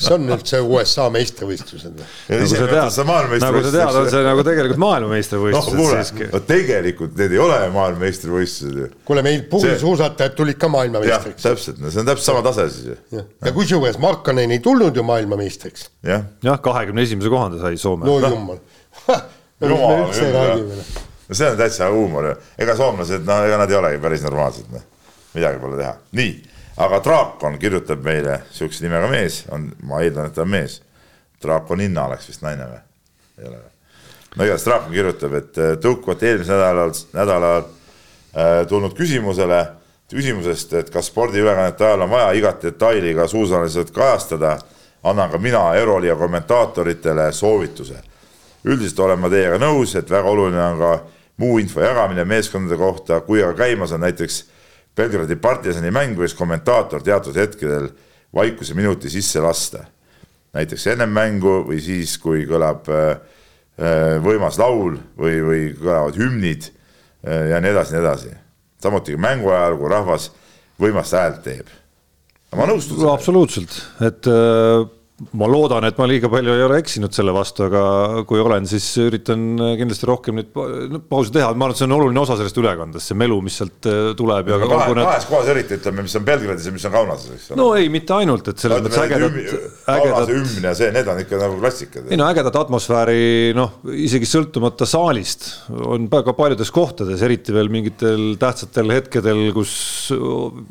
Speaker 2: Kas see on üldse USA meistrivõistlused või?
Speaker 3: nagu sa tead, nagu sa tead, on see nagu tegelikult maailmameistrivõistlused
Speaker 4: no,
Speaker 3: siiski.
Speaker 4: no tegelikult need ei ole maailmameistrivõistlused ju.
Speaker 2: kuule, meil puursuusatajad tulid ka maailmameistriks.
Speaker 4: täpselt, no see on täpselt sama tase siis ju.
Speaker 2: ja, ja kusjuures Markkanen ei tulnud ju maailmameistriks.
Speaker 3: jah ja,, kahekümne esimese kohanda sai Soome.
Speaker 2: no jumal
Speaker 4: jumal küll, no see on täitsa huumor ju, ega soomlased, no ega nad ei olegi päris normaalsed, noh, midagi pole teha, nii aga Draakon kirjutab meile, sihukese nimega mees on, ma eeldan, et ta on mees. Draakoninna oleks vist naine või? ei ole või? no igatahes Draakon kirjutab, et äh, tõukuvalt eelmisel nädalal, nädalal äh, tulnud küsimusele, küsimusest, et kas spordiülekannete ajal on vaja igat detaili ka suusaliselt kajastada, annan ka mina Euroliiga kommentaatoritele soovituse. üldiselt olen ma teiega nõus, et väga oluline on ka muu info jagamine meeskondade kohta, kui aga käimas on näiteks Belgradi partisani mängu võis kommentaator teatud hetkedel vaikuse minuti sisse lasta. näiteks ennem mängu või siis, kui kõlab äh, äh, võimas laul või, või kõlavad hümnid äh, ja nii edasi, nii edasi. samuti mängu ajal, kui rahvas võimast häält teeb. ma nõustun
Speaker 3: absoluutselt, et äh ma loodan, et ma liiga palju ei ole eksinud selle vastu, aga kui olen, siis üritan kindlasti rohkem neid pause teha, ma arvan, et see on oluline osa sellest ülekandest, see melu, mis sealt äh, tuleb ja.
Speaker 4: kahe, kahes kohas eriti ütleme, mis on Belgradis ja mis on Kaunases, eks
Speaker 3: ole. no ei, mitte ainult, et selles mõttes ägedad.
Speaker 4: Kaunase hümn ja see, need on ikka nagu klassikad.
Speaker 3: ei no ägedat atmosfääri, noh, isegi sõltumata saalist on väga paljudes kohtades, eriti veel mingitel tähtsatel hetkedel, kus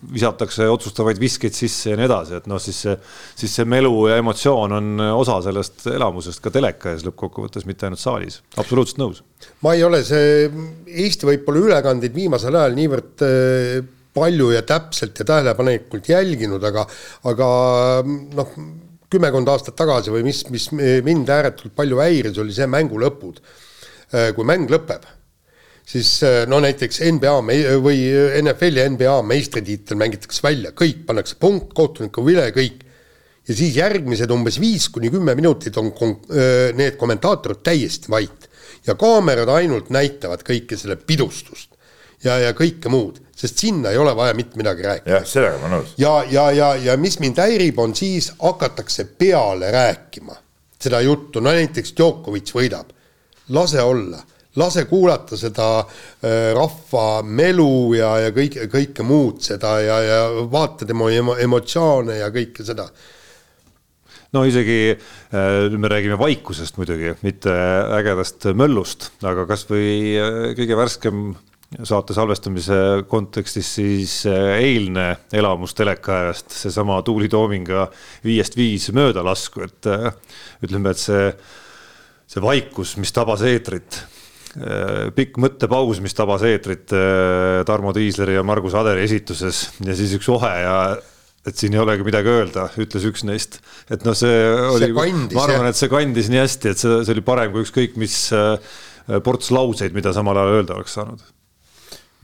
Speaker 3: visatakse otsustavaid viskeid sisse ja nii edasi, et noh, siis see, siis see melu ja emotsioon emotsioon on osa sellest elamusest ka teleka ees lõppkokkuvõttes, mitte ainult saalis, absoluutselt nõus.
Speaker 2: ma ei ole see, Eesti võib-olla ülekandeid viimasel ajal niivõrd äh, palju ja täpselt ja tähelepanelikult jälginud, aga, aga noh, kümmekond aastat tagasi või mis, mis mind ääretult palju häiris, oli see mängu lõpud. Äh, kui mäng lõpeb, siis äh, no näiteks NBA või NFL ja NBA meistritiitel mängitakse välja, kõik pannakse punkt, kohtuniku vile, kõik ja siis järgmised umbes viis kuni kümme minutit on need kommentaatorid täiesti vait. Ja kaamerad ainult näitavad kõike selle pidustust ja, ja kõike muud, sest sinna ei ole vaja mitte midagi rääkida.
Speaker 4: jah, sellega ma nõus.
Speaker 2: ja, ja, ja, ja mis mind häirib, on siis hakatakse peale rääkima seda juttu, no näiteks Djokovic võidab, lase olla, lase kuulata seda rahva melu ja, ja kõike, kõike muud seda ja, ja vaata tema emo, emotsioone ja kõike seda
Speaker 3: no isegi äh, me räägime vaikusest muidugi, mitte ägedast möllust, aga kasvõi äh, kõige värskem saate salvestamise kontekstis siis äh, eilne elamus teleka ajast, seesama Tuuli Toominga viiest viis möödalasku, et ütleme, et see, see vaikus, mis tabas eetrit pikk mõttepaus, mis tabas eetrit Tarmo Tiisleri ja Margus Aderi esituses ja siis üks ohe ja et siin ei olegi midagi öelda, ütles üks neist. et noh, see oli, ma arvan, et see kandis nii hästi, et see, see oli parem kui ükskõik mis äh, ports lauseid, mida samal ajal öelda oleks saanud.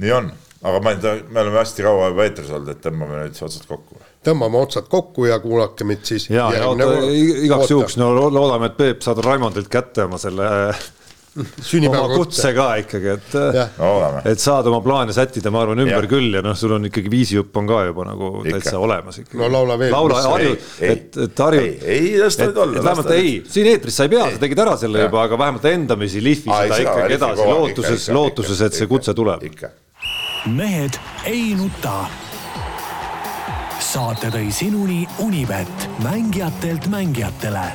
Speaker 4: nii on, aga ma ei tea, me oleme hästi kaua juba eetris olnud, et tõmbame nüüd otsad kokku.
Speaker 2: tõmbame otsad kokku ja kuulake meid siis.
Speaker 3: ja, ja oota, igaks juhuks, no loodame, et Peep saad Raimondilt kätte oma selle oma kutse ka ikkagi, et, et saad oma plaane sättida, ma arvan, ümber ja. küll ja noh, sul on ikkagi viisijupp on ka juba nagu ikka. täitsa olemas ikkagi.
Speaker 2: no laula veel.
Speaker 3: laula, harju, et, et harju.
Speaker 4: ei, ei, las ta nüüd olla.
Speaker 3: vähemalt ei, siin eetris sa ei pea, sa tegid ära selle ja. juba, aga vähemalt endamisi lihvi seda ikkagi edasi lootuses, lootuses, et see kutse tuleb.
Speaker 1: mehed ei nuta. saate tõi sinuni Unibet, mängijatelt mängijatele